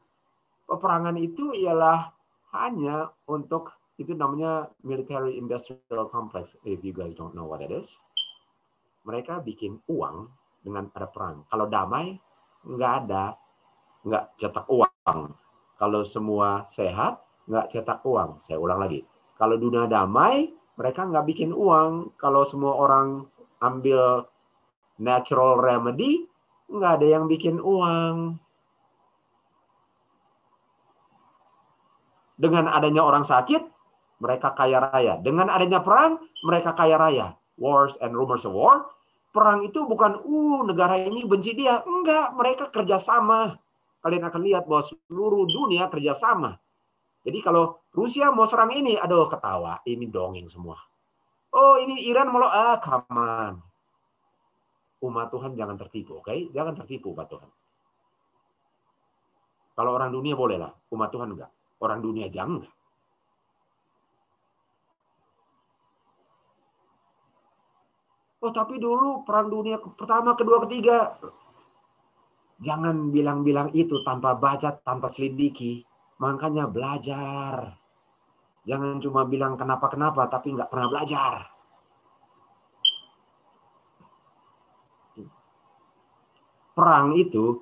S2: Peperangan itu ialah hanya untuk itu namanya military industrial complex. If you guys don't know what it is, mereka bikin uang dengan ada perang. Kalau damai nggak ada, nggak cetak uang. Kalau semua sehat, nggak cetak uang. Saya ulang lagi. Kalau dunia damai, mereka nggak bikin uang. Kalau semua orang ambil natural remedy, nggak ada yang bikin uang. Dengan adanya orang sakit, mereka kaya raya. Dengan adanya perang, mereka kaya raya. Wars and rumors of war. Perang itu bukan, uh, negara ini benci dia. Enggak, mereka kerjasama. Kalian akan lihat bahwa seluruh dunia kerjasama. Jadi kalau Rusia mau serang ini, aduh ketawa. Ini dongeng semua. Oh ini Iran mau, ah on. Umat Tuhan jangan tertipu, oke? Jangan tertipu, umat Tuhan. Kalau orang dunia boleh lah, umat Tuhan enggak. Orang dunia jangan. Oh tapi dulu perang dunia pertama, kedua, ketiga. Jangan bilang-bilang itu tanpa baca, tanpa selidiki. Makanya belajar. Jangan cuma bilang kenapa-kenapa, tapi nggak pernah belajar. Perang itu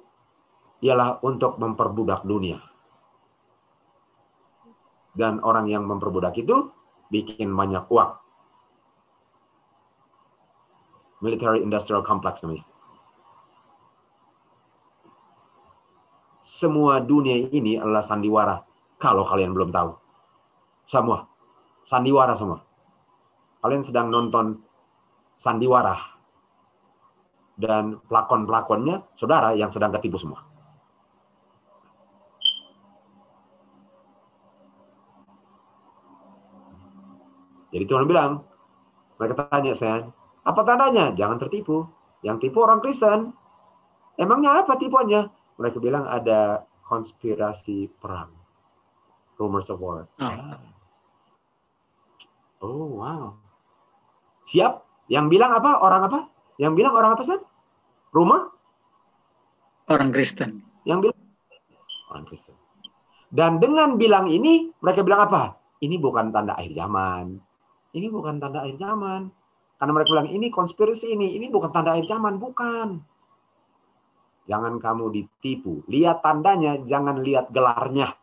S2: ialah untuk memperbudak dunia. Dan orang yang memperbudak itu bikin banyak uang. Military Industrial Complex namanya. Semua dunia ini adalah sandiwara. Kalau kalian belum tahu. Semua. Sandiwara semua. Kalian sedang nonton sandiwara dan pelakon-pelakonnya saudara yang sedang ketipu semua. Jadi Tuhan bilang, mereka tanya saya, apa tandanya? Jangan tertipu. Yang tipu orang Kristen. Emangnya apa tipuannya? Mereka bilang ada konspirasi perang. Rumors of war.
S3: Oh.
S2: oh, wow. Siap? Yang bilang apa? Orang apa? Yang bilang orang apa, Sam? Rumor?
S3: Orang Kristen.
S2: Yang bilang orang Kristen. Dan dengan bilang ini, mereka bilang apa? Ini bukan tanda akhir zaman. Ini bukan tanda akhir zaman. Karena mereka bilang ini konspirasi ini, ini bukan tanda akhir zaman, bukan. Jangan kamu ditipu. Lihat tandanya, jangan lihat gelarnya.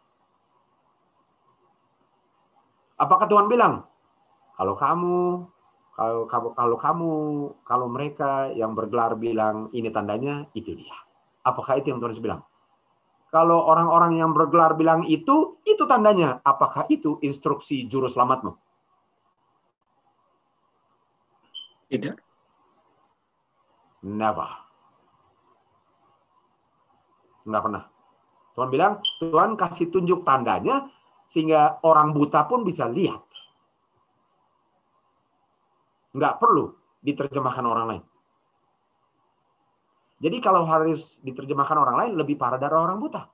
S2: Apakah Tuhan bilang, kalau kamu kalau kamu kalau kamu kalau mereka yang bergelar bilang ini tandanya itu dia. Apakah itu yang Tuhan bilang? Kalau orang-orang yang bergelar bilang itu, itu tandanya. Apakah itu instruksi juru selamatmu?
S3: Tidak.
S2: Never. Enggak pernah. Tuhan bilang, Tuhan kasih tunjuk tandanya sehingga orang buta pun bisa lihat. Enggak perlu diterjemahkan orang lain. Jadi kalau harus diterjemahkan orang lain, lebih parah dari orang buta.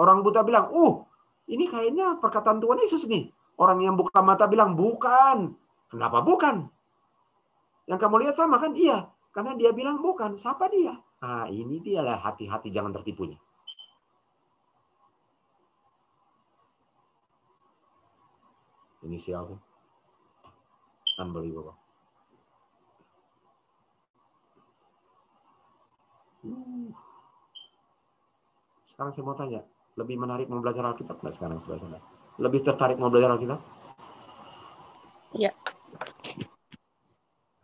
S2: Orang buta bilang, uh, ini kayaknya perkataan Tuhan Yesus nih. Orang yang buka mata bilang, bukan. Kenapa bukan? Yang kamu lihat sama kan? Iya. Karena dia bilang bukan. Siapa dia? Ah, ini dia lah hati-hati jangan tertipunya. Ini siapa? Unbelievable. Sekarang saya mau tanya, lebih menarik mau belajar Alkitab nggak sekarang sebelah sana? Lebih tertarik mau belajar Alkitab?
S4: Iya.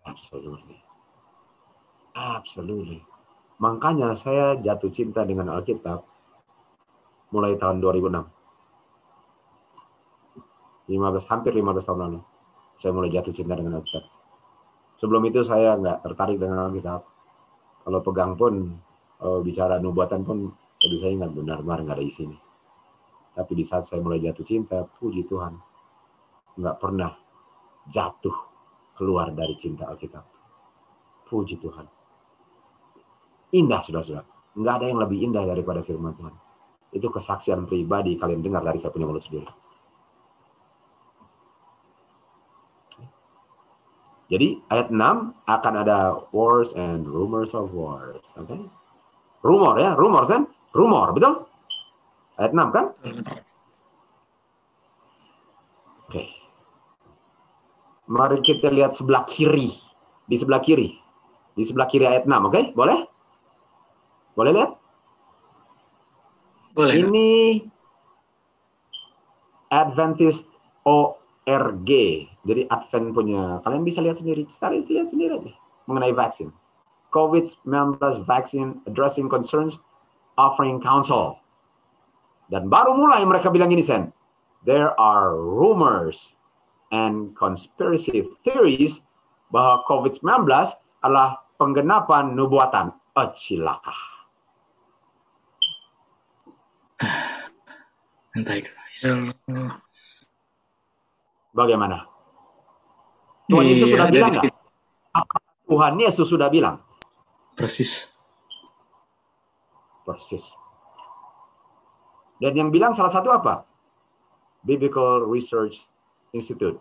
S2: Absolutely. Absolutely. Makanya saya jatuh cinta dengan Alkitab mulai tahun 2006. 15 hampir 15 tahun lalu. Saya mulai jatuh cinta dengan Alkitab. Sebelum itu saya nggak tertarik dengan Alkitab. Kalau pegang pun, kalau bicara nubuatan pun, saya bisa ingat benar-benar nggak ada isinya. Tapi di saat saya mulai jatuh cinta, puji Tuhan, nggak pernah jatuh keluar dari cinta Alkitab. Puji Tuhan. Indah, sudah-sudah. Nggak ada yang lebih indah daripada firman Tuhan. Itu kesaksian pribadi kalian dengar dari saya punya mulut sendiri. Jadi ayat 6 akan ada wars and rumors of wars. Oke. Okay? Rumor ya, rumor kan? Rumor, betul? Ayat 6 kan? Oke. Okay. Mari kita lihat sebelah kiri. Di sebelah kiri. Di sebelah kiri ayat 6, oke? Okay? Boleh? Boleh lihat?
S3: Boleh.
S2: Ini Adventist ORG. Jadi Advent punya, kalian bisa lihat sendiri, cari lihat sendiri aja mengenai vaksin. COVID-19 vaccine addressing concerns, offering counsel. Dan baru mulai mereka bilang ini, Sen. There are rumors and conspiracy theories bahwa COVID-19 adalah penggenapan nubuatan. Oh, cilaka.
S3: Antichrist.
S2: Bagaimana? Tuhan
S3: Iya,
S2: Yesus sudah bilang nggak? Apa Tuhan Yesus sudah bilang?
S3: Persis.
S2: Persis. Dan yang bilang salah satu apa? Biblical Research Institute,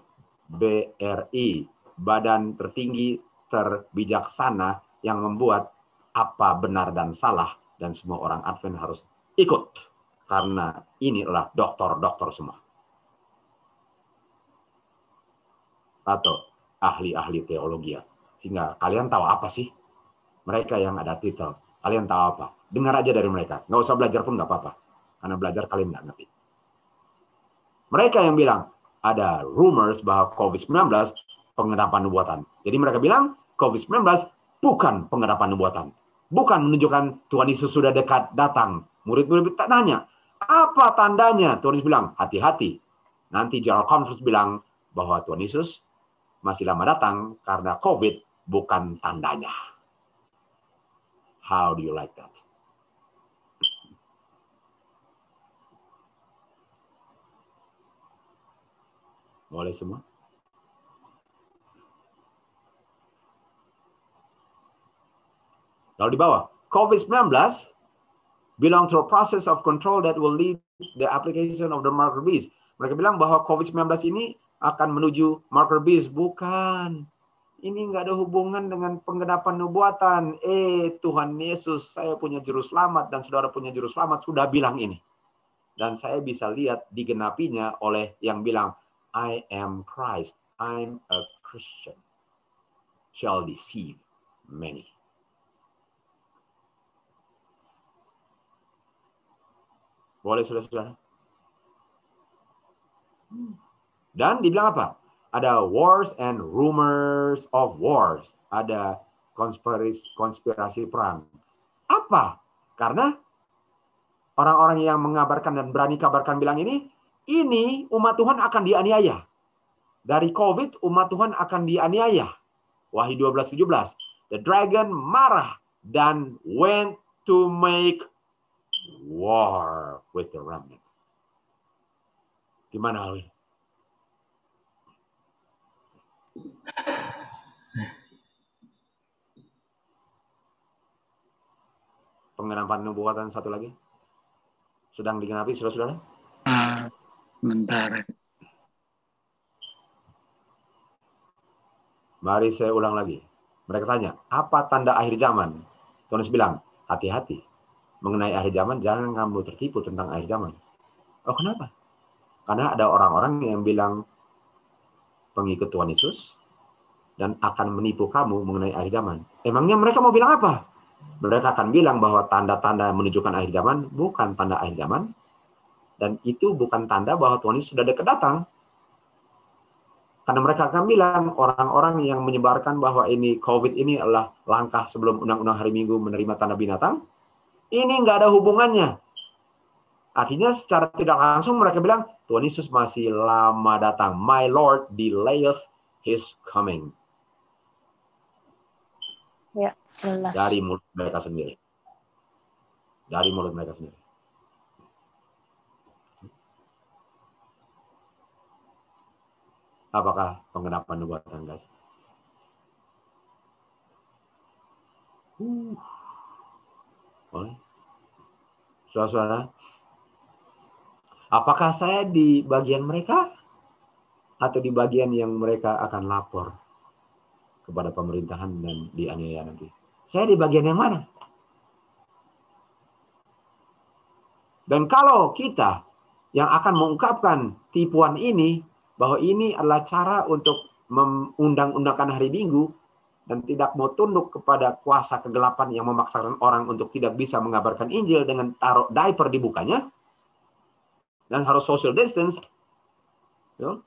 S2: BRI, badan tertinggi terbijaksana yang membuat apa benar dan salah dan semua orang Advent harus ikut karena ini adalah dokter-dokter semua. Atau ahli-ahli teologi. Sehingga kalian tahu apa sih? Mereka yang ada titel, kalian tahu apa? Dengar aja dari mereka. Nggak usah belajar pun nggak apa-apa. Karena belajar kalian nggak ngerti. Mereka yang bilang, ada rumors bahwa COVID-19 pengenapan nubuatan. Jadi mereka bilang, COVID-19 bukan pengenapan nubuatan. Bukan menunjukkan Tuhan Yesus sudah dekat datang. Murid-murid tak nanya, apa tandanya? Tuhan Yesus bilang, hati-hati. Nanti General Conference bilang bahwa Tuhan Yesus masih lama datang karena COVID bukan tandanya. How do you like that? Boleh semua? Lalu di bawah, COVID-19 belong to a process of control that will lead the application of the marker beast. Mereka bilang bahwa COVID-19 ini akan menuju marker beast. Bukan. Ini nggak ada hubungan dengan penggenapan nubuatan. Eh, Tuhan Yesus, saya punya juru selamat dan saudara punya juru selamat sudah bilang ini. Dan saya bisa lihat digenapinya oleh yang bilang, I am Christ, I'm a Christian, shall deceive many. Boleh saudara-saudara? Dan dibilang apa? Ada wars and rumors of wars. Ada konspirasi, konspirasi perang. Apa? Karena orang-orang yang mengabarkan dan berani kabarkan bilang ini, ini umat Tuhan akan dianiaya. Dari COVID, umat Tuhan akan dianiaya. Wahyu 12:17. The dragon marah dan went to make war with the remnant. Gimana Alwi? Pengenapan nubuatan satu lagi? Sedang digenapi, saudara-saudara?
S5: Ah, bentar.
S2: Mari saya ulang lagi. Mereka tanya, apa tanda akhir zaman? Tuhan bilang, hati-hati. Mengenai akhir zaman, jangan kamu tertipu tentang akhir zaman. Oh, kenapa? Karena ada orang-orang yang bilang pengikut Tuhan Yesus dan akan menipu kamu mengenai akhir zaman. Emangnya mereka mau bilang apa? Mereka akan bilang bahwa tanda-tanda menunjukkan akhir zaman bukan tanda akhir zaman. Dan itu bukan tanda bahwa Tuhan Yesus sudah dekat datang. Karena mereka akan bilang orang-orang yang menyebarkan bahwa ini COVID ini adalah langkah sebelum undang-undang hari Minggu menerima tanda binatang. Ini nggak ada hubungannya. Artinya secara tidak langsung mereka bilang Tuhan Yesus masih lama datang. My Lord delayeth his coming.
S4: Ya, jelas.
S2: Dari mulut mereka sendiri. Dari mulut mereka sendiri. Apakah pengenapan nubuatan guys? Uh. Boleh. Saudara-saudara, apakah saya di bagian mereka atau di bagian yang mereka akan lapor kepada pemerintahan dan dianiaya nanti? Saya di bagian yang mana? Dan kalau kita yang akan mengungkapkan tipuan ini bahwa ini adalah cara untuk mengundang-undangkan hari Minggu dan tidak mau tunduk kepada kuasa kegelapan yang memaksakan orang untuk tidak bisa mengabarkan Injil dengan taruh diaper di bukanya dan harus social distance. Ya.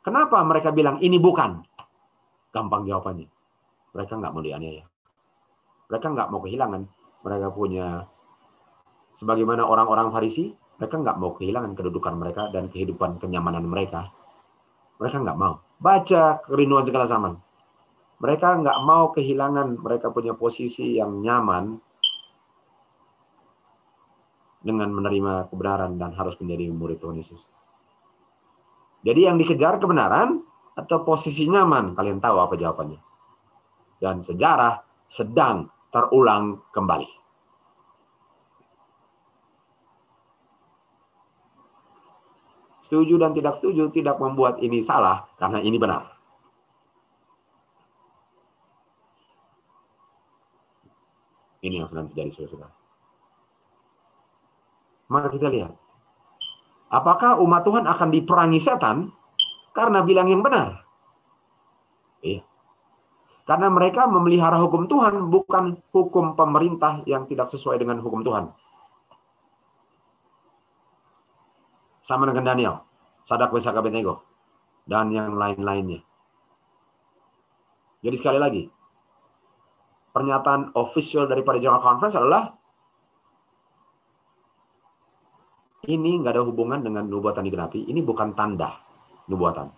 S2: Kenapa mereka bilang ini bukan? Gampang jawabannya. Mereka nggak mau dianiaya. Mereka nggak mau kehilangan. Mereka punya sebagaimana orang-orang Farisi, mereka nggak mau kehilangan kedudukan mereka dan kehidupan kenyamanan mereka. Mereka nggak mau. Baca kerinduan segala zaman. Mereka nggak mau kehilangan mereka punya posisi yang nyaman dengan menerima kebenaran dan harus menjadi murid Tuhan Yesus. Jadi yang dikejar kebenaran atau posisi nyaman, kalian tahu apa jawabannya. Dan sejarah sedang terulang kembali. Setuju dan tidak setuju tidak membuat ini salah karena ini benar. Ini yang sedang terjadi saudara-saudara. Mari kita lihat. Apakah umat Tuhan akan diperangi setan karena bilang yang benar? Iya. Karena mereka memelihara hukum Tuhan bukan hukum pemerintah yang tidak sesuai dengan hukum Tuhan. sama dengan Daniel, Sadak Wesaka Abednego, dan yang lain-lainnya. Jadi sekali lagi, pernyataan official daripada General Conference adalah ini nggak ada hubungan dengan nubuatan digenapi, ini bukan tanda nubuatan.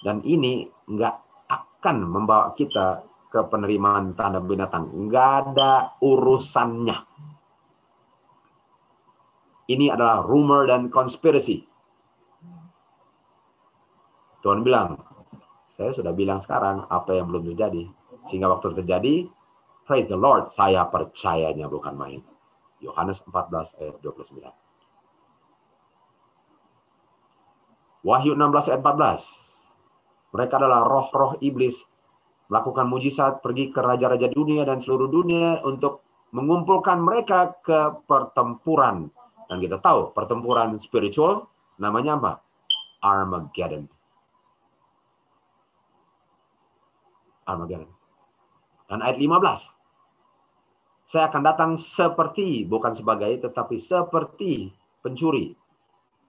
S2: Dan ini nggak akan membawa kita ke penerimaan tanda binatang. Nggak ada urusannya. Ini adalah rumor dan konspirasi. Tuhan bilang, saya sudah bilang sekarang apa yang belum terjadi. Sehingga waktu terjadi, praise the Lord, saya percayanya bukan main. Yohanes 14 ayat 29. Wahyu 16 ayat 14. Mereka adalah roh-roh iblis melakukan mujizat pergi ke raja-raja dunia dan seluruh dunia untuk mengumpulkan mereka ke pertempuran. Dan kita tahu pertempuran spiritual namanya apa? Armageddon. Armageddon. Dan ayat 15. Saya akan datang seperti, bukan sebagai, tetapi seperti pencuri.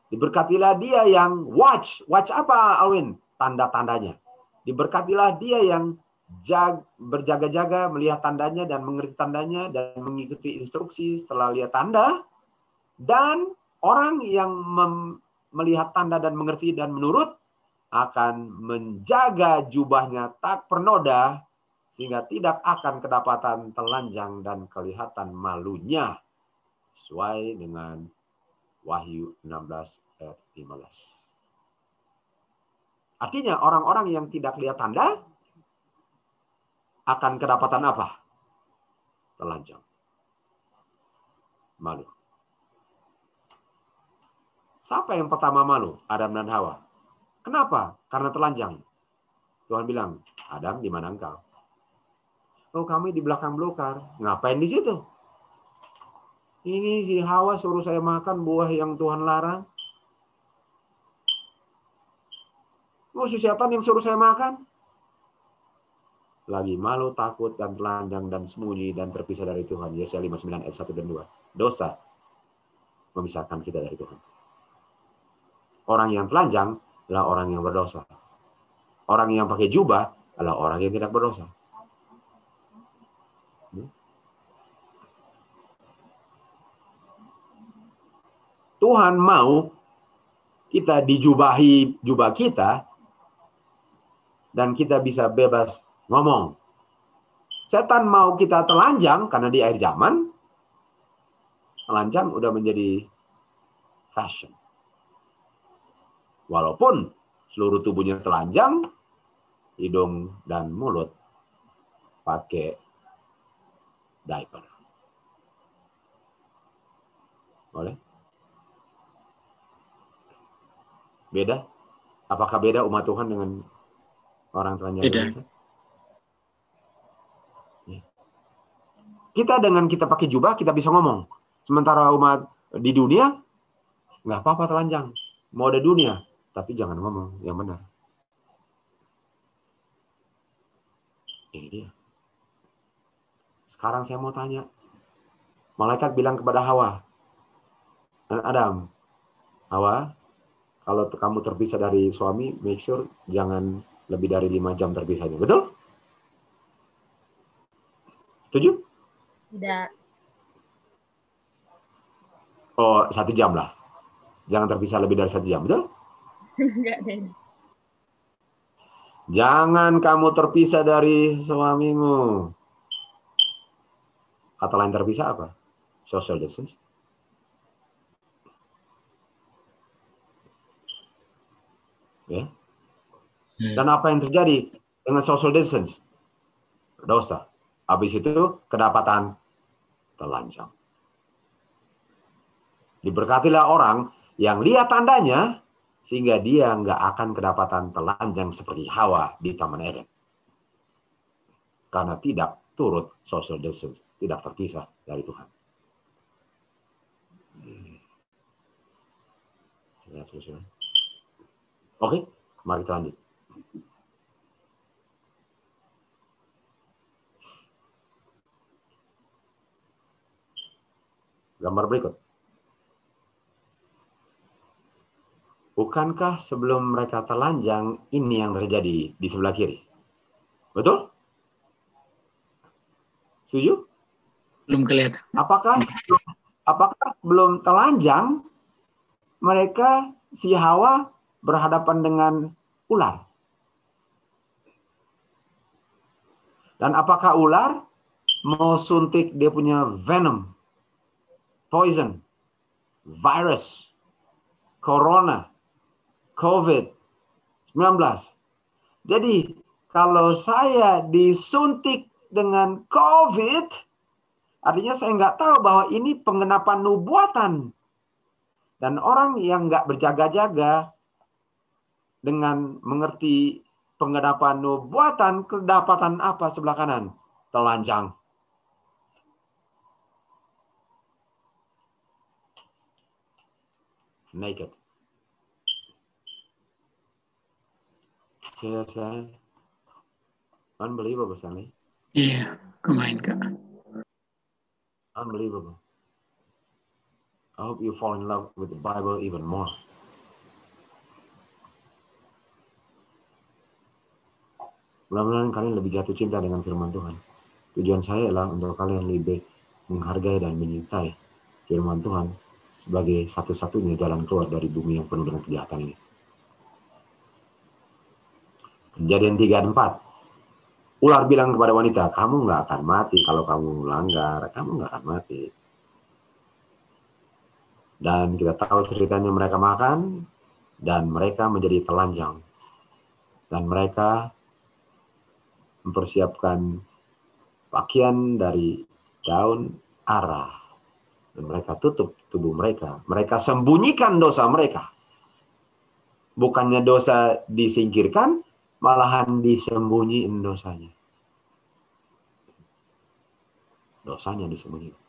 S2: Diberkatilah dia yang watch. Watch apa, Alwin? Tanda-tandanya. Diberkatilah dia yang jag, berjaga-jaga melihat tandanya dan mengerti tandanya dan mengikuti instruksi setelah lihat tanda dan orang yang melihat tanda dan mengerti dan menurut akan menjaga jubahnya tak pernoda sehingga tidak akan kedapatan telanjang dan kelihatan malunya sesuai dengan Wahyu 16 ayat 15. Artinya orang-orang yang tidak lihat tanda akan kedapatan apa? Telanjang. Malu. Siapa yang pertama malu? Adam dan Hawa. Kenapa? Karena telanjang. Tuhan bilang, Adam di mana engkau? Oh kami di belakang belukar. Ngapain di situ? Ini si Hawa suruh saya makan buah yang Tuhan larang. Oh si setan yang suruh saya makan lagi malu, takut, dan telanjang, dan sembunyi, dan terpisah dari Tuhan. Yesaya 59 ayat 1 dan 2. Dosa memisahkan kita dari Tuhan. Orang yang telanjang adalah orang yang berdosa. Orang yang pakai jubah adalah orang yang tidak berdosa. Tuhan mau kita dijubahi jubah kita dan kita bisa bebas ngomong. Setan mau kita telanjang karena di akhir zaman, telanjang udah menjadi fashion. Walaupun seluruh tubuhnya telanjang, hidung dan mulut pakai diaper. Boleh? Beda? Apakah beda umat Tuhan dengan orang telanjang?
S3: Beda.
S2: biasa? Kita dengan kita pakai jubah kita bisa ngomong. Sementara umat di dunia nggak apa-apa telanjang. Mau ada dunia, tapi jangan ngomong yang benar. Ini dia. Sekarang saya mau tanya. Malaikat bilang kepada Hawa dan Adam, Hawa, kalau kamu terpisah dari suami, make sure jangan lebih dari lima jam terpisahnya. Betul? Setuju?
S4: Tidak.
S2: Oh, satu jam lah. Jangan terpisah lebih dari satu jam, betul?
S4: Enggak deh.
S2: Jangan kamu terpisah dari suamimu. Kata lain terpisah apa? Social distance. Ya.
S5: Hmm.
S2: Dan apa yang terjadi dengan social distance? Dosa. Habis itu kedapatan telanjang. Diberkatilah orang yang lihat tandanya sehingga dia nggak akan kedapatan telanjang seperti Hawa di Taman Eden. Karena tidak turut social distance, tidak terpisah dari Tuhan. Oke, mari kita lanjut. Gambar berikut. Bukankah sebelum mereka telanjang ini yang terjadi di sebelah kiri? Betul? Setuju?
S3: Belum kelihatan.
S2: Apakah sebelum, apakah sebelum telanjang mereka si Hawa berhadapan dengan ular? Dan apakah ular mau suntik dia punya venom, poison, virus, corona, COVID, 19. Jadi kalau saya disuntik dengan COVID, artinya saya nggak tahu bahwa ini pengenapan nubuatan. Dan orang yang nggak berjaga-jaga dengan mengerti pengenapan nubuatan, kedapatan apa sebelah kanan? Telanjang. Naked. CSN. Unbelievable, Stanley.
S3: Iya, kemain kak.
S2: Unbelievable. I hope you fall in love with the Bible even more. Mudah-mudahan kalian lebih jatuh cinta dengan firman Tuhan. Tujuan saya adalah untuk kalian lebih menghargai dan menyintai firman Tuhan sebagai satu-satunya jalan keluar dari bumi yang penuh dengan kejahatan ini. Kejadian 3 dan 4. Ular bilang kepada wanita, kamu nggak akan mati kalau kamu melanggar, kamu nggak akan mati. Dan kita tahu ceritanya mereka makan, dan mereka menjadi telanjang. Dan mereka mempersiapkan pakaian dari daun arah. Dan mereka tutup tubuh mereka. Mereka sembunyikan dosa mereka. Bukannya dosa disingkirkan, malahan disembunyiin dosanya. Dosanya disembunyikan.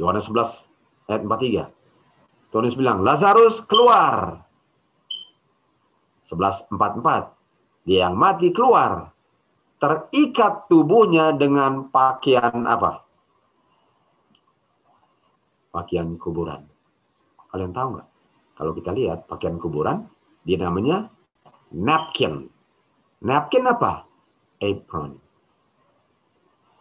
S2: Yohanes 11 ayat 43. Tuhan bilang, Lazarus keluar. 11.44. Dia yang mati keluar. Terikat tubuhnya dengan pakaian apa? Pakaian kuburan. Kalian tahu nggak? Kalau kita lihat pakaian kuburan, dia namanya napkin. Napkin apa? Apron.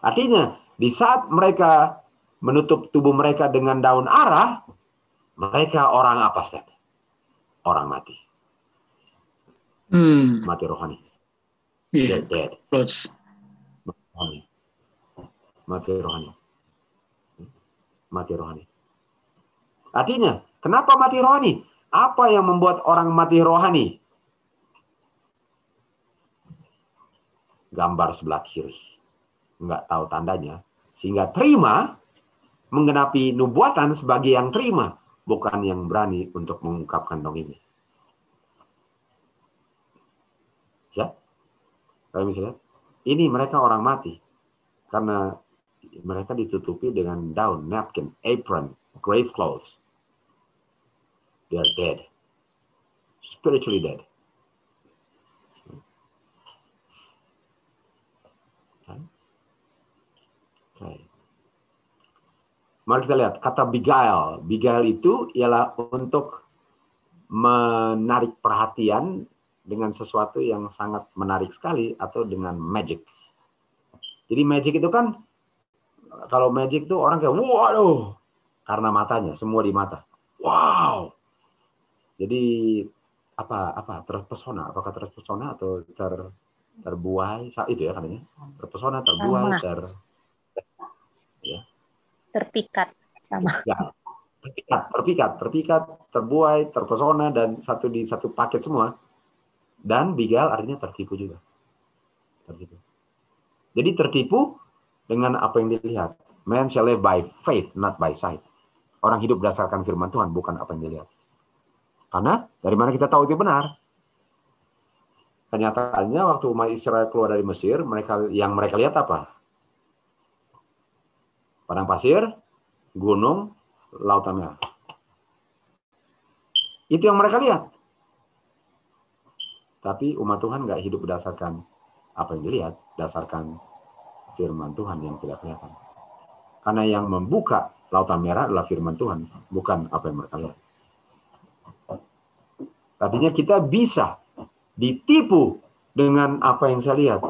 S2: Artinya, di saat mereka menutup tubuh mereka dengan daun arah, mereka orang apa, Stan? Orang mati.
S3: Hmm,
S2: Mati rohani.
S3: iya,
S2: Dead, dead.
S3: close.
S2: Rohani. Mati rohani. Mati rohani. Artinya, kenapa mati rohani? Apa yang membuat orang mati rohani? Gambar sebelah kiri. Nggak tahu tandanya. Sehingga terima menggenapi nubuatan sebagai yang terima. Bukan yang berani untuk mengungkapkan dong ini. Ya? Bisa lihat? Ini mereka orang mati. Karena mereka ditutupi dengan daun, napkin, apron, grave clothes. They are dead. Spiritually dead. Oke. Mari kita lihat kata beguile. Beguile itu ialah untuk menarik perhatian dengan sesuatu yang sangat menarik sekali atau dengan magic. Jadi magic itu kan kalau magic itu orang kayak waduh karena matanya semua di mata. Wow. Jadi apa apa terpesona apakah terpesona atau ter terbuai itu ya katanya terpesona terbuai
S4: Sama.
S2: ter
S4: terpikat sama
S2: ya terpikat terpikat terpikat terbuai terpesona dan satu di satu paket semua dan bigal artinya tertipu juga. Tertipu. Jadi tertipu dengan apa yang dilihat. Man shall live by faith not by sight. Orang hidup berdasarkan firman Tuhan bukan apa yang dilihat. Karena dari mana kita tahu itu benar? Kenyataannya waktu umat Israel keluar dari Mesir mereka yang mereka lihat apa? Padang pasir gunung lautan merah. Itu yang mereka lihat tapi umat Tuhan nggak hidup berdasarkan apa yang dilihat, berdasarkan firman Tuhan yang tidak kelihatan. Karena yang membuka lautan merah adalah firman Tuhan, bukan apa yang mereka lihat. Tadinya kita bisa ditipu dengan apa yang saya lihat.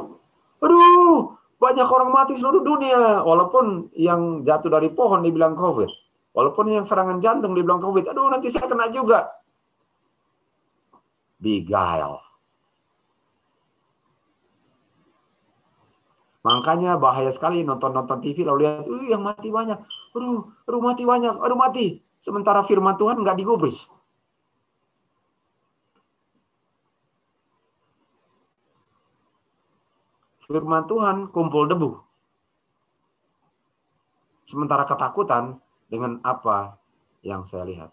S2: Aduh, banyak orang mati seluruh dunia. Walaupun yang jatuh dari pohon dibilang COVID. Walaupun yang serangan jantung dibilang COVID. Aduh, nanti saya kena juga. Beguile. Makanya bahaya sekali nonton-nonton TV lalu lihat, uh yang mati banyak, aduh, aduh mati banyak, aduh mati. Sementara firman Tuhan nggak digubris. Firman Tuhan kumpul debu. Sementara ketakutan dengan apa yang saya lihat.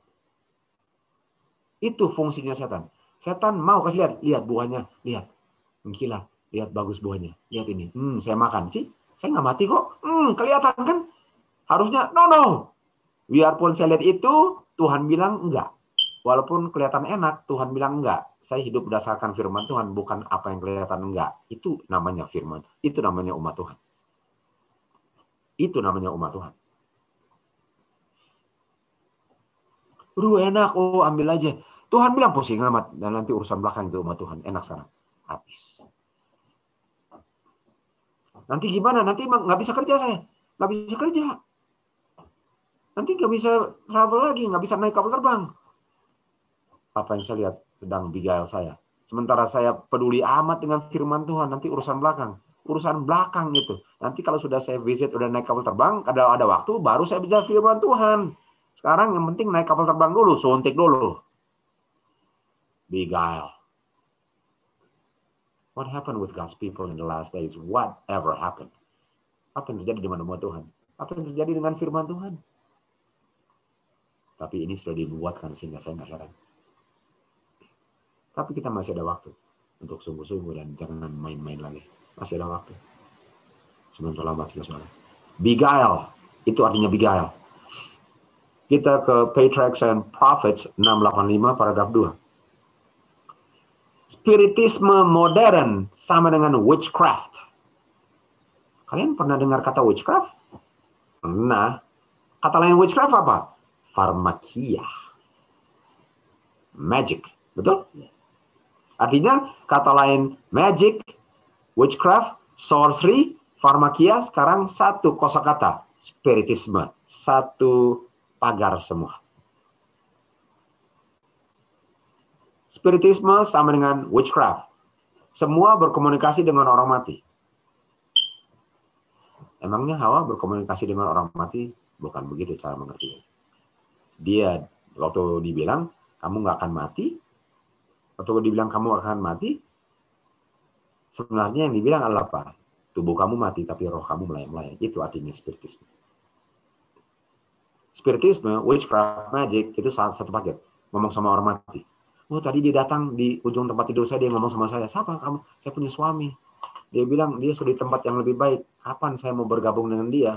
S2: Itu fungsinya setan. Setan mau kasih lihat, lihat buahnya, lihat. Mengkilat, lihat bagus buahnya. Lihat ini. Hmm, saya makan sih. Saya nggak mati kok. Hmm, kelihatan kan? Harusnya no no. Biarpun saya lihat itu, Tuhan bilang enggak. Walaupun kelihatan enak, Tuhan bilang enggak. Saya hidup berdasarkan firman Tuhan, bukan apa yang kelihatan enggak. Itu namanya firman. Itu namanya umat Tuhan. Itu namanya umat Tuhan. Ru enak, oh ambil aja. Tuhan bilang pusing amat dan nanti urusan belakang itu umat Tuhan enak sana habis. Nanti gimana? Nanti nggak bisa kerja saya, nggak bisa kerja. Nanti nggak bisa travel lagi, nggak bisa naik kapal terbang. Apa yang saya lihat sedang beguile saya. Sementara saya peduli amat dengan firman Tuhan, nanti urusan belakang. Urusan belakang itu. Nanti kalau sudah saya visit, udah naik kapal terbang, ada ada waktu, baru saya bicara firman Tuhan. Sekarang yang penting naik kapal terbang dulu, suntik dulu beguile. What happened with God's people in the last days? Whatever happened? Apa yang terjadi dengan umat Tuhan? Apa yang terjadi dengan firman Tuhan? Tapi ini sudah dibuatkan sehingga saya nggak heran. Tapi kita masih ada waktu untuk sungguh-sungguh dan jangan main-main lagi. Masih ada waktu. Sebelum terlambat saudara. Beguile. Itu artinya beguile. Kita ke Patriarchs and Prophets 685 paragraf 2 spiritisme modern sama dengan witchcraft. Kalian pernah dengar kata witchcraft? Pernah. Kata lain witchcraft apa? Farmakia. Magic. Betul? Artinya kata lain magic, witchcraft, sorcery, farmakia sekarang satu kosakata. Spiritisme. Satu pagar semua. Spiritisme sama dengan witchcraft. Semua berkomunikasi dengan orang mati. Emangnya Hawa berkomunikasi dengan orang mati? Bukan begitu cara mengerti. Dia waktu dibilang kamu nggak akan mati, waktu dibilang kamu akan mati, sebenarnya yang dibilang adalah apa? Tubuh kamu mati tapi roh kamu melayang-layang. Itu artinya spiritisme. Spiritisme, witchcraft, magic itu satu paket. Ngomong sama orang mati Oh tadi dia datang di ujung tempat tidur saya dia ngomong sama saya, siapa kamu? Saya punya suami. Dia bilang dia sudah di tempat yang lebih baik. Kapan saya mau bergabung dengan dia?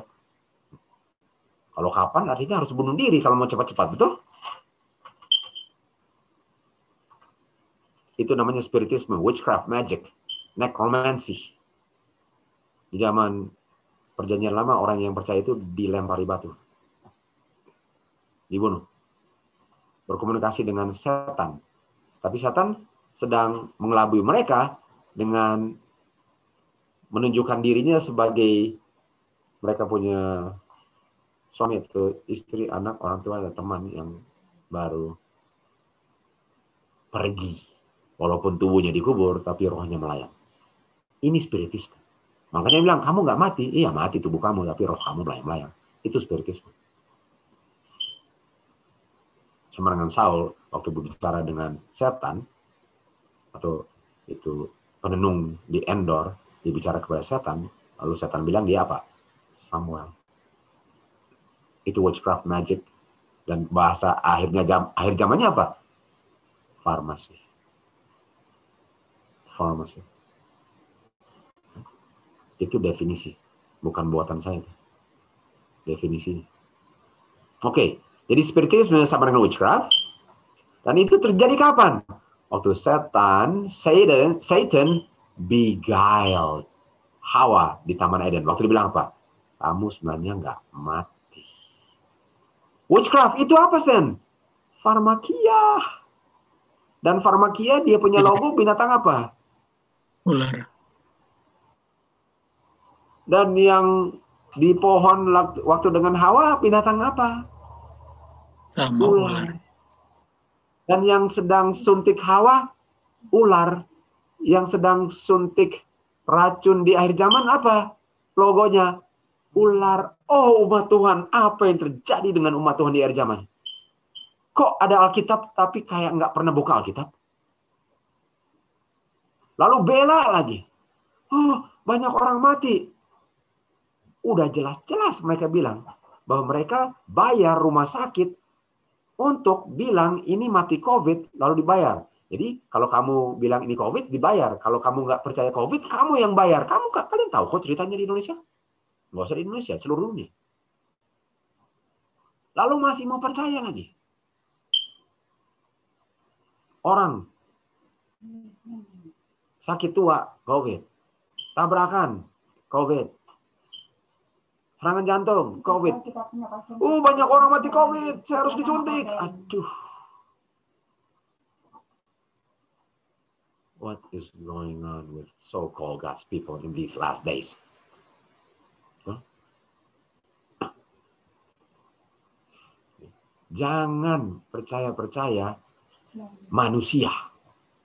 S2: Kalau kapan artinya harus bunuh diri kalau mau cepat-cepat, betul? Itu namanya spiritisme, witchcraft, magic, necromancy. Di zaman perjanjian lama orang yang percaya itu dilempari batu. Dibunuh. Berkomunikasi dengan setan tapi setan sedang mengelabui mereka dengan menunjukkan dirinya sebagai mereka punya suami atau istri, anak, orang tua, atau teman yang baru pergi. Walaupun tubuhnya dikubur, tapi rohnya melayang. Ini spiritisme. Makanya bilang, kamu nggak mati. Iya mati tubuh kamu, tapi roh kamu melayang-layang. Itu spiritisme. Sama dengan Saul, waktu berbicara dengan setan atau itu penenung di Endor dibicara kepada setan, lalu setan bilang dia apa? Samuel. Itu witchcraft magic dan bahasa akhirnya jam akhir zamannya apa? Farmasi. Farmasi. Itu definisi, bukan buatan saya. Definisi. Oke, jadi spiritisme sama dengan witchcraft, dan itu terjadi kapan? Waktu setan, Satan, Satan beguiled Hawa di Taman Eden. Waktu dibilang apa? Kamu sebenarnya nggak mati. Witchcraft itu apa, Stan? Farmakia. Dan farmakia dia punya logo binatang apa?
S5: Ular.
S2: Dan yang di pohon waktu dengan Hawa binatang apa?
S5: Sama ular. ular.
S2: Dan yang sedang suntik hawa, ular. Yang sedang suntik racun di akhir zaman apa? Logonya ular. Oh umat Tuhan, apa yang terjadi dengan umat Tuhan di akhir zaman? Kok ada Alkitab tapi kayak nggak pernah buka Alkitab? Lalu bela lagi. Oh, Banyak orang mati. Udah jelas-jelas mereka bilang bahwa mereka bayar rumah sakit untuk bilang ini mati COVID lalu dibayar. Jadi kalau kamu bilang ini COVID dibayar. Kalau kamu nggak percaya COVID, kamu yang bayar. Kamu kalian tahu kok ceritanya di Indonesia? Nggak usah di Indonesia, seluruh dunia. Lalu masih mau percaya lagi. Orang sakit tua, COVID. Tabrakan, COVID. Serangan jantung, COVID. Uh, banyak orang mati COVID. Saya harus disuntik. Aduh. What is going on with so-called God's people in these last days? Huh? Jangan percaya-percaya manusia.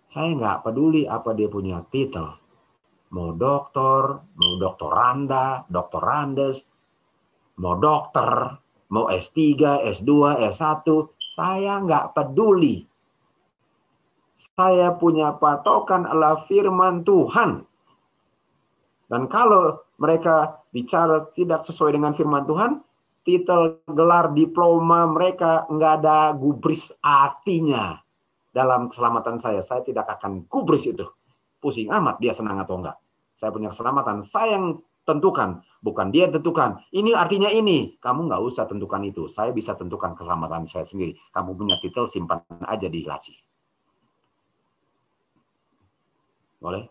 S2: Saya nggak peduli apa dia punya titel. Mau doktor, mau doktoranda, doktorandes, mau dokter, mau S3, S2, S1, saya nggak peduli. Saya punya patokan adalah firman Tuhan. Dan kalau mereka bicara tidak sesuai dengan firman Tuhan, titel gelar diploma mereka nggak ada gubris artinya dalam keselamatan saya. Saya tidak akan gubris itu. Pusing amat dia senang atau enggak. Saya punya keselamatan. Saya yang tentukan, bukan dia tentukan. Ini artinya ini. Kamu nggak usah tentukan itu. Saya bisa tentukan keselamatan saya sendiri. Kamu punya titel simpan aja di laci. Boleh?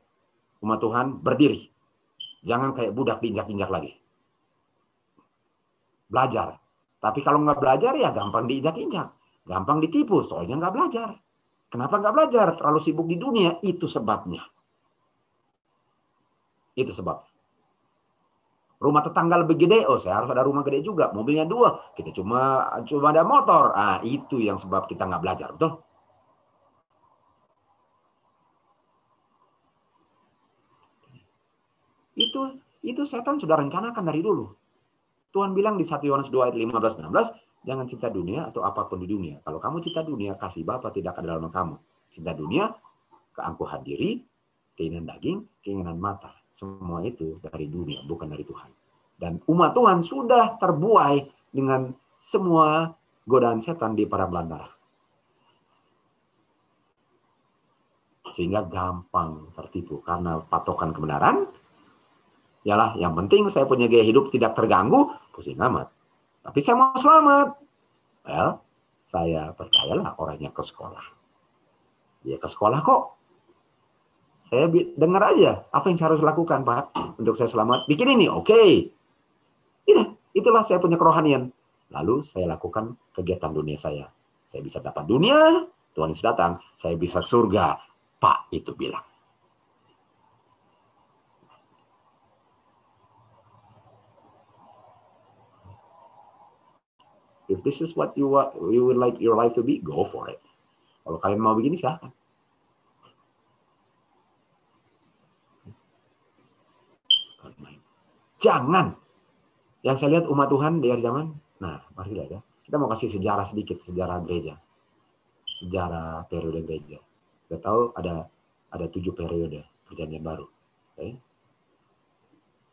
S2: Umat Tuhan berdiri. Jangan kayak budak diinjak-injak lagi. Belajar. Tapi kalau nggak belajar ya gampang diinjak-injak. Gampang ditipu, soalnya nggak belajar. Kenapa nggak belajar? Terlalu sibuk di dunia, itu sebabnya. Itu sebab. Rumah tetangga lebih gede, oh saya harus ada rumah gede juga. Mobilnya dua, kita cuma cuma ada motor. Ah, itu yang sebab kita nggak belajar, betul? Itu itu setan sudah rencanakan dari dulu. Tuhan bilang di 1 Yohanes 2 ayat 15 16, jangan cinta dunia atau apa pun di dunia. Kalau kamu cinta dunia, kasih Bapa tidak ada dalam kamu. Cinta dunia, keangkuhan diri, keinginan daging, keinginan mata. Semua itu dari dunia, bukan dari Tuhan. Dan umat Tuhan sudah terbuai dengan semua godaan setan di para belantara. Sehingga gampang tertipu. Karena patokan kebenaran, ialah yang penting saya punya gaya hidup tidak terganggu, pusing amat. Tapi saya mau selamat. Well, saya percayalah orangnya ke sekolah. Dia ke sekolah kok. Saya dengar aja apa yang saya harus lakukan, Pak, untuk saya selamat. Bikin ini, oke. Okay. Itulah, itulah saya punya kerohanian. Lalu saya lakukan kegiatan dunia saya. Saya bisa dapat dunia, Tuhan Yesus datang. Saya bisa surga, Pak itu bilang. If this is what you want, you would like your life to be, go for it. Kalau kalian mau begini silahkan. Jangan. Yang saya lihat umat Tuhan di akhir zaman, nah mari lihat ya. Kita mau kasih sejarah sedikit, sejarah gereja. Sejarah periode gereja. Kita tahu ada ada tujuh periode perjanjian baru. Okay.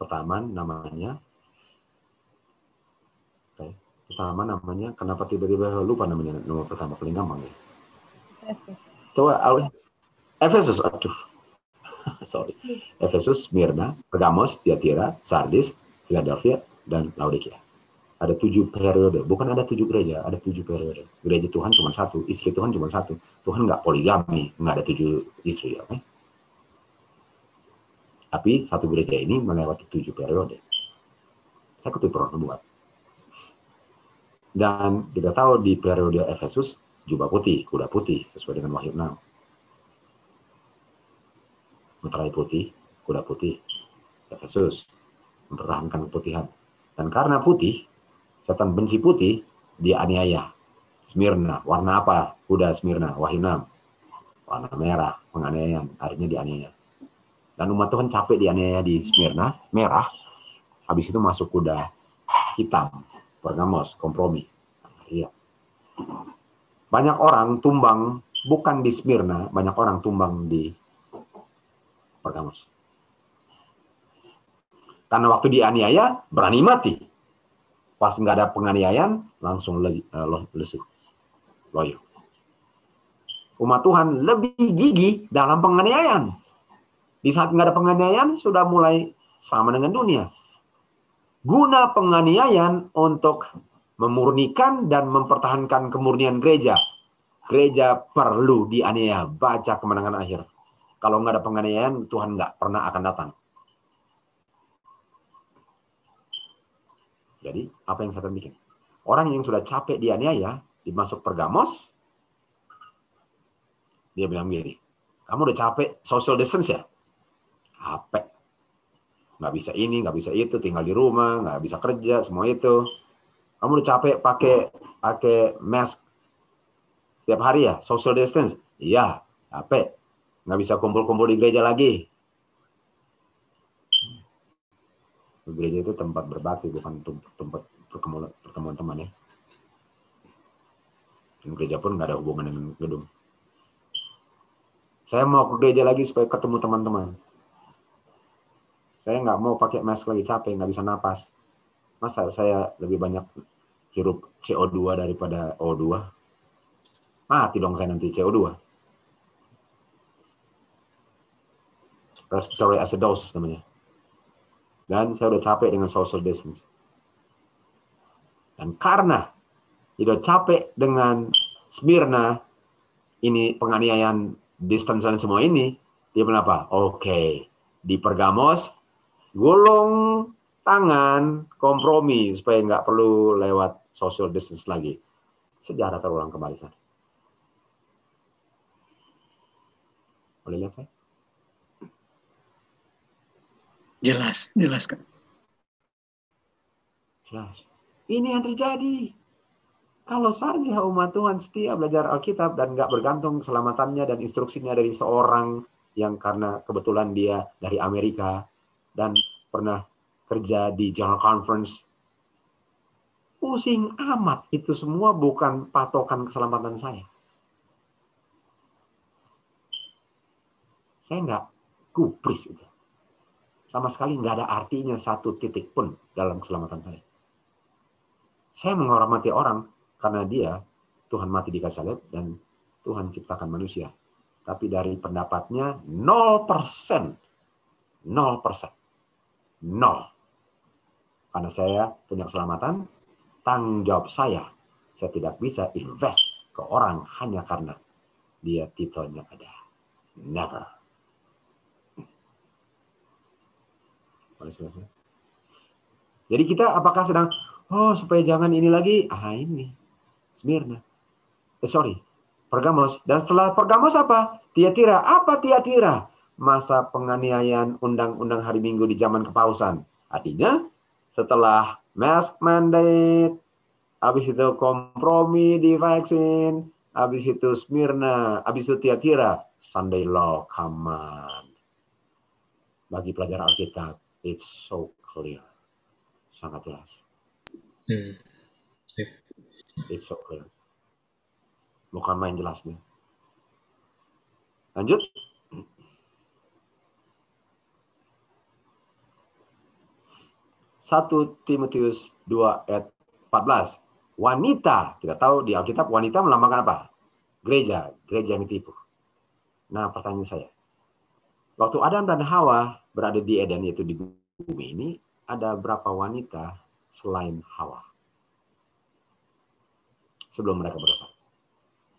S2: Pertama namanya okay. Pertama namanya kenapa tiba-tiba lupa namanya nomor pertama paling gampang ya.
S10: Efesus.
S2: Coba Efesus, aduh. Sorry. Efesus, Smyrna, Pergamos, Tiatira, Sardis, Philadelphia, dan Laodikia. Ada tujuh periode, bukan ada tujuh gereja, ada tujuh periode. Gereja Tuhan cuma satu, istri Tuhan cuma satu. Tuhan nggak poligami, nggak ada tujuh istri. Okay? Tapi satu gereja ini melewati tujuh periode. Saya kutip membuat. Dan kita tahu di periode Efesus, jubah putih, kuda putih, sesuai dengan Wahyu 6. Meterai putih, kuda putih, Efesus, mempertahankan keputihan. Dan karena putih, setan benci putih, dia aniaya. Smyrna, warna apa? Kuda Smyrna, Wahyu 6. Warna merah, penganiayaan, akhirnya dianiaya. Dan umat Tuhan capek dianiaya di Smyrna, merah. Habis itu masuk kuda hitam, Pergamos, kompromi. Iya. Banyak orang tumbang bukan di Smyrna, banyak orang tumbang di Pergamos. Karena waktu dianiaya, berani mati. Pas nggak ada penganiayaan, langsung le- eh, lesu. Loyo. Umat Tuhan lebih gigih dalam penganiayaan. Di saat nggak ada penganiayaan, sudah mulai sama dengan dunia. Guna penganiayaan untuk memurnikan dan mempertahankan kemurnian gereja. Gereja perlu dianiaya. Baca kemenangan akhir. Kalau nggak ada penganiayaan, Tuhan nggak pernah akan datang. Jadi, apa yang saya bikin? Orang yang sudah capek dianiaya, dimasuk Pergamos, dia bilang gini, kamu udah capek social distance ya? Capek. Nggak bisa ini, nggak bisa itu, tinggal di rumah, nggak bisa kerja, semua itu. Kamu udah capek pakai pakai mask tiap hari ya, social distance? Iya, capek. Nggak bisa kumpul-kumpul di gereja lagi. Gereja itu tempat berbakti, bukan tem- tempat pertemuan, pertemuan teman ya. Dan gereja pun nggak ada hubungan dengan gedung. Saya mau ke gereja lagi supaya ketemu teman-teman. Saya nggak mau pakai mask lagi, capek, nggak bisa napas. Masa saya lebih banyak hirup CO2 daripada O2? Mati dong saya nanti CO2. Respiratory acidosis namanya. Dan saya udah capek dengan social distance. Dan karena udah capek dengan Smyrna, ini penganiayaan distance dan semua ini, dia bilang apa? Oke, di Pergamos, gulung tangan, kompromi supaya nggak perlu lewat social distance lagi. Sejarah terulang kembali sana. Boleh lihat saya?
S5: Jelas, jelas Kak.
S2: Jelas. Ini yang terjadi. Kalau saja umat Tuhan setia belajar Alkitab dan nggak bergantung keselamatannya dan instruksinya dari seorang yang karena kebetulan dia dari Amerika dan pernah kerja di General Conference. Pusing amat. Itu semua bukan patokan keselamatan saya. Saya nggak gubris itu. Sama sekali nggak ada artinya satu titik pun dalam keselamatan saya. Saya menghormati orang karena dia Tuhan mati di kayu salib dan Tuhan ciptakan manusia. Tapi dari pendapatnya 0%. 0%. Nol. Karena saya punya keselamatan, tanggung jawab saya. Saya tidak bisa invest ke orang hanya karena dia titelnya ada. Never. Jadi kita apakah sedang, oh supaya jangan ini lagi, ah ini, Smyrna. Eh, sorry, Pergamos. Dan setelah Pergamos apa? Tiatira. Apa Tiatira? Masa penganiayaan undang-undang hari Minggu di zaman kepausan. Artinya, setelah mask mandate, habis itu kompromi di vaksin, habis itu Smyrna, habis itu Tiatira, Sunday law come. Bagi pelajar Alkitab, it's so clear. Sangat jelas.
S3: Hmm.
S2: It's so clear. Bukan main jelasnya. Lanjut. Satu Timotius 2 ayat 14. Wanita, kita tahu di Alkitab wanita melambangkan apa? Gereja, gereja yang ditipu. Nah, pertanyaan saya. Waktu Adam dan Hawa berada di Eden, yaitu di bumi ini, ada berapa wanita selain Hawa? Sebelum mereka berdosa.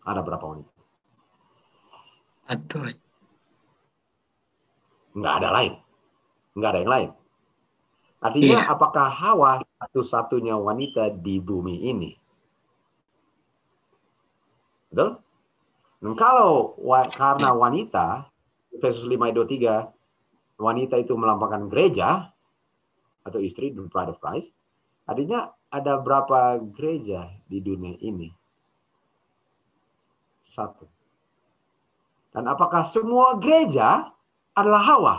S2: Ada berapa wanita?
S5: Satu.
S2: Nggak ada lain. Nggak ada yang lain. Artinya
S5: Iya.
S2: apakah Hawa satu-satunya wanita di bumi ini? Betul? Dan kalau wa- karena wanita, Efesus 5 ayat 23, wanita itu melambangkan gereja atau istri, the bride of Christ, artinya ada berapa gereja di dunia ini? Satu. Dan apakah semua gereja adalah Hawa?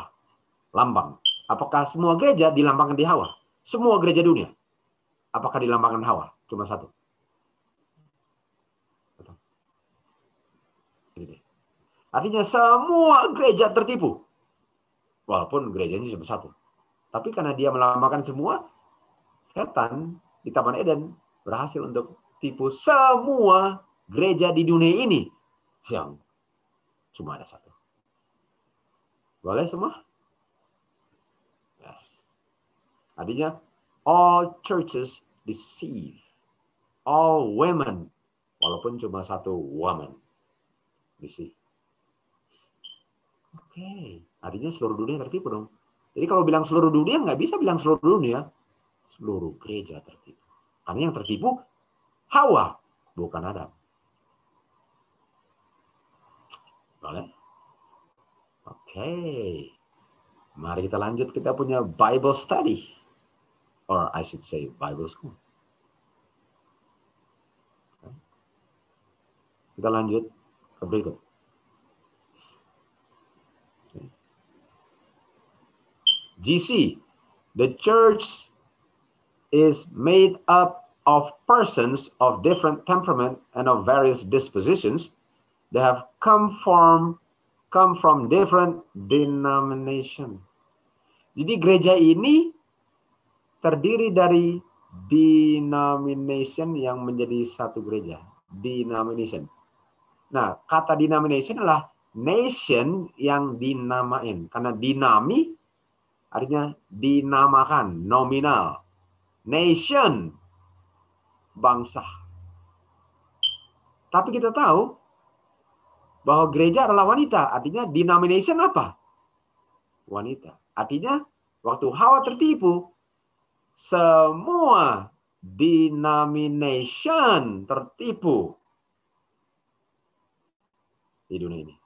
S2: Lambang. Apakah semua gereja dilambangkan di Hawa? Semua gereja dunia. Apakah dilambangkan Hawa? Cuma satu. Betul. Ini dia. Artinya semua gereja tertipu. Walaupun gerejanya cuma satu. Tapi karena dia melambangkan semua, setan di Taman Eden berhasil untuk tipu semua gereja di dunia ini yang cuma ada satu. Boleh semua? Yes. Artinya, all churches deceive. All women, walaupun cuma satu woman. Deceive. Oke, artinya seluruh dunia tertipu dong. Jadi kalau bilang seluruh dunia, nggak bisa bilang seluruh dunia. Seluruh gereja tertipu. Karena yang tertipu Hawa, bukan Adam. Boleh? Oke. Mari kita lanjut. Kita punya Bible study. Or I should say Bible school. Kita lanjut ke berikut. GC, the church is made up of persons of different temperament and of various dispositions. They have come from come from different denomination. Jadi gereja ini terdiri dari denomination yang menjadi satu gereja. Denomination. Nah, kata denomination adalah nation yang dinamain. Karena dinami artinya dinamakan, nominal. Nation, bangsa. Tapi kita tahu bahwa gereja adalah wanita. Artinya denomination apa? Wanita. Artinya waktu Hawa tertipu, semua denomination tertipu di dunia ini.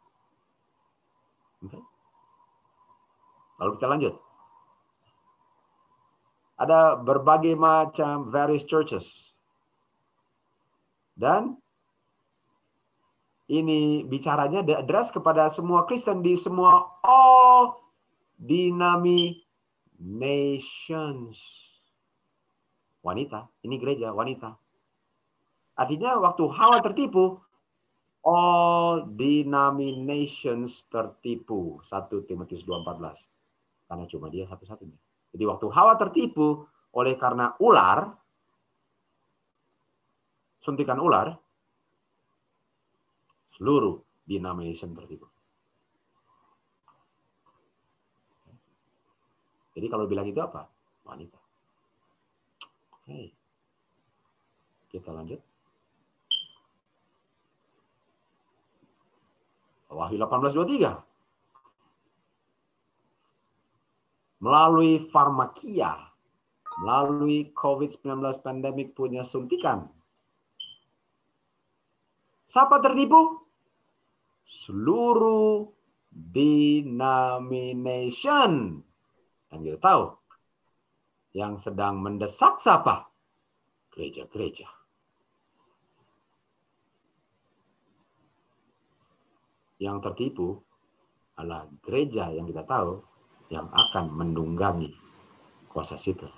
S2: Lalu kita lanjut. Ada berbagai macam various churches. Dan ini bicaranya address kepada semua Kristen di semua all denominations. Wanita, ini gereja wanita. Artinya waktu Hawa tertipu, all denominations tertipu. 1 Timotius 2:14. Karena cuma dia satu-satunya. Jadi waktu Hawa tertipu oleh karena ular, suntikan ular, seluruh denomination tertipu. Jadi kalau bilang itu apa? Wanita. Oke. Kita lanjut. Wahyu 18:23. Melalui farmakia, melalui COVID-19 pandemik punya suntikan. Siapa tertipu? Seluruh denomination. Dan kita tahu, yang sedang mendesak siapa? Gereja-gereja. Yang tertipu adalah gereja yang kita tahu yang akan mendunggangi kuasa sipil.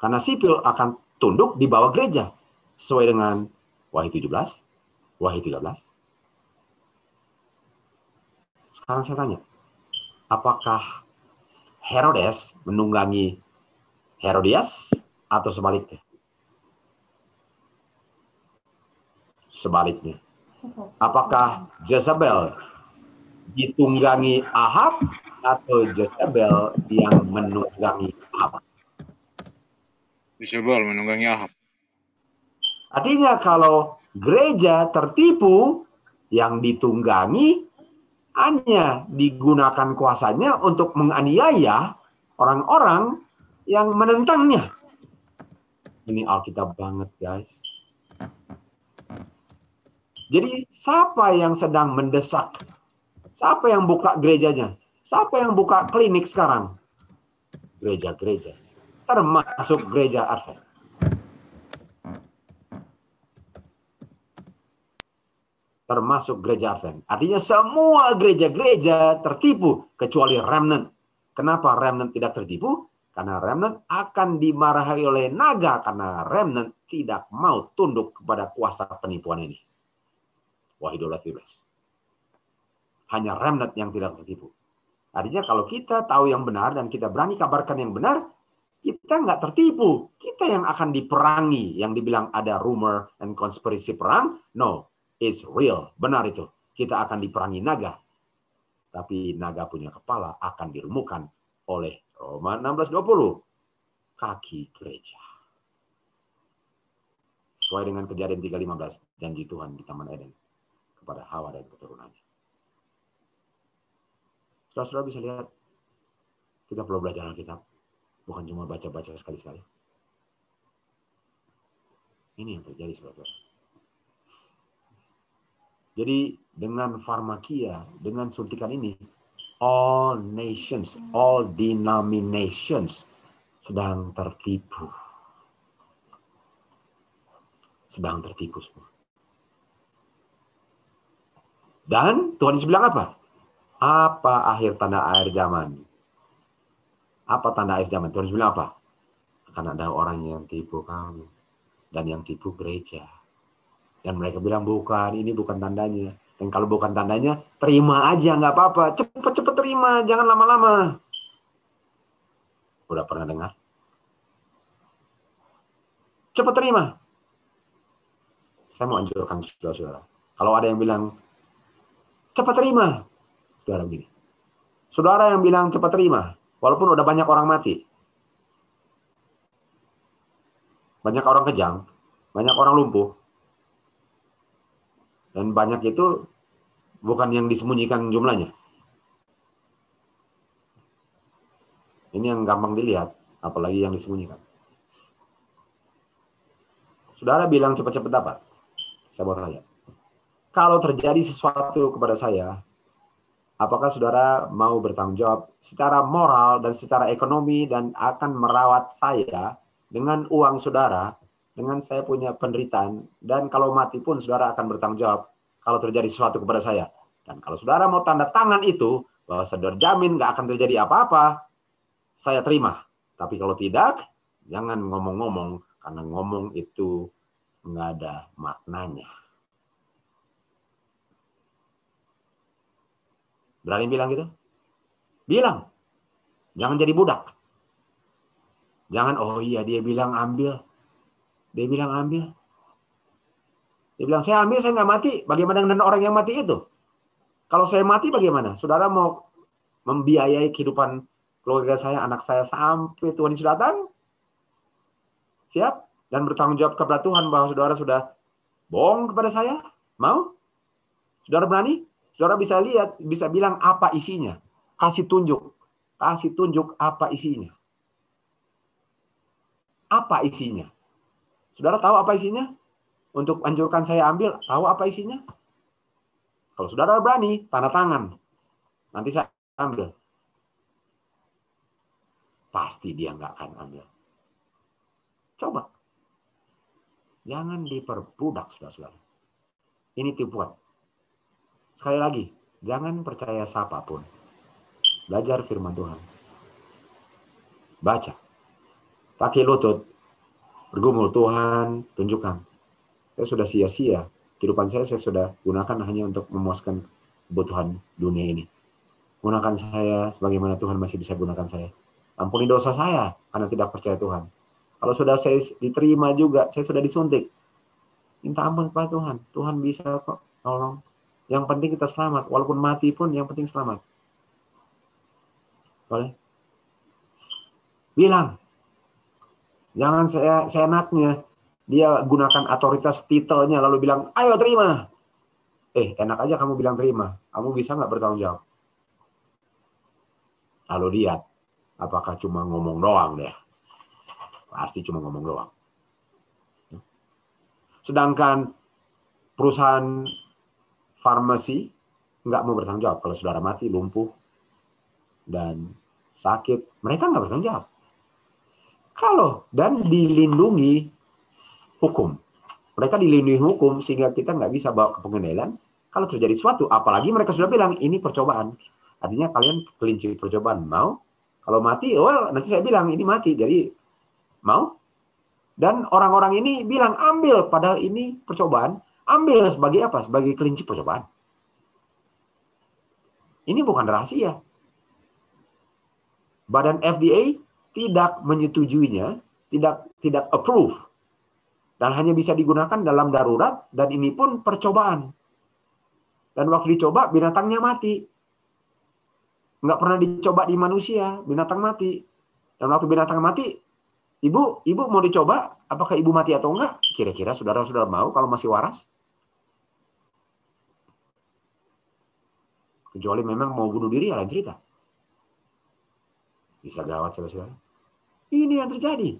S2: Karena sipil akan tunduk di bawah gereja sesuai dengan Wahyu 17, Wahyu 13. Sekarang saya tanya, apakah Herodes menunggangi Herodias atau sebaliknya? Sebaliknya. Apakah Jezebel ditunggangi Ahab atau Jezebel yang menunggangi Ahab?
S9: Jezebel menunggangi Ahab.
S2: Artinya kalau gereja tertipu yang ditunggangi hanya digunakan kuasanya untuk menganiaya orang-orang yang menentangnya. Ini Alkitab banget, guys. Jadi siapa yang sedang mendesak? Siapa yang buka gerejanya? Siapa yang buka klinik sekarang? Gereja-gereja. Termasuk gereja Advent. termasuk gereja Advent. Artinya semua gereja-gereja tertipu kecuali remnant. Kenapa remnant tidak tertipu? Karena remnant akan dimarahi oleh naga karena remnant tidak mau tunduk kepada kuasa penipuan ini. Wahyu 12 Hanya remnant yang tidak tertipu. Artinya kalau kita tahu yang benar dan kita berani kabarkan yang benar, kita nggak tertipu. Kita yang akan diperangi. Yang dibilang ada rumor dan konspirasi perang. No, it's real. Benar itu. Kita akan diperangi naga. Tapi naga punya kepala akan dirumukan oleh Roma 16.20. Kaki gereja. Sesuai dengan kejadian 3.15. Janji Tuhan di Taman Eden. Kepada Hawa dan keturunannya. Saudara-saudara bisa lihat. Kita perlu belajar Alkitab. Bukan cuma baca-baca sekali-sekali. Ini yang terjadi, saudara. Jadi dengan farmakia, dengan suntikan ini, all nations, all denominations sedang tertipu. Sedang tertipu semua. Dan Tuhan Yesus bilang apa? Apa akhir tanda akhir zaman? Apa tanda akhir zaman? Yesus bilang apa? Akan ada orang yang tipu kamu. Dan yang tipu gereja. Dan mereka bilang bukan, ini bukan tandanya. Dan kalau bukan tandanya, terima aja, nggak apa-apa. Cepet-cepet terima, jangan lama-lama. Udah pernah dengar? Cepet terima. Saya mau anjurkan saudara-saudara. Kalau ada yang bilang, cepat terima. Saudara begini. Saudara yang bilang cepat terima, walaupun udah banyak orang mati. Banyak orang kejang, banyak orang lumpuh. Dan banyak itu bukan yang disembunyikan jumlahnya. Ini yang gampang dilihat, apalagi yang disembunyikan. Saudara bilang cepat-cepat dapat. Saya mau tanya. Kalau terjadi sesuatu kepada saya, apakah saudara mau bertanggung jawab secara moral dan secara ekonomi dan akan merawat saya dengan uang saudara, dengan saya punya penderitaan, dan kalau mati pun saudara akan bertanggung jawab kalau terjadi sesuatu kepada saya. Dan kalau saudara mau tanda tangan itu, bahwa saudara jamin nggak akan terjadi apa-apa, saya terima. Tapi kalau tidak, jangan ngomong-ngomong, karena ngomong itu nggak ada maknanya. Berani bilang gitu? Bilang. Jangan jadi budak. Jangan, oh iya dia bilang ambil. Dia bilang ambil. Dia bilang, saya ambil, saya nggak mati. Bagaimana dengan orang yang mati itu? Kalau saya mati bagaimana? Saudara mau membiayai kehidupan keluarga saya, anak saya sampai Tuhan Yesus datang? Siap? Dan bertanggung jawab kepada Tuhan bahwa saudara sudah bohong kepada saya? Mau? Saudara berani? Saudara bisa lihat, bisa bilang apa isinya. Kasih tunjuk. Kasih tunjuk apa isinya. Apa isinya? Saudara tahu apa isinya? Untuk anjurkan saya ambil, tahu apa isinya? Kalau saudara berani, tanda tangan. Nanti saya ambil. Pasti dia nggak akan ambil. Coba. Jangan diperbudak, saudara-saudara. Ini tipuan. Sekali lagi, jangan percaya siapa pun. Belajar firman Tuhan. Baca. Pakai lutut. Bergumul Tuhan, tunjukkan. Saya sudah sia-sia. Kehidupan saya saya sudah gunakan hanya untuk memuaskan kebutuhan dunia ini. Gunakan saya sebagaimana Tuhan masih bisa gunakan saya. Ampuni dosa saya karena tidak percaya Tuhan. Kalau sudah saya diterima juga, saya sudah disuntik. Minta ampun kepada Tuhan. Tuhan bisa kok tolong. Yang penting kita selamat. Walaupun mati pun yang penting selamat. Boleh? Bilang. Jangan saya seenaknya. Dia gunakan otoritas titelnya lalu bilang, ayo terima. Eh, enak aja kamu bilang terima. Kamu bisa nggak bertanggung jawab? Lalu lihat, apakah cuma ngomong doang deh. Pasti cuma ngomong doang. Sedangkan perusahaan farmasi nggak mau bertanggung jawab kalau saudara mati, lumpuh, dan sakit. Mereka nggak bertanggung jawab. Kalau dan dilindungi hukum. Mereka dilindungi hukum sehingga kita nggak bisa bawa ke pengadilan. Kalau terjadi sesuatu, apalagi mereka sudah bilang ini percobaan. Artinya kalian kelinci percobaan. Mau? Kalau mati, well, nanti saya bilang ini mati. Jadi mau? Dan orang-orang ini bilang ambil, padahal ini percobaan. Ambil sebagai apa? Sebagai kelinci percobaan. Ini bukan rahasia. badan FDA tidak menyetujuinya, tidak tidak approve dan hanya bisa digunakan dalam darurat dan ini pun percobaan. Dan waktu dicoba binatangnya mati. Nggak pernah dicoba di manusia, binatang mati. Dan waktu binatang mati, ibu ibu mau dicoba apakah ibu mati atau enggak? Kira-kira saudara-saudara mau kalau masih waras? Kecuali memang mau bunuh diri ya cerita. Bisa gawat saudara-saudara. Ini yang terjadi.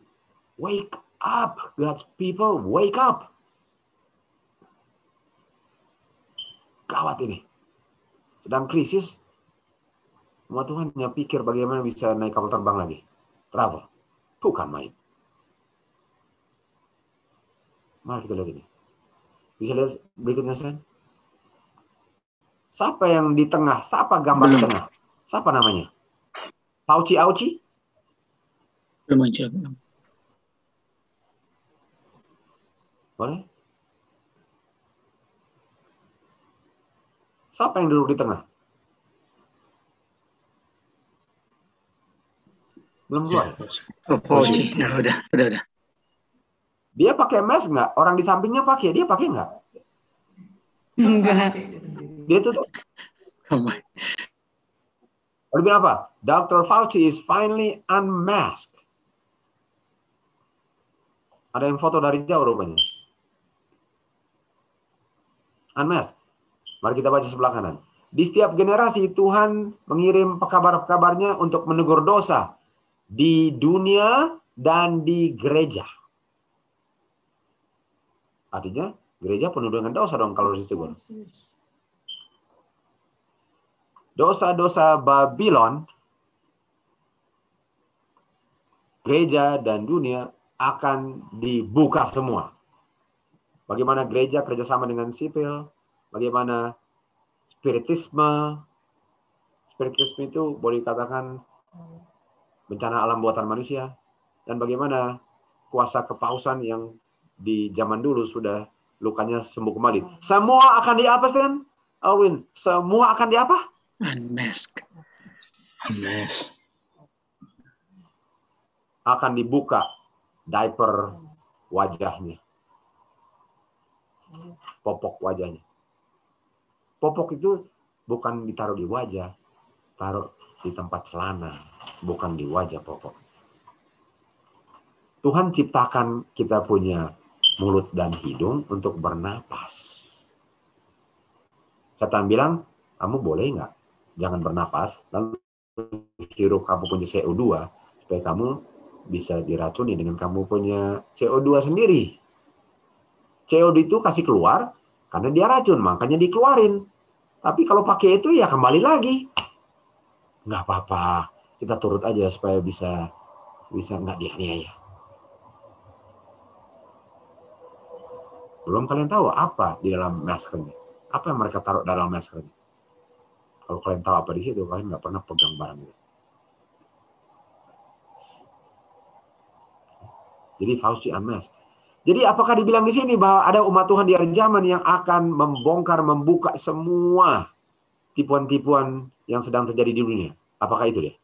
S2: Wake up, God's people, wake up. Gawat ini. Sedang krisis, semua Tuhan hanya pikir bagaimana bisa naik kapal terbang lagi. Travel. Bukan main. Mari kita lihat ini. Bisa lihat berikutnya, Sen? Siapa yang di tengah? Siapa gambar di
S3: Belum.
S2: tengah? Siapa namanya? Fauci Auci?
S3: Belum muncul. belum.
S2: Boleh? Siapa yang duduk di tengah? Belum keluar. ya?
S3: Oh, Fauci. Ya, udah, udah, udah.
S2: Dia pakai mask nggak? Orang di sampingnya pakai. Dia pakai nggak?
S9: Enggak.
S2: Dia tutup.
S3: Oh my.
S2: Lalu bilang apa? Dr. Fauci is finally unmasked. Ada yang foto dari jauh rupanya. Unmasked. Mari kita baca sebelah kanan. Di setiap generasi Tuhan mengirim pekabar-pekabarnya untuk menegur dosa di dunia dan di gereja. Artinya gereja penuh dengan dosa dong kalau ditegur. Dosa-dosa Babylon, gereja dan dunia akan dibuka semua. Bagaimana gereja kerjasama dengan sipil, bagaimana spiritisme, spiritisme itu boleh dikatakan bencana alam buatan manusia, dan bagaimana kuasa kepausan yang di zaman dulu sudah lukanya sembuh kembali. Semua akan di apa, Stan? Alwin, semua akan di apa?
S3: Unmask.
S5: Unmask.
S2: Akan dibuka diaper wajahnya. Popok wajahnya. Popok itu bukan ditaruh di wajah, taruh di tempat celana, bukan di wajah popok. Tuhan ciptakan kita punya mulut dan hidung untuk bernapas. Setan bilang, kamu boleh nggak? Jangan bernapas, lalu hirup kamu punya CO2, supaya kamu bisa diracuni dengan kamu punya CO2 sendiri. CO2 itu kasih keluar, karena dia racun, makanya dikeluarin. Tapi kalau pakai itu ya kembali lagi. Nggak apa-apa, kita turut aja supaya bisa bisa nggak dianiaya. Belum kalian tahu apa di dalam maskernya. Apa yang mereka taruh dalam maskernya. Kalau kalian tahu apa di situ, kalian nggak pernah pegang barang itu. Jadi Fauci unmasked. Jadi apakah dibilang di sini bahwa ada umat Tuhan di akhir zaman yang akan membongkar, membuka semua tipuan-tipuan yang sedang terjadi di dunia? Apakah itu dia?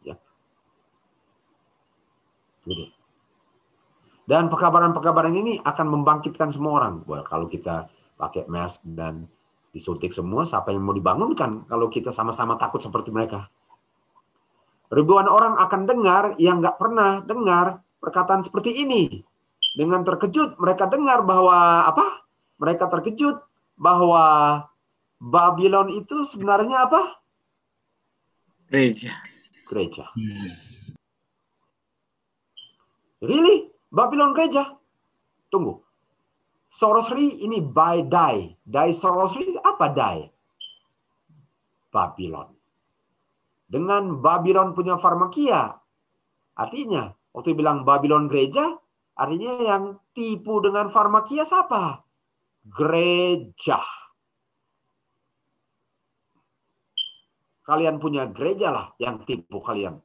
S2: Ya. Dia. Dan pekabaran-pekabaran ini akan membangkitkan semua orang. Well, kalau kita pakai mask dan disuntik semua, siapa yang mau dibangunkan kalau kita sama-sama takut seperti mereka? Ribuan orang akan dengar yang nggak pernah dengar perkataan seperti ini. Dengan terkejut mereka dengar bahwa apa? Mereka terkejut bahwa Babylon itu sebenarnya apa?
S3: Gereja.
S2: Gereja.
S5: Hmm.
S2: Really? Babylon gereja? Tunggu. Sorcery ini by die. Die sorcery apa die? Babylon. Dengan Babylon punya farmakia. Artinya, waktu bilang Babylon gereja, artinya yang tipu dengan farmakia siapa? Gereja. Kalian punya gereja lah yang tipu kalian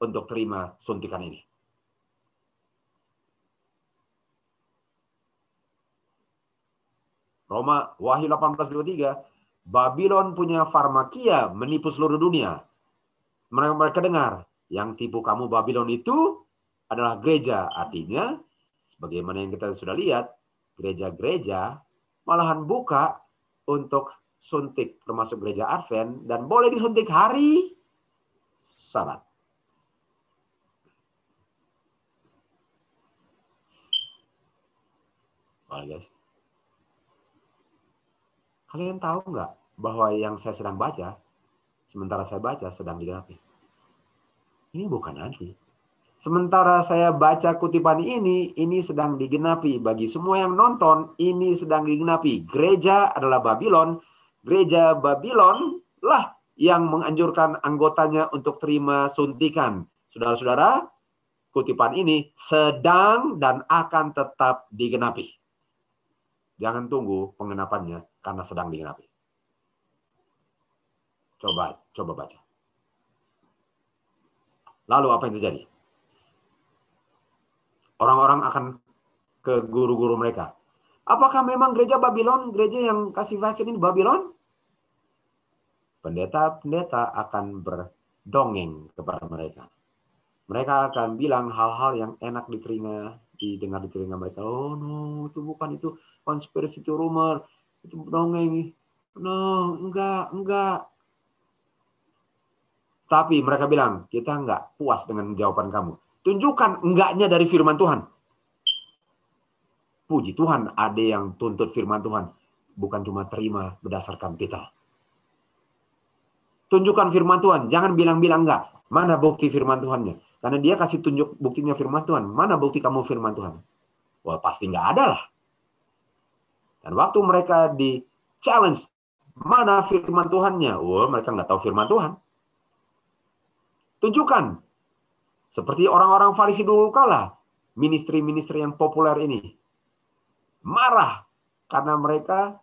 S2: untuk terima suntikan ini. Roma Wahyu 18:23 Babylon punya farmakia menipu seluruh dunia. mereka, mereka dengar yang tipu kamu Babylon itu adalah gereja. Artinya, sebagaimana yang kita sudah lihat, gereja-gereja malahan buka untuk suntik termasuk gereja Advent dan boleh disuntik hari Sabat. Boleh guys. Kalian tahu nggak bahwa yang saya sedang baca, sementara saya baca sedang digenapi. Ini bukan nanti. Sementara saya baca kutipan ini, ini sedang digenapi. Bagi semua yang nonton, ini sedang digenapi. Gereja adalah Babylon. Gereja Babylon lah yang menganjurkan anggotanya untuk terima suntikan. Saudara-saudara, kutipan ini sedang dan akan tetap digenapi. Jangan tunggu pengenapannya karena sedang digenapi. Coba, coba baca. Lalu apa yang terjadi? Orang-orang akan ke guru-guru mereka. Apakah memang gereja Babylon, gereja yang kasih vaksin ini Babylon? Pendeta-pendeta akan berdongeng kepada mereka. Mereka akan bilang hal-hal yang enak di telinga, didengar di telinga mereka. Oh no, itu bukan itu konspirasi itu rumor, itu dongeng. No, enggak, enggak. Tapi mereka bilang, kita enggak puas dengan jawaban kamu. Tunjukkan enggaknya dari firman Tuhan. Puji Tuhan, ada yang tuntut firman Tuhan. Bukan cuma terima berdasarkan titel. Tunjukkan firman Tuhan. Jangan bilang-bilang enggak. Mana bukti firman Tuhannya? Karena dia kasih tunjuk buktinya firman Tuhan. Mana bukti kamu firman Tuhan? Wah pasti enggak ada lah. Dan waktu mereka di challenge, mana firman Tuhannya? Wah mereka nggak tahu firman Tuhan. Tunjukkan. Seperti orang-orang Farisi dulu kala. Ministry-ministry yang populer ini. Marah. Karena mereka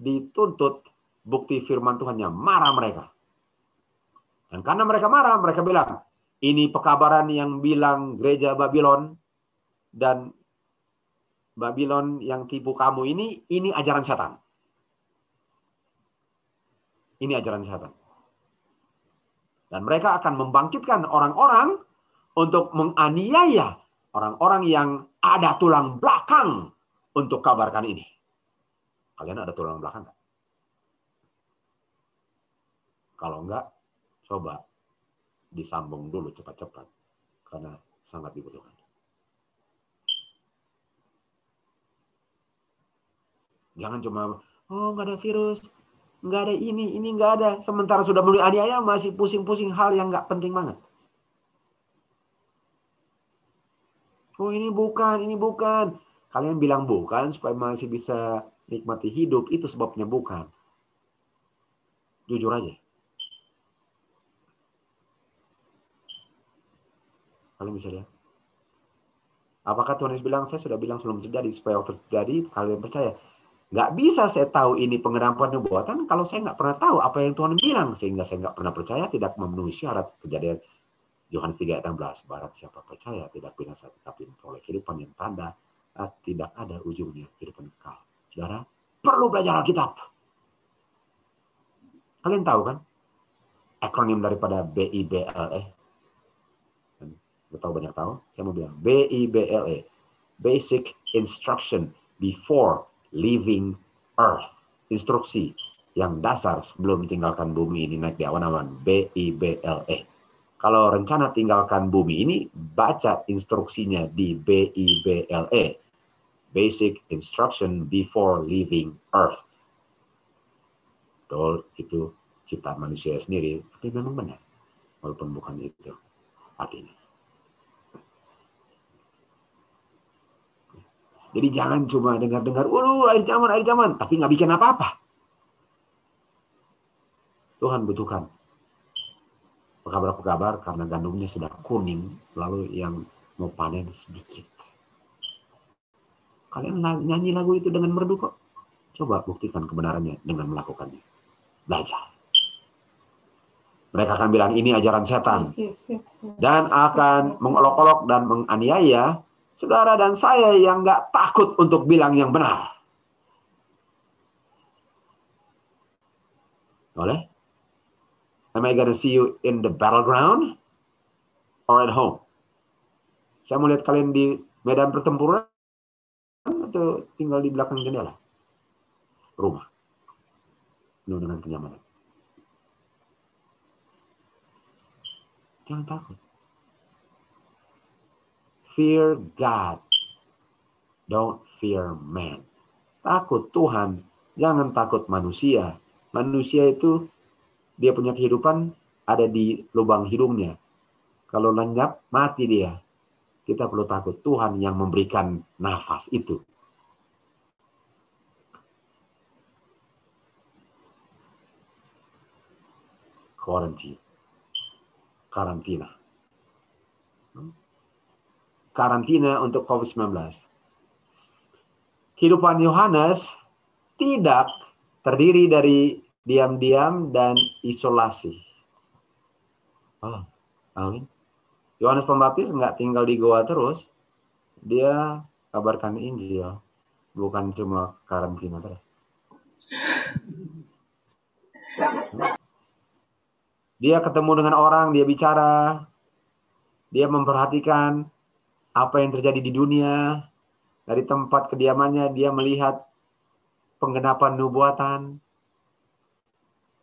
S2: dituntut bukti firman Tuhannya. Marah mereka. Dan karena mereka marah, mereka bilang, ini pekabaran yang bilang gereja Babylon dan Babylon yang tipu kamu ini, ini ajaran setan. Ini ajaran setan. Dan mereka akan membangkitkan orang-orang untuk menganiaya orang-orang yang ada tulang belakang untuk kabarkan ini. Kalian ada tulang belakang nggak? Kalau enggak, coba disambung dulu cepat-cepat. Karena sangat dibutuhkan. Jangan cuma, oh nggak ada virus, nggak ada ini, ini nggak ada. Sementara sudah mulai aniaya masih pusing-pusing hal yang nggak penting banget. Oh ini bukan, ini bukan. Kalian bilang bukan supaya masih bisa nikmati hidup, itu sebabnya bukan. Jujur aja. Kalian bisa lihat. Apakah Tuhan Yesus bilang, saya sudah bilang sebelum terjadi, supaya waktu terjadi, kalian percaya. Nggak bisa saya tahu ini pengenapan nubuatan kalau saya nggak pernah tahu apa yang Tuhan bilang. Sehingga saya nggak pernah percaya, tidak memenuhi syarat kejadian Yohanes 3 ayat 16. Barat siapa percaya tidak binasa tetapi oleh kehidupan yang tanda ah, tidak ada ujungnya kehidupan kekal. Saudara, perlu belajar Alkitab. Kalian tahu kan? Akronim daripada BIBLE. Gue tahu banyak tahu. Saya mau bilang BIBLE. Basic Instruction Before Leaving Earth. Instruksi yang dasar sebelum tinggalkan bumi ini naik di awan-awan. BIBLE. Kalau rencana tinggalkan bumi ini, baca instruksinya di BIBLE. Basic Instruction Before Leaving Earth. Betul, itu ciptaan manusia sendiri, tapi memang benar. Walaupun bukan itu artinya. Jadi jangan cuma dengar-dengar, waduh air zaman, air zaman, tapi nggak bikin apa-apa. Tuhan butuhkan pekabar-pekabar karena gandumnya sudah kuning, lalu yang mau panen sedikit. Kalian nyanyi lagu itu dengan merdu kok. Coba buktikan kebenarannya dengan melakukannya. Belajar. Mereka akan bilang ini ajaran setan. Dan akan mengolok-olok dan menganiaya saudara dan saya yang nggak takut untuk bilang yang benar. Boleh? Am I gonna see you in the battleground or at home? Saya mau lihat kalian di medan pertempuran atau tinggal di belakang jendela? Rumah. Penuh dengan kenyamanan. Jangan takut. Fear God. Don't fear man. Takut Tuhan, jangan takut manusia. Manusia itu dia punya kehidupan ada di lubang hidungnya. Kalau lenyap, mati dia. Kita perlu takut Tuhan yang memberikan nafas itu. Quarantine. Karantina. Karantina untuk COVID-19. Kehidupan Yohanes tidak terdiri dari diam-diam dan isolasi. Oh. Yohanes Pembaptis nggak tinggal di goa terus. Dia kabarkan Injil, bukan cuma karantina terus. Dia ketemu dengan orang, dia bicara, dia memperhatikan apa yang terjadi di dunia. Dari tempat kediamannya dia melihat penggenapan nubuatan.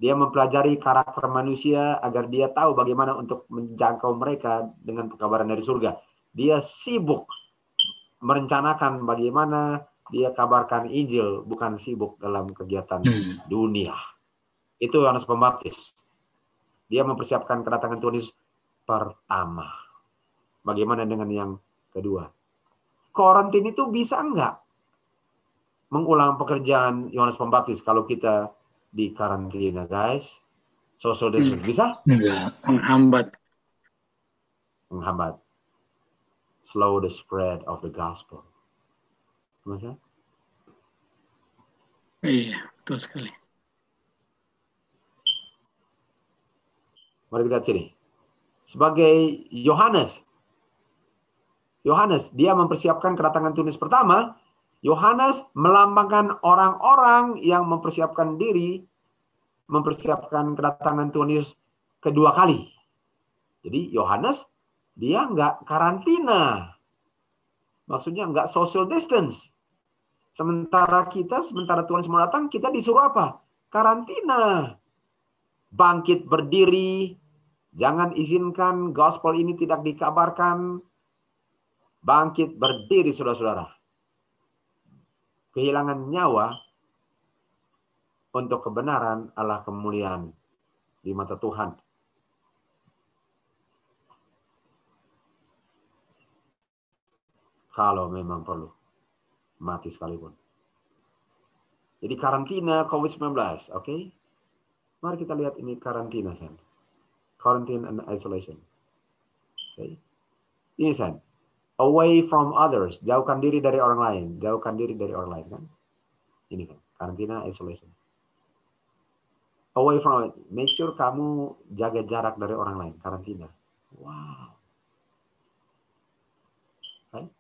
S2: Dia mempelajari karakter manusia agar dia tahu bagaimana untuk menjangkau mereka dengan pekabaran dari surga. Dia sibuk merencanakan bagaimana dia kabarkan Injil, bukan sibuk dalam kegiatan
S5: Hmm.
S2: dunia. Itu Yohanes Pembaptis. Dia mempersiapkan kedatangan Tuhan Yesus pertama. Bagaimana dengan yang kedua? Karantin itu bisa enggak mengulang pekerjaan Yohanes Pembaptis kalau kita di karantina, guys? Social distance bisa?
S5: Enggak, menghambat.
S2: Menghambat. Slow the spread of the gospel. Maksudnya?
S5: Iya, betul sekali.
S2: Mari kita lihat sini. Sebagai Yohanes, Yohanes dia mempersiapkan kedatangan Yesus pertama. Yohanes melambangkan orang-orang yang mempersiapkan diri mempersiapkan kedatangan Tuhan Yesus kedua kali. Jadi Yohanes dia nggak karantina. Maksudnya nggak social distance. Sementara kita, sementara Tuhan mau datang, kita disuruh apa? Karantina. Bangkit berdiri. Jangan izinkan gospel ini tidak dikabarkan. Bangkit berdiri, saudara-saudara. Kehilangan nyawa untuk kebenaran adalah kemuliaan di mata Tuhan. Kalau memang perlu. Mati sekalipun. Jadi karantina COVID-19, oke? Mari kita lihat ini karantina, San. Quarantine and isolation. Oke. Ini, San. Away from others. Jauhkan diri dari orang lain. Jauhkan diri dari orang lain, kan? Ini kan, karantina isolation. Away from make sure kamu jaga jarak dari orang lain, karantina. Wow. Right?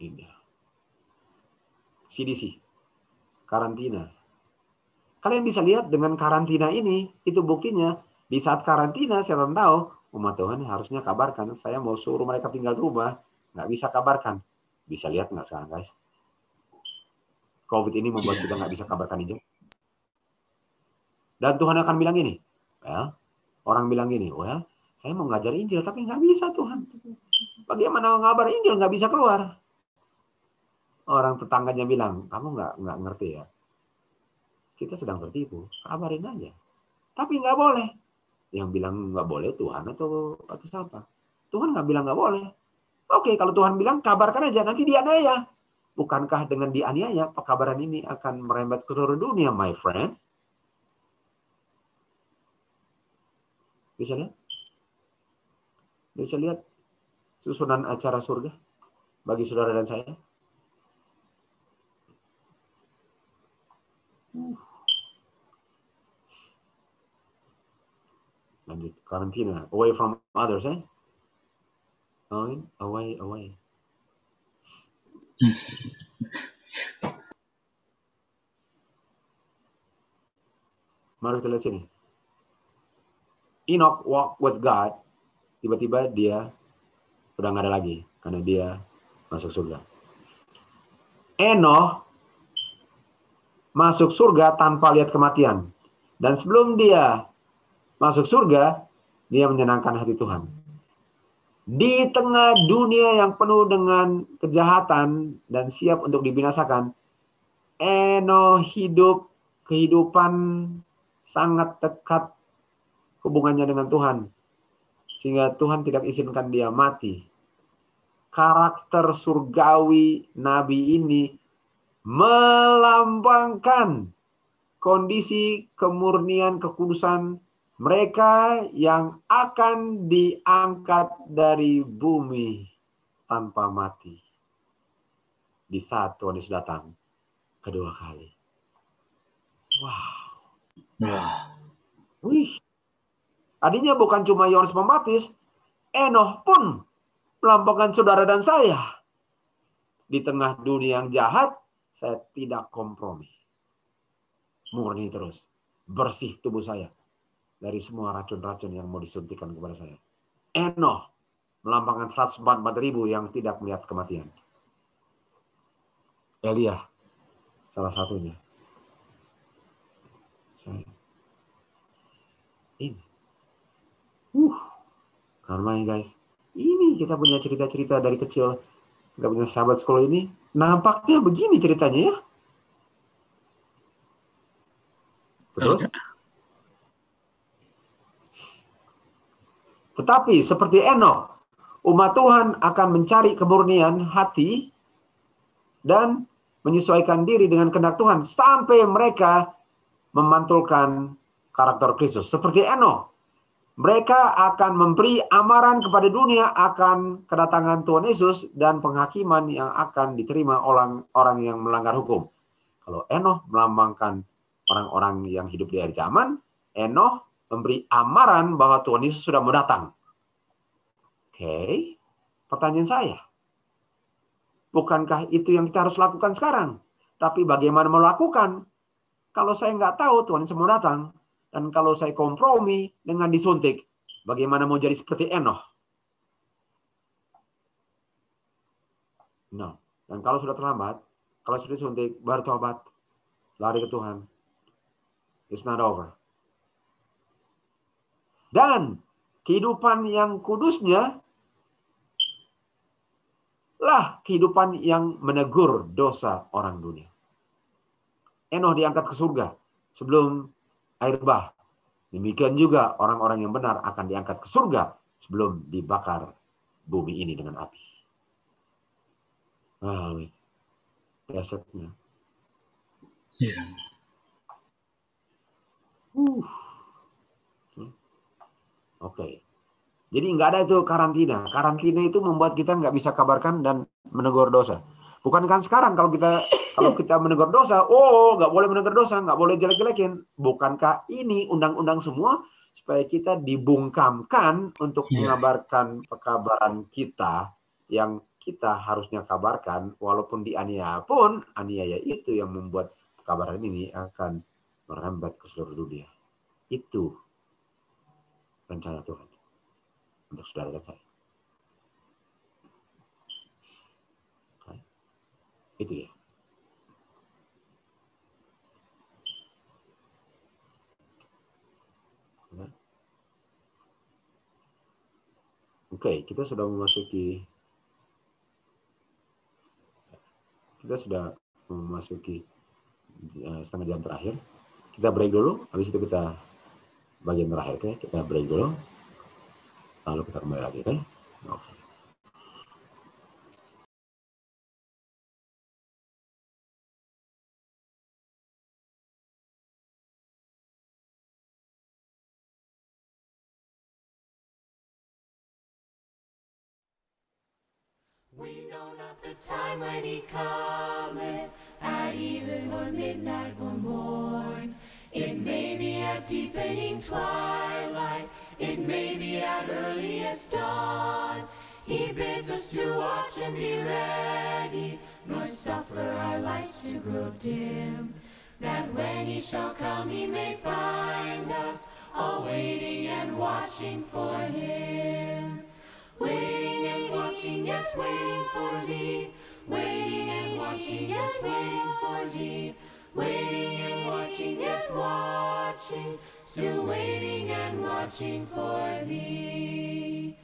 S2: Ini. CDC. Karantina. Kalian bisa lihat dengan karantina ini, itu buktinya di saat karantina saya tahu umat Tuhan harusnya kabarkan. Saya mau suruh mereka tinggal di rumah, nggak bisa kabarkan. Bisa lihat nggak sekarang guys? COVID ini membuat kita nggak bisa kabarkan Injil. Dan Tuhan akan bilang gini, well, orang bilang gini, well, saya mau ngajar Injil tapi nggak bisa Tuhan. Bagaimana ngabar Injil nggak bisa keluar? Orang tetangganya bilang, kamu nggak nggak ngerti ya. Kita sedang tertipu, kabarin aja. Tapi nggak boleh. Yang bilang nggak boleh Tuhan atau atau siapa? Tuhan nggak bilang nggak boleh. Oke, kalau Tuhan bilang kabarkan aja, nanti dianiaya. Bukankah dengan dianiaya, pekabaran ini akan merembet ke seluruh dunia, my friend? Bisa lihat? Bisa lihat susunan acara surga bagi saudara dan saya? Lanjut, karantina. Away from others, eh? Away, away, away. Mari kita lihat sini. Enoch walk with God. Tiba-tiba dia udah nggak ada lagi karena dia masuk surga. Enoch masuk surga tanpa lihat kematian. Dan sebelum dia masuk surga, dia menyenangkan hati Tuhan. Di tengah dunia yang penuh dengan kejahatan dan siap untuk dibinasakan, Eno hidup kehidupan sangat dekat hubungannya dengan Tuhan. Sehingga Tuhan tidak izinkan dia mati. Karakter surgawi nabi ini melambangkan kondisi kemurnian kekudusan mereka yang akan diangkat dari bumi tanpa mati. Di saat Tuhan Yesus datang kedua kali. Wow.
S3: Wah.
S2: Wih. Tadinya bukan cuma Yohanes Pembaptis, Enoh pun melampaukan saudara dan saya. Di tengah dunia yang jahat, saya tidak kompromi. Murni terus. Bersih tubuh saya dari semua racun-racun yang mau disuntikan kepada saya. Enoh melambangkan 144 ribu yang tidak melihat kematian. Elia salah satunya. Saya. Ini. Uh, karma guys. Ini kita punya cerita-cerita dari kecil. Kita punya sahabat sekolah ini. Nampaknya begini ceritanya ya. Terus Tetapi seperti Enoch, umat Tuhan akan mencari kemurnian hati dan menyesuaikan diri dengan kehendak Tuhan sampai mereka memantulkan karakter Kristus. Seperti Enoch, mereka akan memberi amaran kepada dunia akan kedatangan Tuhan Yesus dan penghakiman yang akan diterima orang orang yang melanggar hukum. Kalau Enoch melambangkan orang-orang yang hidup di akhir zaman, Enoch memberi amaran bahwa Tuhan Yesus sudah mau datang. Oke, pertanyaan saya. Bukankah itu yang kita harus lakukan sekarang? Tapi bagaimana melakukan? Kalau saya nggak tahu Tuhan Yesus mau datang, dan kalau saya kompromi dengan disuntik, bagaimana mau jadi seperti Enoch? No. Dan kalau sudah terlambat, kalau sudah disuntik, baru tobat, lari ke Tuhan. It's not over. Dan kehidupan yang kudusnya lah kehidupan yang menegur dosa orang dunia. Enoh diangkat ke surga sebelum air bah. Demikian juga orang-orang yang benar akan diangkat ke surga sebelum dibakar bumi ini dengan api. Wah, Biasanya.
S3: Iya.
S2: Uh. Oke. Jadi nggak ada itu karantina. Karantina itu membuat kita nggak bisa kabarkan dan menegur dosa. Bukan kan sekarang kalau kita kalau kita menegur dosa, oh nggak boleh menegur dosa, nggak boleh jelek-jelekin. Bukankah ini undang-undang semua supaya kita dibungkamkan untuk
S3: Iya.
S2: mengabarkan pekabaran kita yang kita harusnya kabarkan, walaupun dianiaya pun aniaya itu yang membuat pekabaran ini akan merembet ke seluruh dunia. Itu rencana Tuhan untuk saudara dan saya. Itu ya. Oke, kita sudah memasuki kita sudah memasuki eh, setengah jam terakhir. Kita break dulu, habis itu kita bagian terakhir, oke? Kita break dulu. Lalu kita kembali lagi, oke? Oke.
S1: We know not the time when he cometh, at even or midnight at twilight, it may be at earliest dawn. He bids us to watch and be ready, nor suffer our lights to grow dim. that when he shall come, he may find us all waiting and watching for him. Waiting and watching, yes, waiting for thee. Waiting and watching, yes, waiting for thee. Waiting and watching, yes, watching. Still waiting and watching for thee.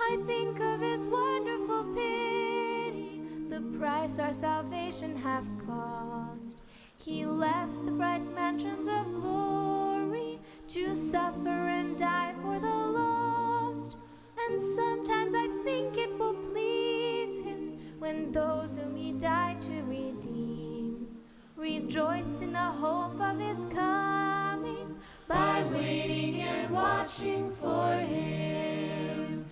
S11: I think of his wonderful pity, the price our salvation hath cost. He left the bright mansions of glory to suffer and die for the lost. And sometimes I think it will please him when those whom he died rejoice in the hope of his coming
S1: by waiting and watching for him.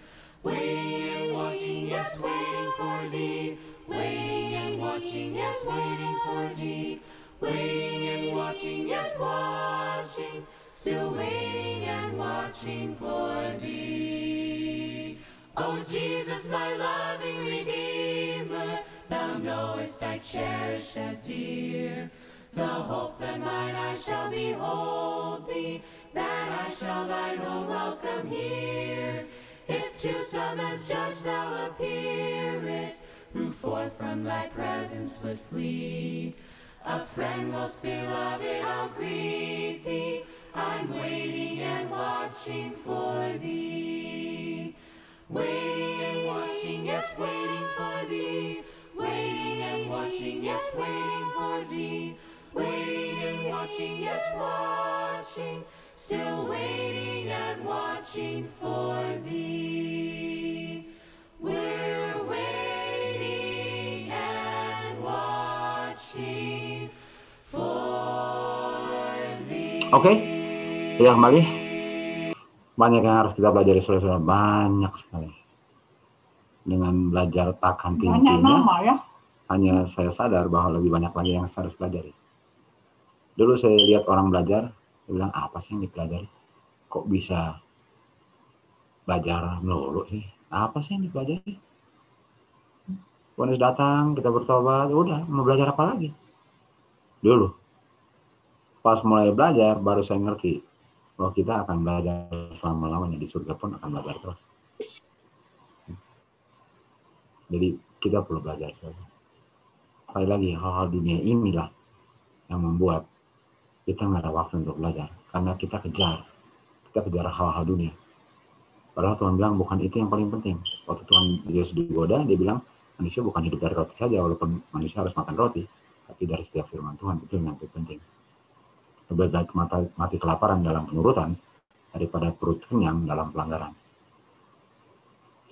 S1: Waiting and watching, yes, waiting for thee. Waiting and watching, yes, waiting for thee. Waiting and watching, yes, watching. Still waiting and watching for thee. Oh Jesus, my loving Redeemer, knowest I cherish as dear the hope that mine I shall behold thee, that I shall thine own welcome hear. If to some as judge thou appearest, who forth from thy presence would flee, a friend most beloved, I'll greet thee. I'm waiting and watching for thee. Waiting and watching, yes, waiting for thee. Waiting watching, yes, waiting for thee. Waiting and watching, yes, watching. Still waiting and watching for thee. We're waiting and watching for thee.
S2: Oke, ya kembali. Banyak yang harus kita pelajari saudara-saudara, banyak sekali. Dengan belajar tak
S7: Banyak
S2: henti-hentinya,
S7: nama ya.
S2: Hanya saya sadar bahwa lebih banyak lagi yang saya harus pelajari. Dulu saya lihat orang belajar, saya bilang apa sih yang dipelajari? Kok bisa belajar melulu sih? Apa sih yang dipelajari? Bonus datang, kita bertobat, udah mau belajar apa lagi? Dulu, pas mulai belajar baru saya ngerti bahwa kita akan belajar selama-lamanya di surga pun akan belajar terus. Jadi kita perlu belajar. saudara. Sekali lagi hal-hal dunia inilah yang membuat kita nggak ada waktu untuk belajar karena kita kejar kita kejar hal-hal dunia. Padahal Tuhan bilang bukan itu yang paling penting. Waktu Tuhan Yesus digoda, dia bilang manusia bukan hidup dari roti saja, walaupun manusia harus makan roti, tapi dari setiap firman Tuhan itu yang lebih penting. Lebih baik mati, mati kelaparan dalam penurutan daripada perut kenyang dalam pelanggaran.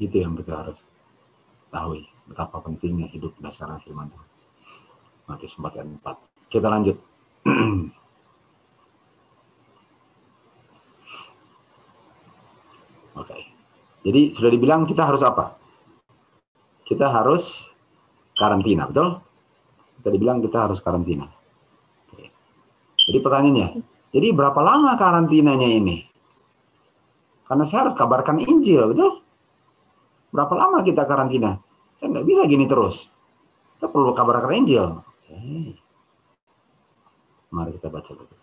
S2: Itu yang kita harus tahu betapa pentingnya hidup berdasarkan firman Tuhan. Matius 4 ayat 4. Kita lanjut. Oke. Jadi sudah dibilang kita harus apa? Kita harus karantina, betul? Kita dibilang kita harus karantina. Oke. Jadi pertanyaannya, jadi berapa lama karantinanya ini? Karena saya harus kabarkan Injil, betul? Berapa lama kita karantina? Saya nggak bisa gini terus. Kita perlu kabarkan Injil. Mari kita baca dulu.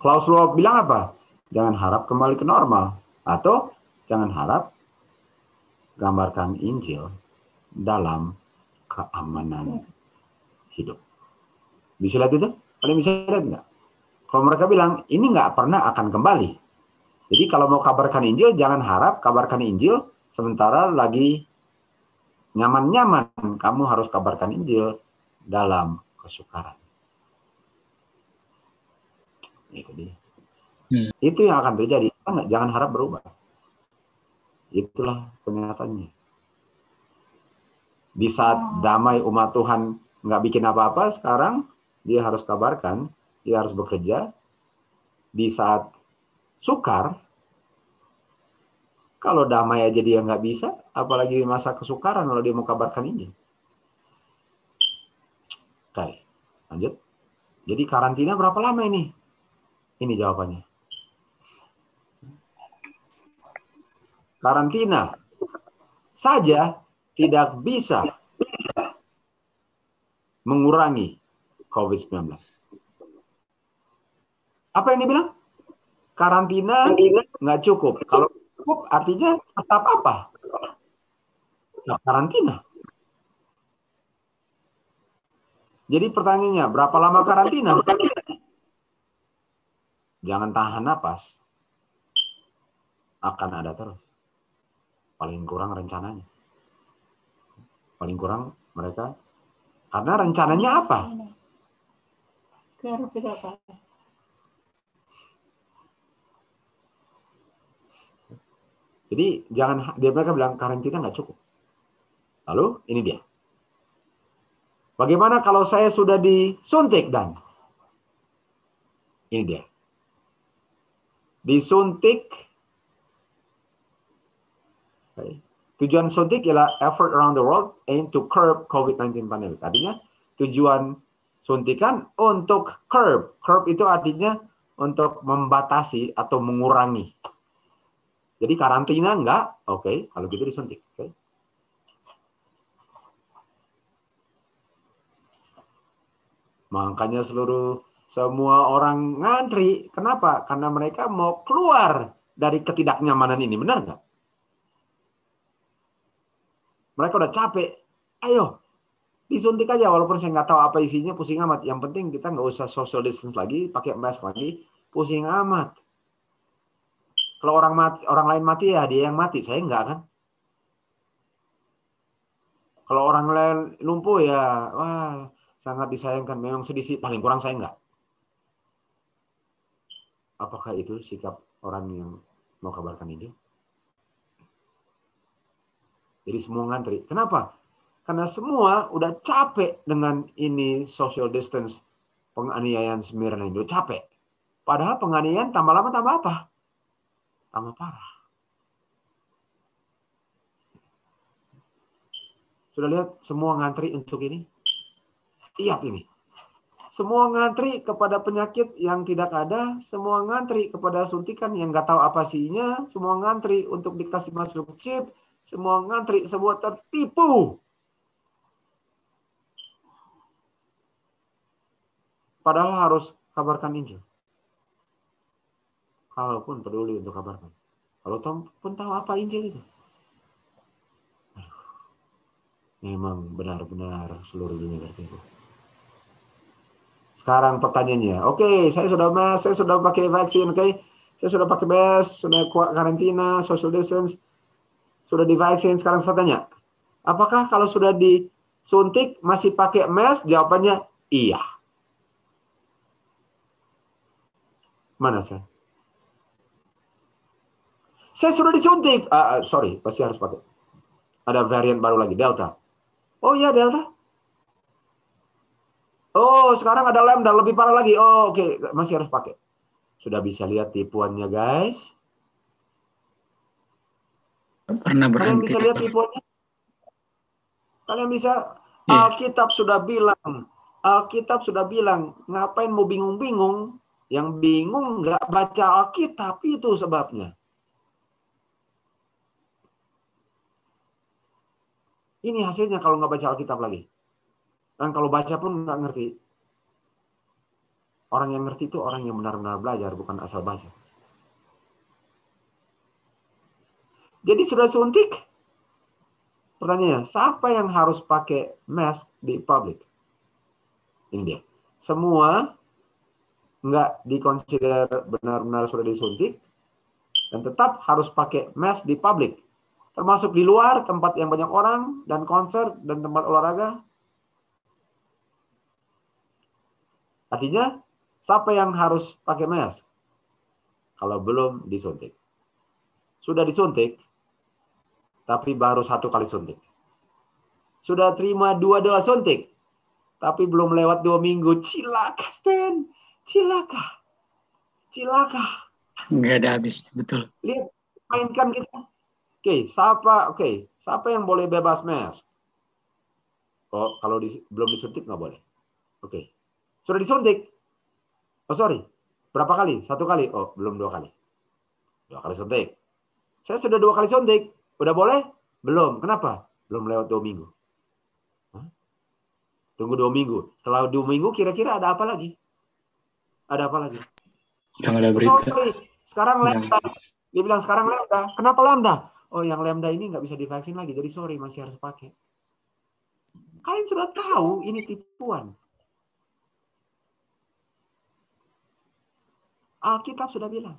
S2: Klaus Schwab bilang apa? Jangan harap kembali ke normal. Atau jangan harap gambarkan Injil dalam keamanan hidup. Bisa lihat itu? Kalian bisa lihat nggak? Kalau mereka bilang, ini nggak pernah akan kembali. Jadi kalau mau kabarkan Injil, jangan harap kabarkan Injil sementara lagi nyaman-nyaman. Kamu harus kabarkan Injil dalam kesukaran. Itu dia.
S3: Hmm.
S2: Itu yang akan terjadi. Jangan harap berubah. Itulah kenyataannya. Di saat damai umat Tuhan nggak bikin apa-apa, sekarang dia harus kabarkan, dia harus bekerja. Di saat sukar, kalau damai aja dia nggak bisa, apalagi masa kesukaran kalau dia mau kabarkan ini. Oke, lanjut. Jadi karantina berapa lama ini? Ini jawabannya. Karantina saja tidak bisa mengurangi COVID-19. Apa yang dibilang? Karantina nggak cukup. Kalau cukup artinya tetap apa? Karantina. Jadi pertanyaannya, berapa lama karantina? Jangan tahan napas. Akan ada terus. Paling kurang rencananya. Paling kurang mereka. Karena rencananya apa? Jadi jangan dia mereka bilang karantina nggak cukup. Lalu ini dia. Bagaimana kalau saya sudah disuntik dan ini dia. Disuntik Tujuan suntik ialah effort around the world aim to curb COVID-19 pandemic. Artinya tujuan suntikan untuk curb. Curb itu artinya untuk membatasi atau mengurangi. Jadi karantina enggak, oke, okay. kalau gitu disuntik. Okay. Makanya seluruh semua orang ngantri. Kenapa? Karena mereka mau keluar dari ketidaknyamanan ini. Benar nggak? Mereka udah capek. Ayo, disuntik aja walaupun saya nggak tahu apa isinya pusing amat. Yang penting kita nggak usah social distance lagi, pakai mask lagi, pusing amat. Kalau orang mati, orang lain mati ya dia yang mati, saya nggak kan. Kalau orang lain lumpuh ya, wah sangat disayangkan. Memang sedih sih, paling kurang saya nggak. Apakah itu sikap orang yang mau kabarkan Injil? Jadi semua ngantri. Kenapa? Karena semua udah capek dengan ini social distance penganiayaan Smyrna itu capek. Padahal penganiayaan tambah lama tambah apa? Tambah parah. Sudah lihat semua ngantri untuk ini? Lihat ini. Semua ngantri kepada penyakit yang tidak ada, semua ngantri kepada suntikan yang nggak tahu apa sihnya, semua ngantri untuk dikasih masuk chip, semua ngantri, semua tertipu. Padahal harus kabarkan Injil. Kalaupun peduli untuk kabarkan. Kalau Tom pun tahu apa Injil itu. Memang benar-benar seluruh dunia tertipu. Sekarang pertanyaannya, oke, okay, saya sudah mas, saya sudah pakai vaksin, oke, okay? saya sudah pakai mask, sudah kuat karantina, social distance, sudah divaksin. Sekarang saya tanya, apakah kalau sudah disuntik masih pakai mask? Jawabannya iya. Mana saya? Saya sudah disuntik. Uh, sorry, pasti harus pakai. Ada varian baru lagi, Delta. Oh iya, Delta. Oh, sekarang ada lambda lebih parah lagi. Oh, oke, okay. masih harus pakai. Sudah bisa lihat tipuannya, guys.
S5: Pernah
S2: Kalian bisa lihat tipuannya? Kalian bisa yeah. Alkitab sudah bilang, Alkitab sudah bilang, ngapain mau bingung-bingung? Yang bingung nggak baca Alkitab itu sebabnya. Ini hasilnya kalau nggak baca Alkitab lagi. Dan kalau baca pun nggak ngerti. Orang yang ngerti itu orang yang benar-benar belajar, bukan asal baca. Jadi sudah suntik? Pertanyaannya, siapa yang harus pakai mask di publik? Ini dia. Semua nggak dikonsider benar-benar sudah disuntik dan tetap harus pakai mask di publik. Termasuk di luar tempat yang banyak orang dan konser dan tempat olahraga Artinya, siapa yang harus pakai mask? Kalau belum disuntik. Sudah disuntik, tapi baru satu kali suntik. Sudah terima dua doa suntik, tapi belum lewat dua minggu. Cilaka, Stan. Cilaka. Cilaka.
S5: Enggak ada habis, betul.
S2: Lihat, mainkan kita. Oke, siapa? Oke, siapa yang boleh bebas mask? Oh, kalau di, belum disuntik nggak boleh. Oke, sudah disuntik. Oh sorry, berapa kali? Satu kali? Oh belum dua kali. Dua kali suntik. Saya sudah dua kali suntik. Udah boleh? Belum. Kenapa? Belum lewat dua minggu. Hah? Tunggu dua minggu. Setelah dua minggu kira-kira ada apa lagi? Ada apa lagi?
S3: Nggak ada berita.
S2: Sorry, sekarang lambda. Dia bilang sekarang lambda. Kenapa lambda? Oh, yang lambda ini nggak bisa divaksin lagi. Jadi sorry, masih harus pakai. Kalian sudah tahu ini tipuan. Alkitab sudah bilang.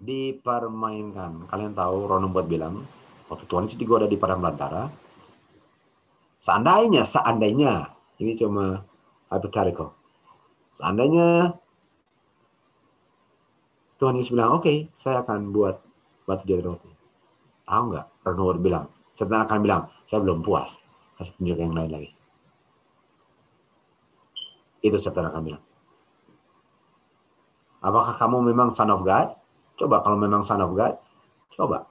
S2: Dipermainkan. Kalian tahu Ronum buat bilang, waktu Tuhan Yesus digoda di padang belantara, seandainya, seandainya, ini cuma hypothetical. Seandainya Tuhan Yesus bilang, oke, saya akan buat batu jadi roti. Tahu nggak? Ronum bilang, setan akan bilang, saya belum puas. Kasih tunjuk yang lain lagi. Itu setan akan bilang. Apakah kamu memang son of God? Coba kalau memang son of God, coba.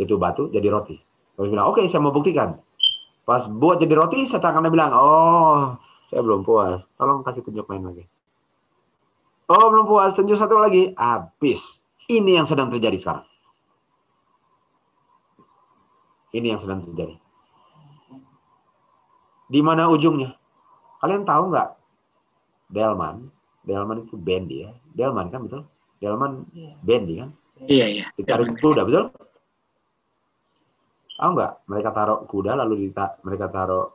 S2: Itu batu jadi roti. Terus bilang, oke saya mau buktikan. Pas buat jadi roti, saya akan bilang, oh saya belum puas. Tolong kasih tunjuk lain lagi. Oh belum puas, tunjuk satu lagi. Habis. Ini yang sedang terjadi sekarang. Ini yang sedang terjadi. Di mana ujungnya? Kalian tahu nggak? Delman, Delman itu Bendy ya. Delman kan betul? Delman Bendy kan?
S5: Iya, iya.
S2: Ditarik kuda betul? Tahu nggak? Mereka taruh kuda lalu dita mereka taruh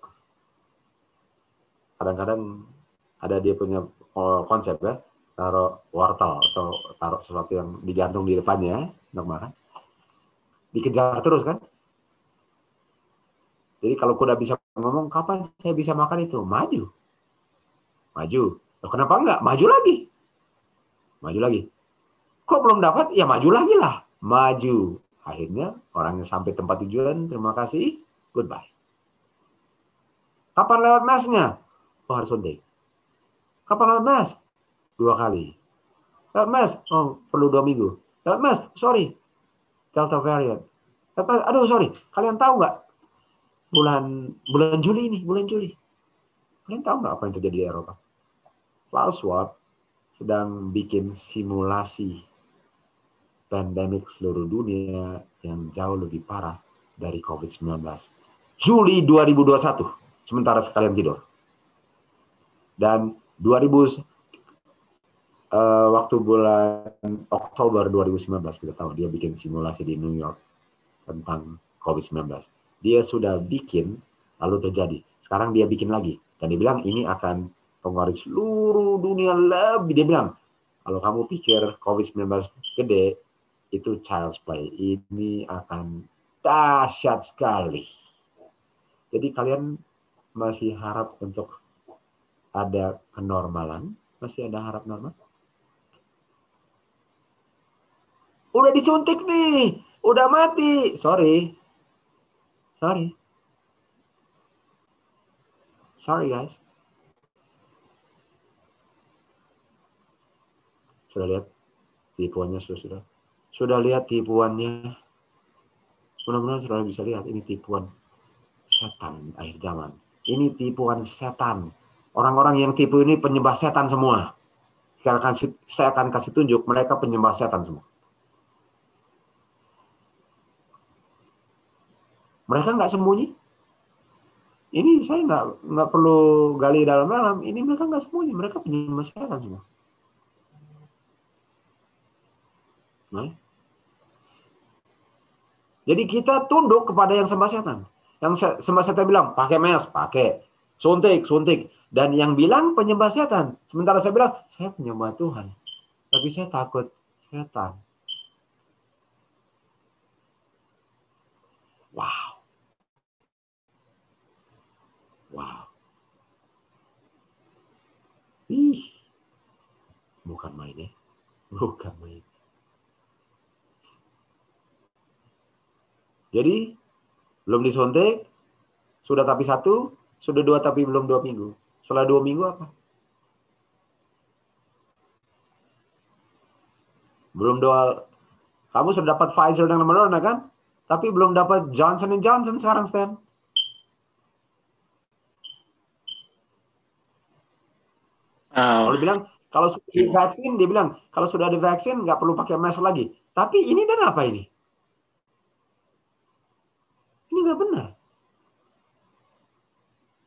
S2: kadang-kadang ada dia punya oh, konsep ya taruh wortel atau taruh sesuatu yang digantung di depannya untuk makan dikejar terus kan jadi kalau kuda bisa ngomong kapan saya bisa makan itu maju maju Loh, kenapa enggak? Maju lagi. Maju lagi. Kok belum dapat? Ya maju lagi lah. Maju. Akhirnya orangnya sampai tempat tujuan terima kasih. Goodbye. Kapan lewat mesnya? Oh hari Sunday. Kapan lewat mes? Dua kali. Lewat mes? Oh perlu dua minggu. Lewat mes? Sorry. Delta variant. Lewat mes, aduh sorry. Kalian tahu nggak? Bulan bulan Juli ini bulan Juli. Kalian tahu nggak apa yang terjadi di Eropa Klaus sedang bikin simulasi pandemik seluruh dunia yang jauh lebih parah dari COVID-19. Juli 2021, sementara sekalian tidur. Dan 2000 uh, waktu bulan Oktober 2019 kita tahu dia bikin simulasi di New York tentang COVID-19. Dia sudah bikin lalu terjadi. Sekarang dia bikin lagi dan dia bilang ini akan pengaruhi seluruh dunia lebih. Dia bilang kalau kamu pikir COVID-19 gede, itu child's play. Ini akan dahsyat sekali. Jadi kalian masih harap untuk ada kenormalan? Masih ada harap normal? Udah disuntik nih, udah mati. Sorry. Sorry. Sorry guys. Sudah lihat tipuannya sudah sudah. Sudah lihat tipuannya. Mudah-mudahan sudah bisa lihat ini tipuan setan akhir zaman. Ini tipuan setan. Orang-orang yang tipu ini penyembah setan semua. Saya akan, saya akan kasih tunjuk mereka penyembah setan semua. Mereka nggak sembunyi. Ini saya nggak nggak perlu gali dalam-dalam. Ini mereka nggak sembunyi. Mereka penyembah setan semua. Nah. Jadi kita tunduk kepada yang sembah setan. Yang sembah setan bilang, pakai mes, pakai. Suntik, suntik. Dan yang bilang penyembah setan. Sementara saya bilang, saya penyembah Tuhan. Tapi saya takut setan. Wow. Wow. Ih. Bukan main ya. Bukan main. Jadi, belum disuntik, sudah tapi satu, sudah dua tapi belum dua minggu. Setelah dua minggu apa? Belum dua, kamu sudah dapat Pfizer dan Moderna kan? Tapi belum dapat Johnson Johnson sekarang, Stan.
S5: Oh,
S2: Kalau bilang, kalau sudah divaksin, dia bilang, kalau sudah divaksin nggak perlu pakai mask lagi. Tapi ini dan apa ini? Nggak benar.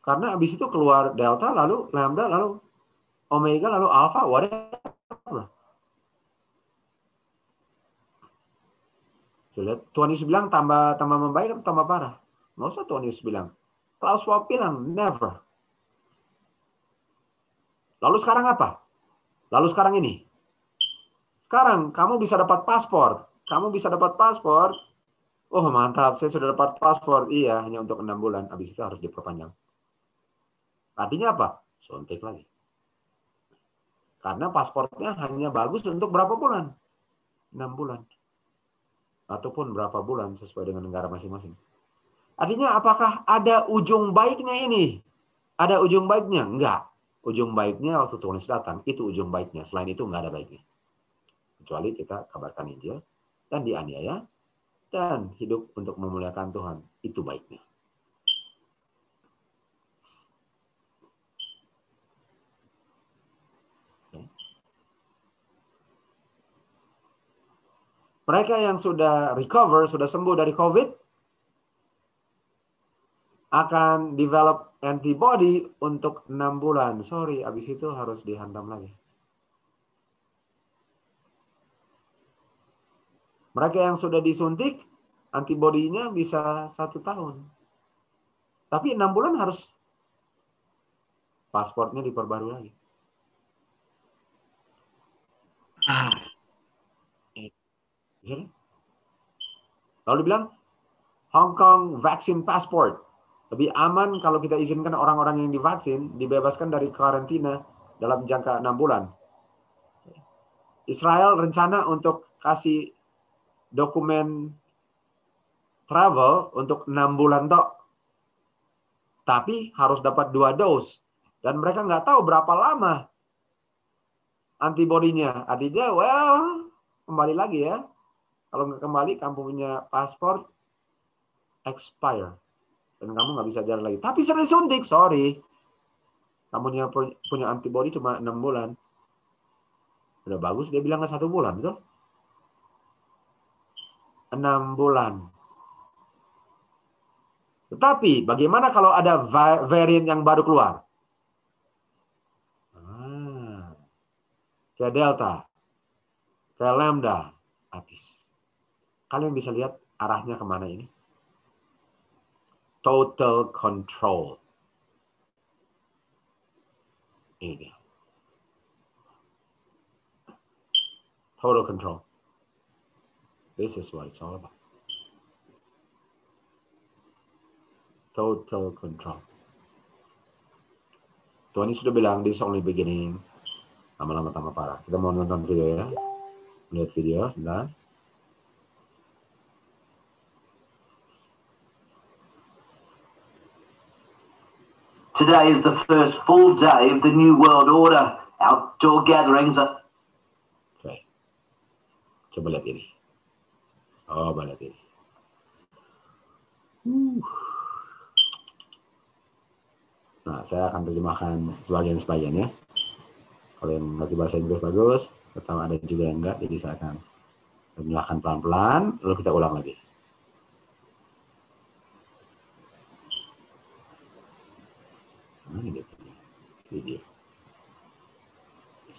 S2: Karena habis itu keluar delta, lalu lambda, lalu omega, lalu alpha, whatever. Lihat. Tuhan Yesus bilang tambah tambah membaik atau tambah parah? Nggak usah Tuhan Yesus bilang. Klaus Schwab bilang, never. Lalu sekarang apa? Lalu sekarang ini. Sekarang kamu bisa dapat paspor. Kamu bisa dapat paspor. Oh mantap, saya sudah dapat paspor. Iya, hanya untuk enam bulan. Habis itu harus diperpanjang. Artinya apa? Suntik lagi. Karena pasportnya hanya bagus untuk berapa bulan? Enam bulan. Ataupun berapa bulan sesuai dengan negara masing-masing. Artinya apakah ada ujung baiknya ini? Ada ujung baiknya? Enggak. Ujung baiknya waktu Yesus datang, itu ujung baiknya. Selain itu enggak ada baiknya. Kecuali kita kabarkan Injil dan dianiaya dan hidup untuk memuliakan Tuhan. Itu baiknya. Mereka yang sudah recover, sudah sembuh dari COVID, akan develop antibody untuk enam bulan. Sorry, habis itu harus dihantam lagi. Mereka yang sudah disuntik, antibodinya bisa satu tahun. Tapi enam bulan harus pasportnya diperbarui lagi. Lalu bilang, Hong Kong Vaccine Passport. Lebih aman kalau kita izinkan orang-orang yang divaksin dibebaskan dari karantina dalam jangka enam bulan. Israel rencana untuk kasih dokumen travel untuk enam bulan tok. Tapi harus dapat dua dos. Dan mereka nggak tahu berapa lama antibodinya. Artinya, well, kembali lagi ya. Kalau nggak kembali, kamu punya paspor expire dan kamu nggak bisa jalan lagi. Tapi sudah disuntik, sorry. Kamu punya punya antibody cuma enam bulan. Udah bagus, dia bilang nggak satu bulan, betul? Enam bulan. Tetapi bagaimana kalau ada varian yang baru keluar? Ah, Delta, kayak Lambda, habis. Kalian bisa lihat arahnya ke mana ini? Total control. Ini dia. Total control. This is what it's all about. Total control. Tuhan sudah bilang, this only beginning. Lama-lama tambah parah. Kita mau nonton video ya. Lihat video, sebentar.
S12: Today is the first full day of the New World Order. Outdoor gatherings are.
S2: Okay. Coba lihat ini. Oh, lihat ini. Uh. Nah, saya akan terjemahkan sebagian-sebagian ya. Kalau yang ngerti bahasa Inggris bagus, pertama ada juga yang enggak, jadi saya akan terjemahkan pelan-pelan, lalu kita ulang lagi. Mana dia punya video? Di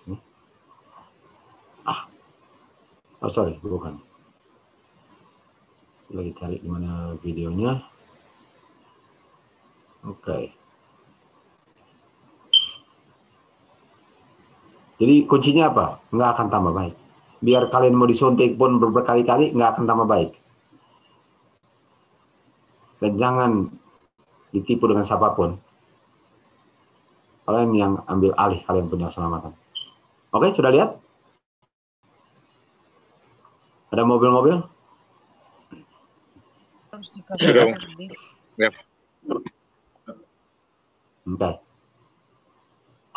S2: sini. Ah. Oh, sorry, bukan. Lagi cari di mana videonya. Oke. Okay. Jadi kuncinya apa? Nggak akan tambah baik. Biar kalian mau disuntik pun berkali-kali, nggak akan tambah baik. Dan jangan ditipu dengan siapa pun. Kalian yang ambil alih, kalian punya keselamatan. Oke, sudah lihat? Ada mobil-mobil?
S9: Sudah. Ya.
S2: Okay.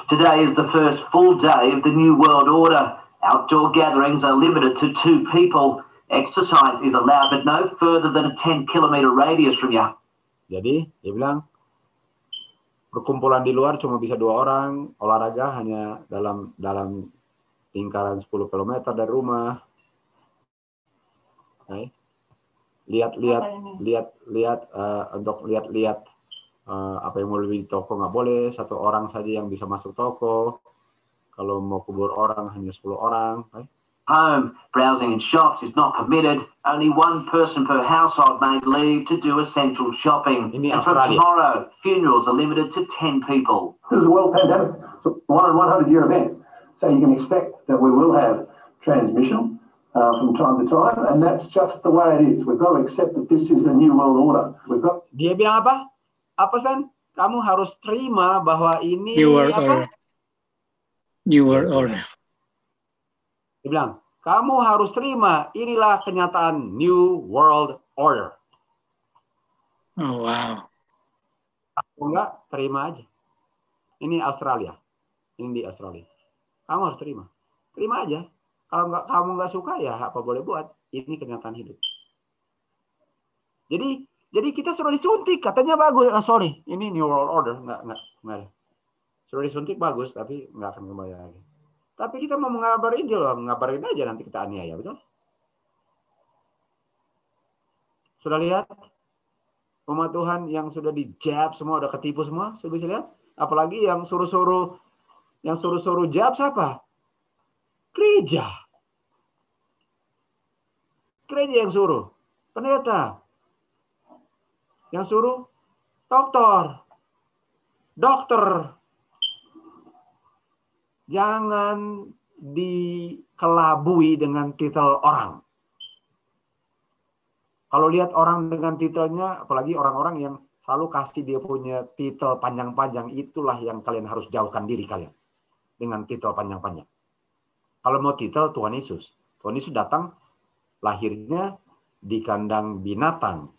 S12: Today is the first full day of the New World Order. Outdoor gatherings are limited to two people. Exercise is allowed, but no further than a 10 kilometer radius from you.
S2: Jadi, dia bilang, perkumpulan di luar cuma bisa dua orang, olahraga hanya dalam dalam lingkaran 10 km dari rumah. Okay. lihat-lihat lihat-lihat eh, untuk lihat-lihat eh, apa yang mau lebih di toko nggak boleh satu orang saja yang bisa masuk toko kalau mau kubur orang hanya 10 orang eh.
S12: Home, browsing in shops is not permitted. Only one person per household may leave to do essential shopping.
S2: Ini
S12: and from tomorrow, funerals are limited to 10 people.
S13: This is a world pandemic. It's a one in 100 year event. So you can expect that we will have transmission uh, from time to time, and that's just the way it is. We've got to accept that this is the new world order. We've got
S2: dia bilang apa apa san kamu harus terima bahwa ini
S5: New World
S2: apa
S5: Order. New World Order.
S2: dia bilang kamu harus terima inilah kenyataan New World Order
S5: Oh wow.
S2: Kalau enggak terima aja ini Australia ini di Australia kamu harus terima terima aja kalau nggak kamu nggak suka ya apa boleh buat. Ini kenyataan hidup. Jadi jadi kita sudah disuntik. Katanya bagus. Ah, sorry. Ini New World Order. Nggak nggak nggak sudah disuntik bagus tapi nggak akan kembali lagi. Tapi kita mau mengabarin Injil loh. Ngabarin aja nanti kita aniaya betul? Sudah lihat? Umat Tuhan yang sudah dijab semua udah ketipu semua. Sudah bisa lihat? Apalagi yang suruh-suruh yang suruh-suruh jab siapa gereja. Gereja yang suruh. Pendeta. Yang suruh dokter dokter. Jangan dikelabui dengan titel orang. Kalau lihat orang dengan titelnya apalagi orang-orang yang selalu kasih dia punya titel panjang-panjang itulah yang kalian harus jauhkan diri kalian dengan titel panjang-panjang kalau mau titel Tuhan Yesus Tuhan Yesus datang lahirnya di kandang binatang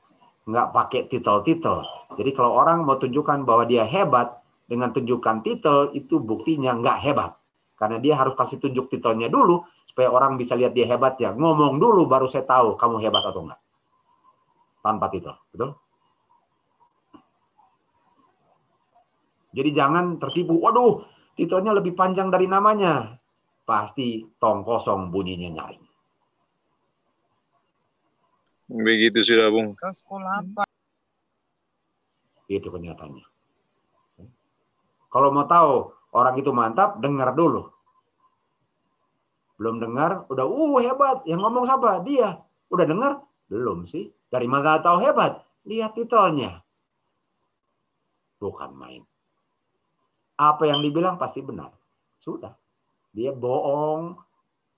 S2: nggak pakai titel-titel. Jadi kalau orang mau tunjukkan bahwa dia hebat dengan tunjukkan titel itu buktinya nggak hebat. Karena dia harus kasih tunjuk titelnya dulu supaya orang bisa lihat dia hebat ya. Ngomong dulu baru saya tahu kamu hebat atau enggak. Tanpa titel, betul? Jadi jangan tertipu. Waduh, titelnya lebih panjang dari namanya. Pasti tong kosong bunyinya nyaring.
S9: Begitu sudah, Bung.
S14: Ke sekolah apa?
S2: Itu kenyataannya. Kalau mau tahu orang itu mantap, dengar dulu. Belum dengar, udah uh hebat. Yang ngomong siapa? Dia. Udah dengar? Belum sih. Dari mana tahu hebat? Lihat titelnya. Bukan main. Apa yang dibilang pasti benar. Sudah. Dia bohong,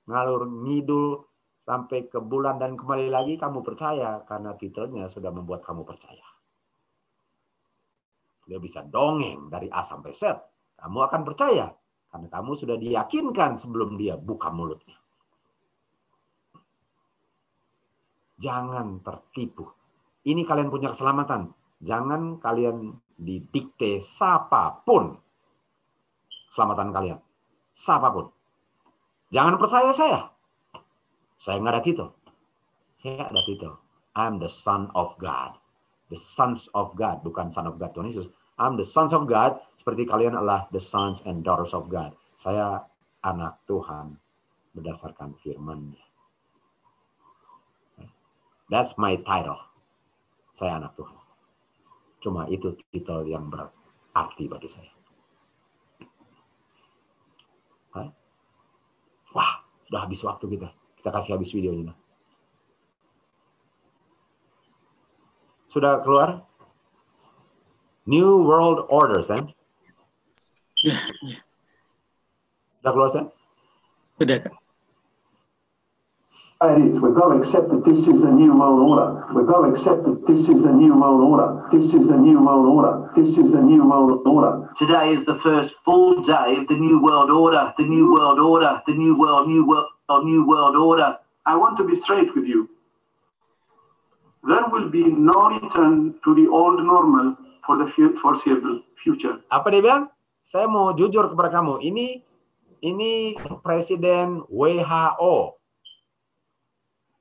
S2: ngalur ngidul sampai ke bulan dan kembali lagi kamu percaya karena titelnya sudah membuat kamu percaya. Dia bisa dongeng dari A sampai Z. Kamu akan percaya karena kamu sudah diyakinkan sebelum dia buka mulutnya. Jangan tertipu. Ini kalian punya keselamatan. Jangan kalian didikte siapa pun keselamatan kalian. Siapa pun. Jangan percaya saya. Saya nggak ada titel. Saya ada titel. I'm the son of God. The sons of God. Bukan son of God. Tuhan Yesus. I'm the sons of God. Seperti kalian adalah the sons and daughters of God. Saya anak Tuhan berdasarkan firman-Nya. That's my title. Saya anak Tuhan. Cuma itu titel yang berarti bagi saya. Wah, sudah habis waktu kita. Kita kasih habis videonya. Sudah keluar? New World Order, Stan? Sudah keluar, Stan?
S5: Sudah, Kak.
S13: It is. We've got to accept that this is the new world order. We've got to accept that this is the new world order. This is the new world order. This is the new world order.
S12: Today is the first full day of the new world order. The new world order. The new world, new world, or new world order.
S13: I want to be straight with you. There will be no return to the old normal for the foreseeable future.
S2: Apa dia bilang? Saya mau jujur kepada kamu. Ini ini Presiden WHO.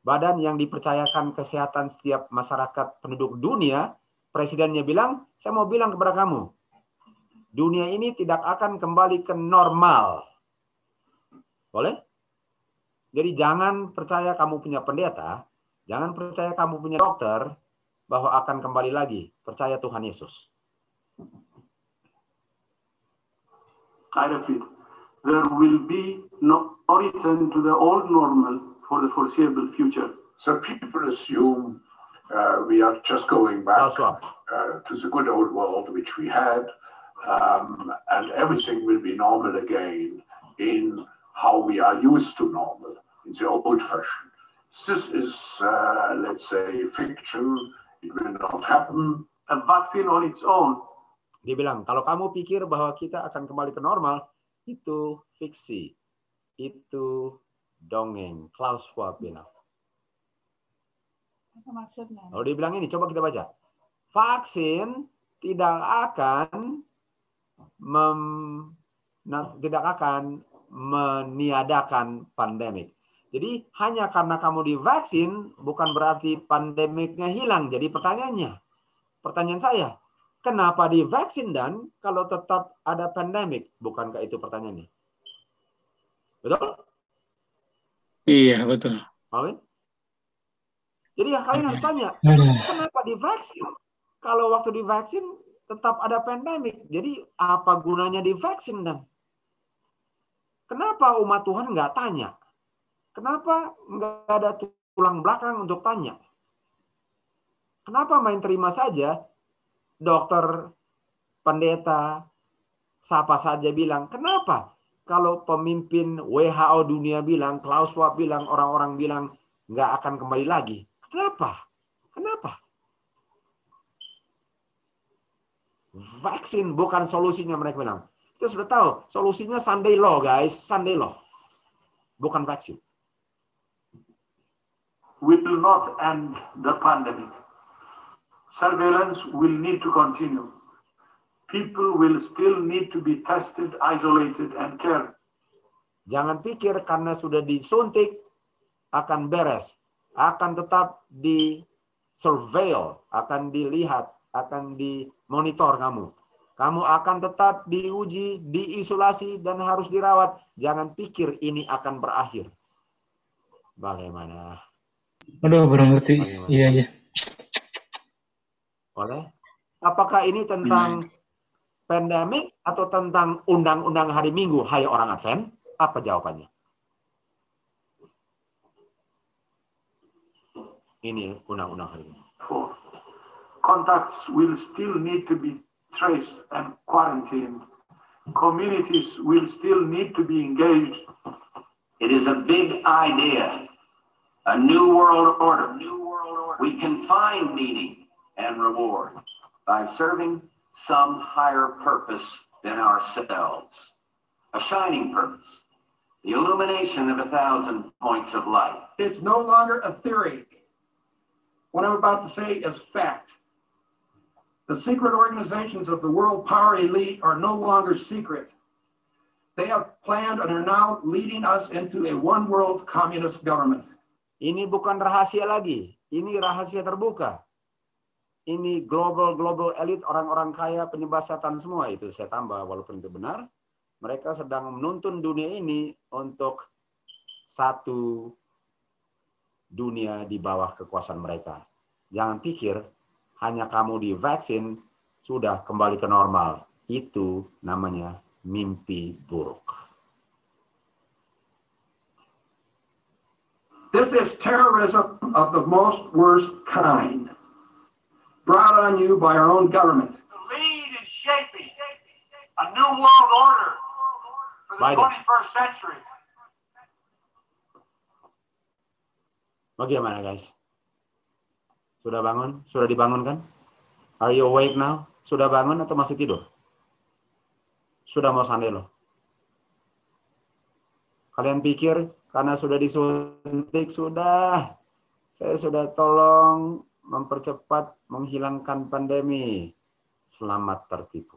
S2: Badan yang dipercayakan kesehatan setiap masyarakat penduduk dunia, presidennya bilang, saya mau bilang kepada kamu, dunia ini tidak akan kembali ke normal. Boleh? Jadi jangan percaya kamu punya pendeta, Jangan percaya kamu punya dokter bahwa akan kembali lagi. Percaya Tuhan Yesus.
S13: I repeat, there will be no return to the old normal for the foreseeable future.
S15: So people assume uh, we are just going back uh, to the good old world which we had, um, and everything will be normal again in how we are used to normal, in the old fashion. This is, uh, let's say, fiction. It will not happen.
S13: A vaccine on its own
S2: Dia bilang, kalau kamu pikir bahwa kita akan kembali ke normal, itu fiksi. Itu dongeng. Klaus Schwab bilang.
S9: Apa maksudnya?
S2: Lalu dia bilang ini, coba kita baca. Vaksin tidak akan mem, tidak akan meniadakan pandemik. Jadi hanya karena kamu divaksin bukan berarti pandemiknya hilang. Jadi pertanyaannya, pertanyaan saya, kenapa divaksin dan kalau tetap ada pandemik? Bukankah itu pertanyaannya? Betul?
S5: Iya, betul.
S2: Alvin? Jadi ya kalian harus tanya,
S5: Aduh.
S2: kenapa divaksin? Kalau waktu divaksin tetap ada pandemik, jadi apa gunanya divaksin dan? Kenapa umat Tuhan nggak tanya? Kenapa nggak ada tulang belakang untuk tanya? Kenapa main terima saja? Dokter, pendeta, siapa saja bilang, kenapa? Kalau pemimpin WHO dunia bilang, Klaus Schwab bilang, orang-orang bilang nggak akan kembali lagi. Kenapa? Kenapa? Vaksin bukan solusinya mereka bilang. Kita sudah tahu solusinya Sunday law guys, Sunday law. Bukan vaksin.
S13: will not end the pandemic. Surveillance will need to continue. People will still need to be tested, isolated, and cared.
S2: Jangan pikir karena sudah disuntik akan beres. Akan tetap di surveil, akan dilihat, akan dimonitor kamu. Kamu akan tetap diuji, diisolasi, dan harus dirawat. Jangan pikir ini akan berakhir. Bagaimana?
S5: Aduh, baru ngerti. Iya, iya.
S2: Boleh? Apakah ini tentang pandemik atau tentang undang-undang hari Minggu, hai orang Advent? Apa jawabannya? Ini undang-undang hari Minggu.
S13: Contacts will still need to be traced and quarantined. Communities will still need to be engaged.
S12: It is a big idea, a new world order. We can find meaning and reward by serving some higher purpose than ourselves, a shining purpose, the illumination of a thousand points of light.
S13: It's no longer a theory. What I'm about to say is fact. The secret organizations of the world power elite are no longer secret. They have planned and are now leading us into a one world communist government.
S2: Ini bukan rahasia lagi. Ini rahasia terbuka. Ini global global elite orang-orang kaya penyembah setan semua itu saya tambah walaupun itu benar. Mereka sedang menuntun dunia ini untuk satu dunia di bawah kekuasaan mereka. Jangan pikir hanya kamu divaksin sudah kembali ke normal. Itu namanya mimpi buruk.
S13: This is terrorism of the most worst kind, brought on you by our own government.
S16: lead in shaping a new world order for the
S2: Biden.
S16: 21st century.
S2: Bagaimana guys? Sudah bangun? Sudah dibangunkan? Are you awake now? Sudah bangun atau masih tidur? Sudah mau sande loh. Kalian pikir karena sudah disuntik sudah saya sudah tolong mempercepat menghilangkan pandemi. Selamat tertipu.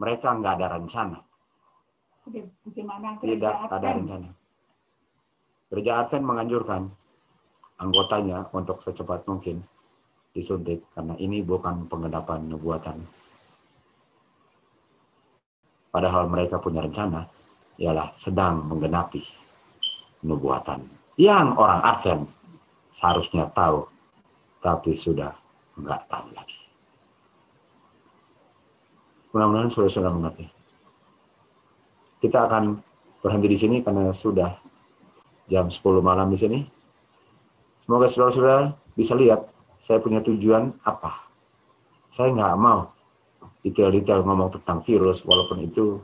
S2: Mereka nggak ada rencana.
S9: Gimana
S2: Tidak ada rencana. Gereja Advent menganjurkan anggotanya untuk secepat mungkin disuntik karena ini bukan penggenapan nubuatan. Padahal mereka punya rencana ialah sedang menggenapi nubuatan yang orang Advent seharusnya tahu, tapi sudah nggak tahu lagi. Mudah-mudahan sudah-sudah mengerti. Kita akan berhenti di sini karena sudah jam 10 malam di sini. Semoga saudara-saudara bisa lihat saya punya tujuan apa. Saya nggak mau detail-detail ngomong tentang virus, walaupun itu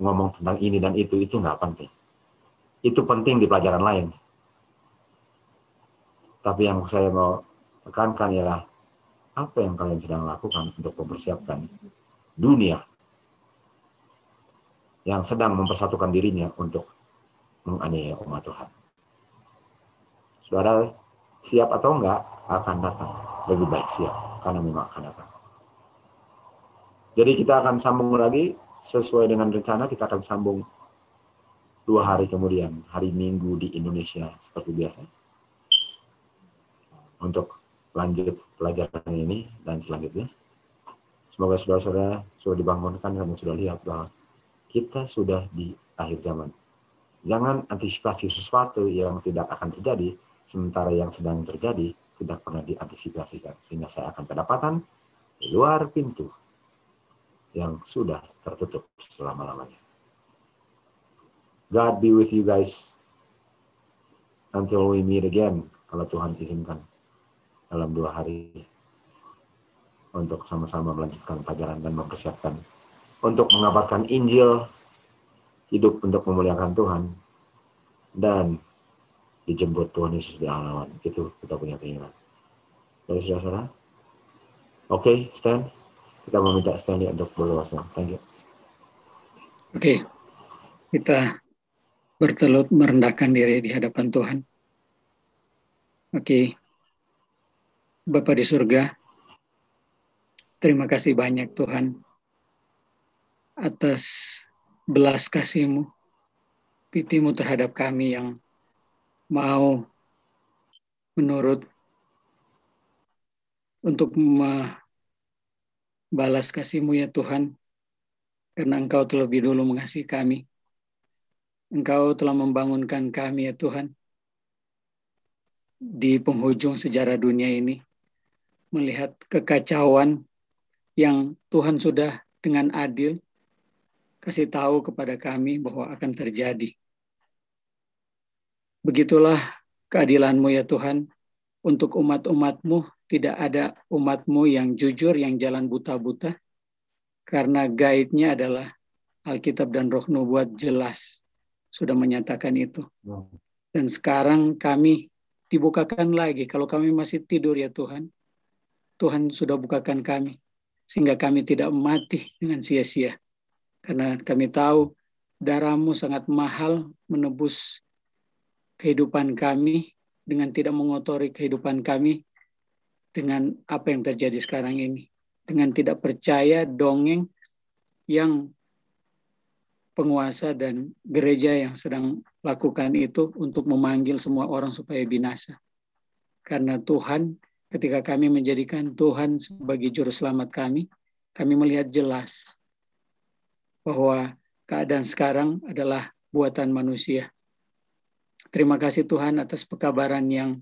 S2: ngomong tentang ini dan itu, itu nggak penting. Itu penting di pelajaran lain. Tapi yang saya mau tekankan ialah apa yang kalian sedang lakukan untuk mempersiapkan dunia yang sedang mempersatukan dirinya untuk menganiaya umat Tuhan. Saudara, siap atau enggak akan datang. Lebih baik siap, karena memang akan datang. Jadi kita akan sambung lagi, sesuai dengan rencana kita akan sambung dua hari kemudian, hari Minggu di Indonesia seperti biasa. Untuk lanjut pelajaran ini dan selanjutnya. Semoga saudara-saudara sudah dibangunkan dan sudah lihat bahwa kita sudah di akhir zaman. Jangan antisipasi sesuatu yang tidak akan terjadi, sementara yang sedang terjadi tidak pernah diantisipasikan. Sehingga saya akan kedapatan di luar pintu yang sudah tertutup selama-lamanya. God be with you guys until we meet again, kalau Tuhan izinkan dalam dua hari untuk sama-sama melanjutkan pelajaran dan mempersiapkan untuk mengabarkan Injil, hidup untuk memuliakan Tuhan, dan dijemput Tuhan Yesus di alawan. Itu kita punya keinginan. Dari saudara-saudara? Oke, okay, Stan. Kita mau minta Stanley untuk berluasnya. Thank you.
S5: Oke, okay. kita bertelut merendahkan diri di hadapan Tuhan. Oke, okay. Bapak di surga, terima kasih banyak Tuhan atas belas kasih-Mu, pitimu terhadap kami yang mau menurut untuk membalas kasih-Mu ya Tuhan, karena Engkau terlebih dulu mengasihi kami. Engkau telah membangunkan kami ya Tuhan di penghujung sejarah dunia ini melihat kekacauan yang Tuhan sudah dengan adil kasih tahu kepada kami bahwa akan terjadi. Begitulah keadilanmu ya Tuhan, untuk umat-umatmu tidak ada umatmu yang jujur, yang jalan buta-buta, karena guide-nya adalah Alkitab dan Roh Nubuat jelas sudah menyatakan itu. Dan sekarang kami dibukakan lagi, kalau kami masih tidur ya Tuhan, Tuhan sudah bukakan kami sehingga kami tidak mati dengan sia-sia. Karena kami tahu darahmu sangat mahal menebus kehidupan kami dengan tidak mengotori kehidupan kami dengan apa yang terjadi sekarang ini. Dengan tidak percaya dongeng yang penguasa dan gereja yang sedang lakukan itu untuk memanggil semua orang supaya binasa. Karena Tuhan ketika kami menjadikan Tuhan sebagai juru selamat kami, kami melihat jelas bahwa keadaan sekarang adalah buatan manusia. Terima kasih Tuhan atas pekabaran yang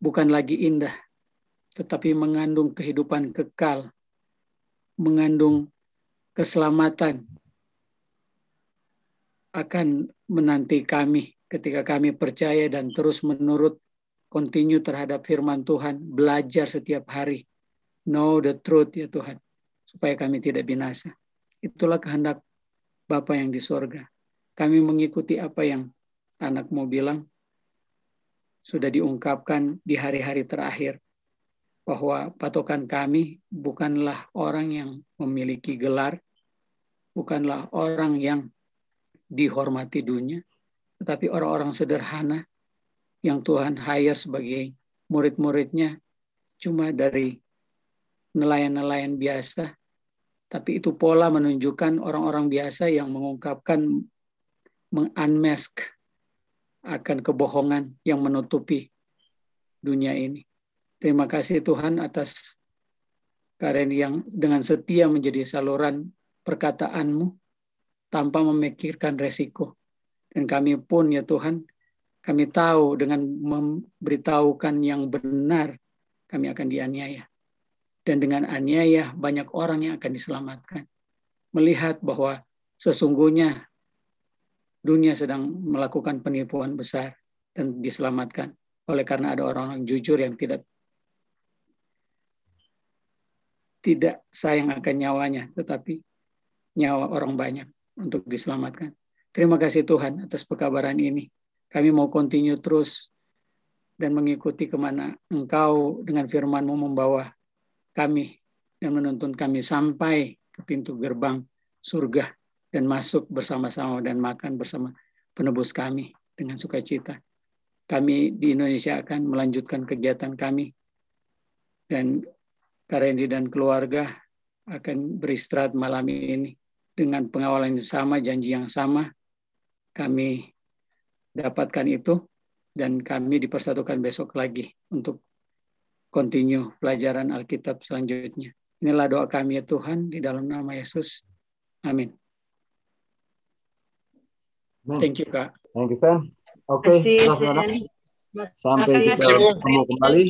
S5: bukan lagi indah, tetapi mengandung kehidupan kekal, mengandung keselamatan akan menanti kami ketika kami percaya dan terus menurut continue terhadap firman Tuhan, belajar setiap hari. Know the truth ya Tuhan, supaya kami tidak binasa. Itulah kehendak Bapa yang di sorga. Kami mengikuti apa yang anakmu bilang, sudah diungkapkan di hari-hari terakhir, bahwa patokan kami bukanlah orang yang memiliki gelar, bukanlah orang yang dihormati dunia, tetapi orang-orang sederhana yang Tuhan hire sebagai murid-muridnya cuma dari nelayan-nelayan biasa, tapi itu pola menunjukkan orang-orang biasa yang mengungkapkan mengunmask akan kebohongan yang menutupi dunia ini. Terima kasih Tuhan atas karen yang dengan setia menjadi saluran perkataanmu tanpa memikirkan resiko. Dan kami pun ya Tuhan Kami tahu dengan memberitahukan yang benar, kami akan dianiaya. Dan dengan aniaya, banyak orang yang akan diselamatkan. Melihat bahwa sesungguhnya dunia sedang melakukan penipuan besar dan diselamatkan oleh karena ada orang-orang jujur yang tidak tidak sayang akan nyawanya, tetapi nyawa orang banyak untuk diselamatkan. Terima kasih Tuhan atas pekabaran ini. Kami mau continue terus dan mengikuti ke mana Engkau dengan firman-Mu membawa kami dan menuntun kami sampai ke pintu gerbang surga dan masuk bersama-sama dan makan bersama penebus kami dengan sukacita. Kami di Indonesia akan melanjutkan kegiatan kami dan Karendi dan keluarga akan beristirahat malam ini dengan pengawalan yang sama, janji yang sama. Kami dapatkan itu dan kami dipersatukan besok lagi untuk continue pelajaran Alkitab selanjutnya. Inilah doa kami ya Tuhan di dalam nama Yesus. Amin. Thank you Kak.
S2: Thank you, Stan. Oke, okay. Sampai kita ketemu kembali.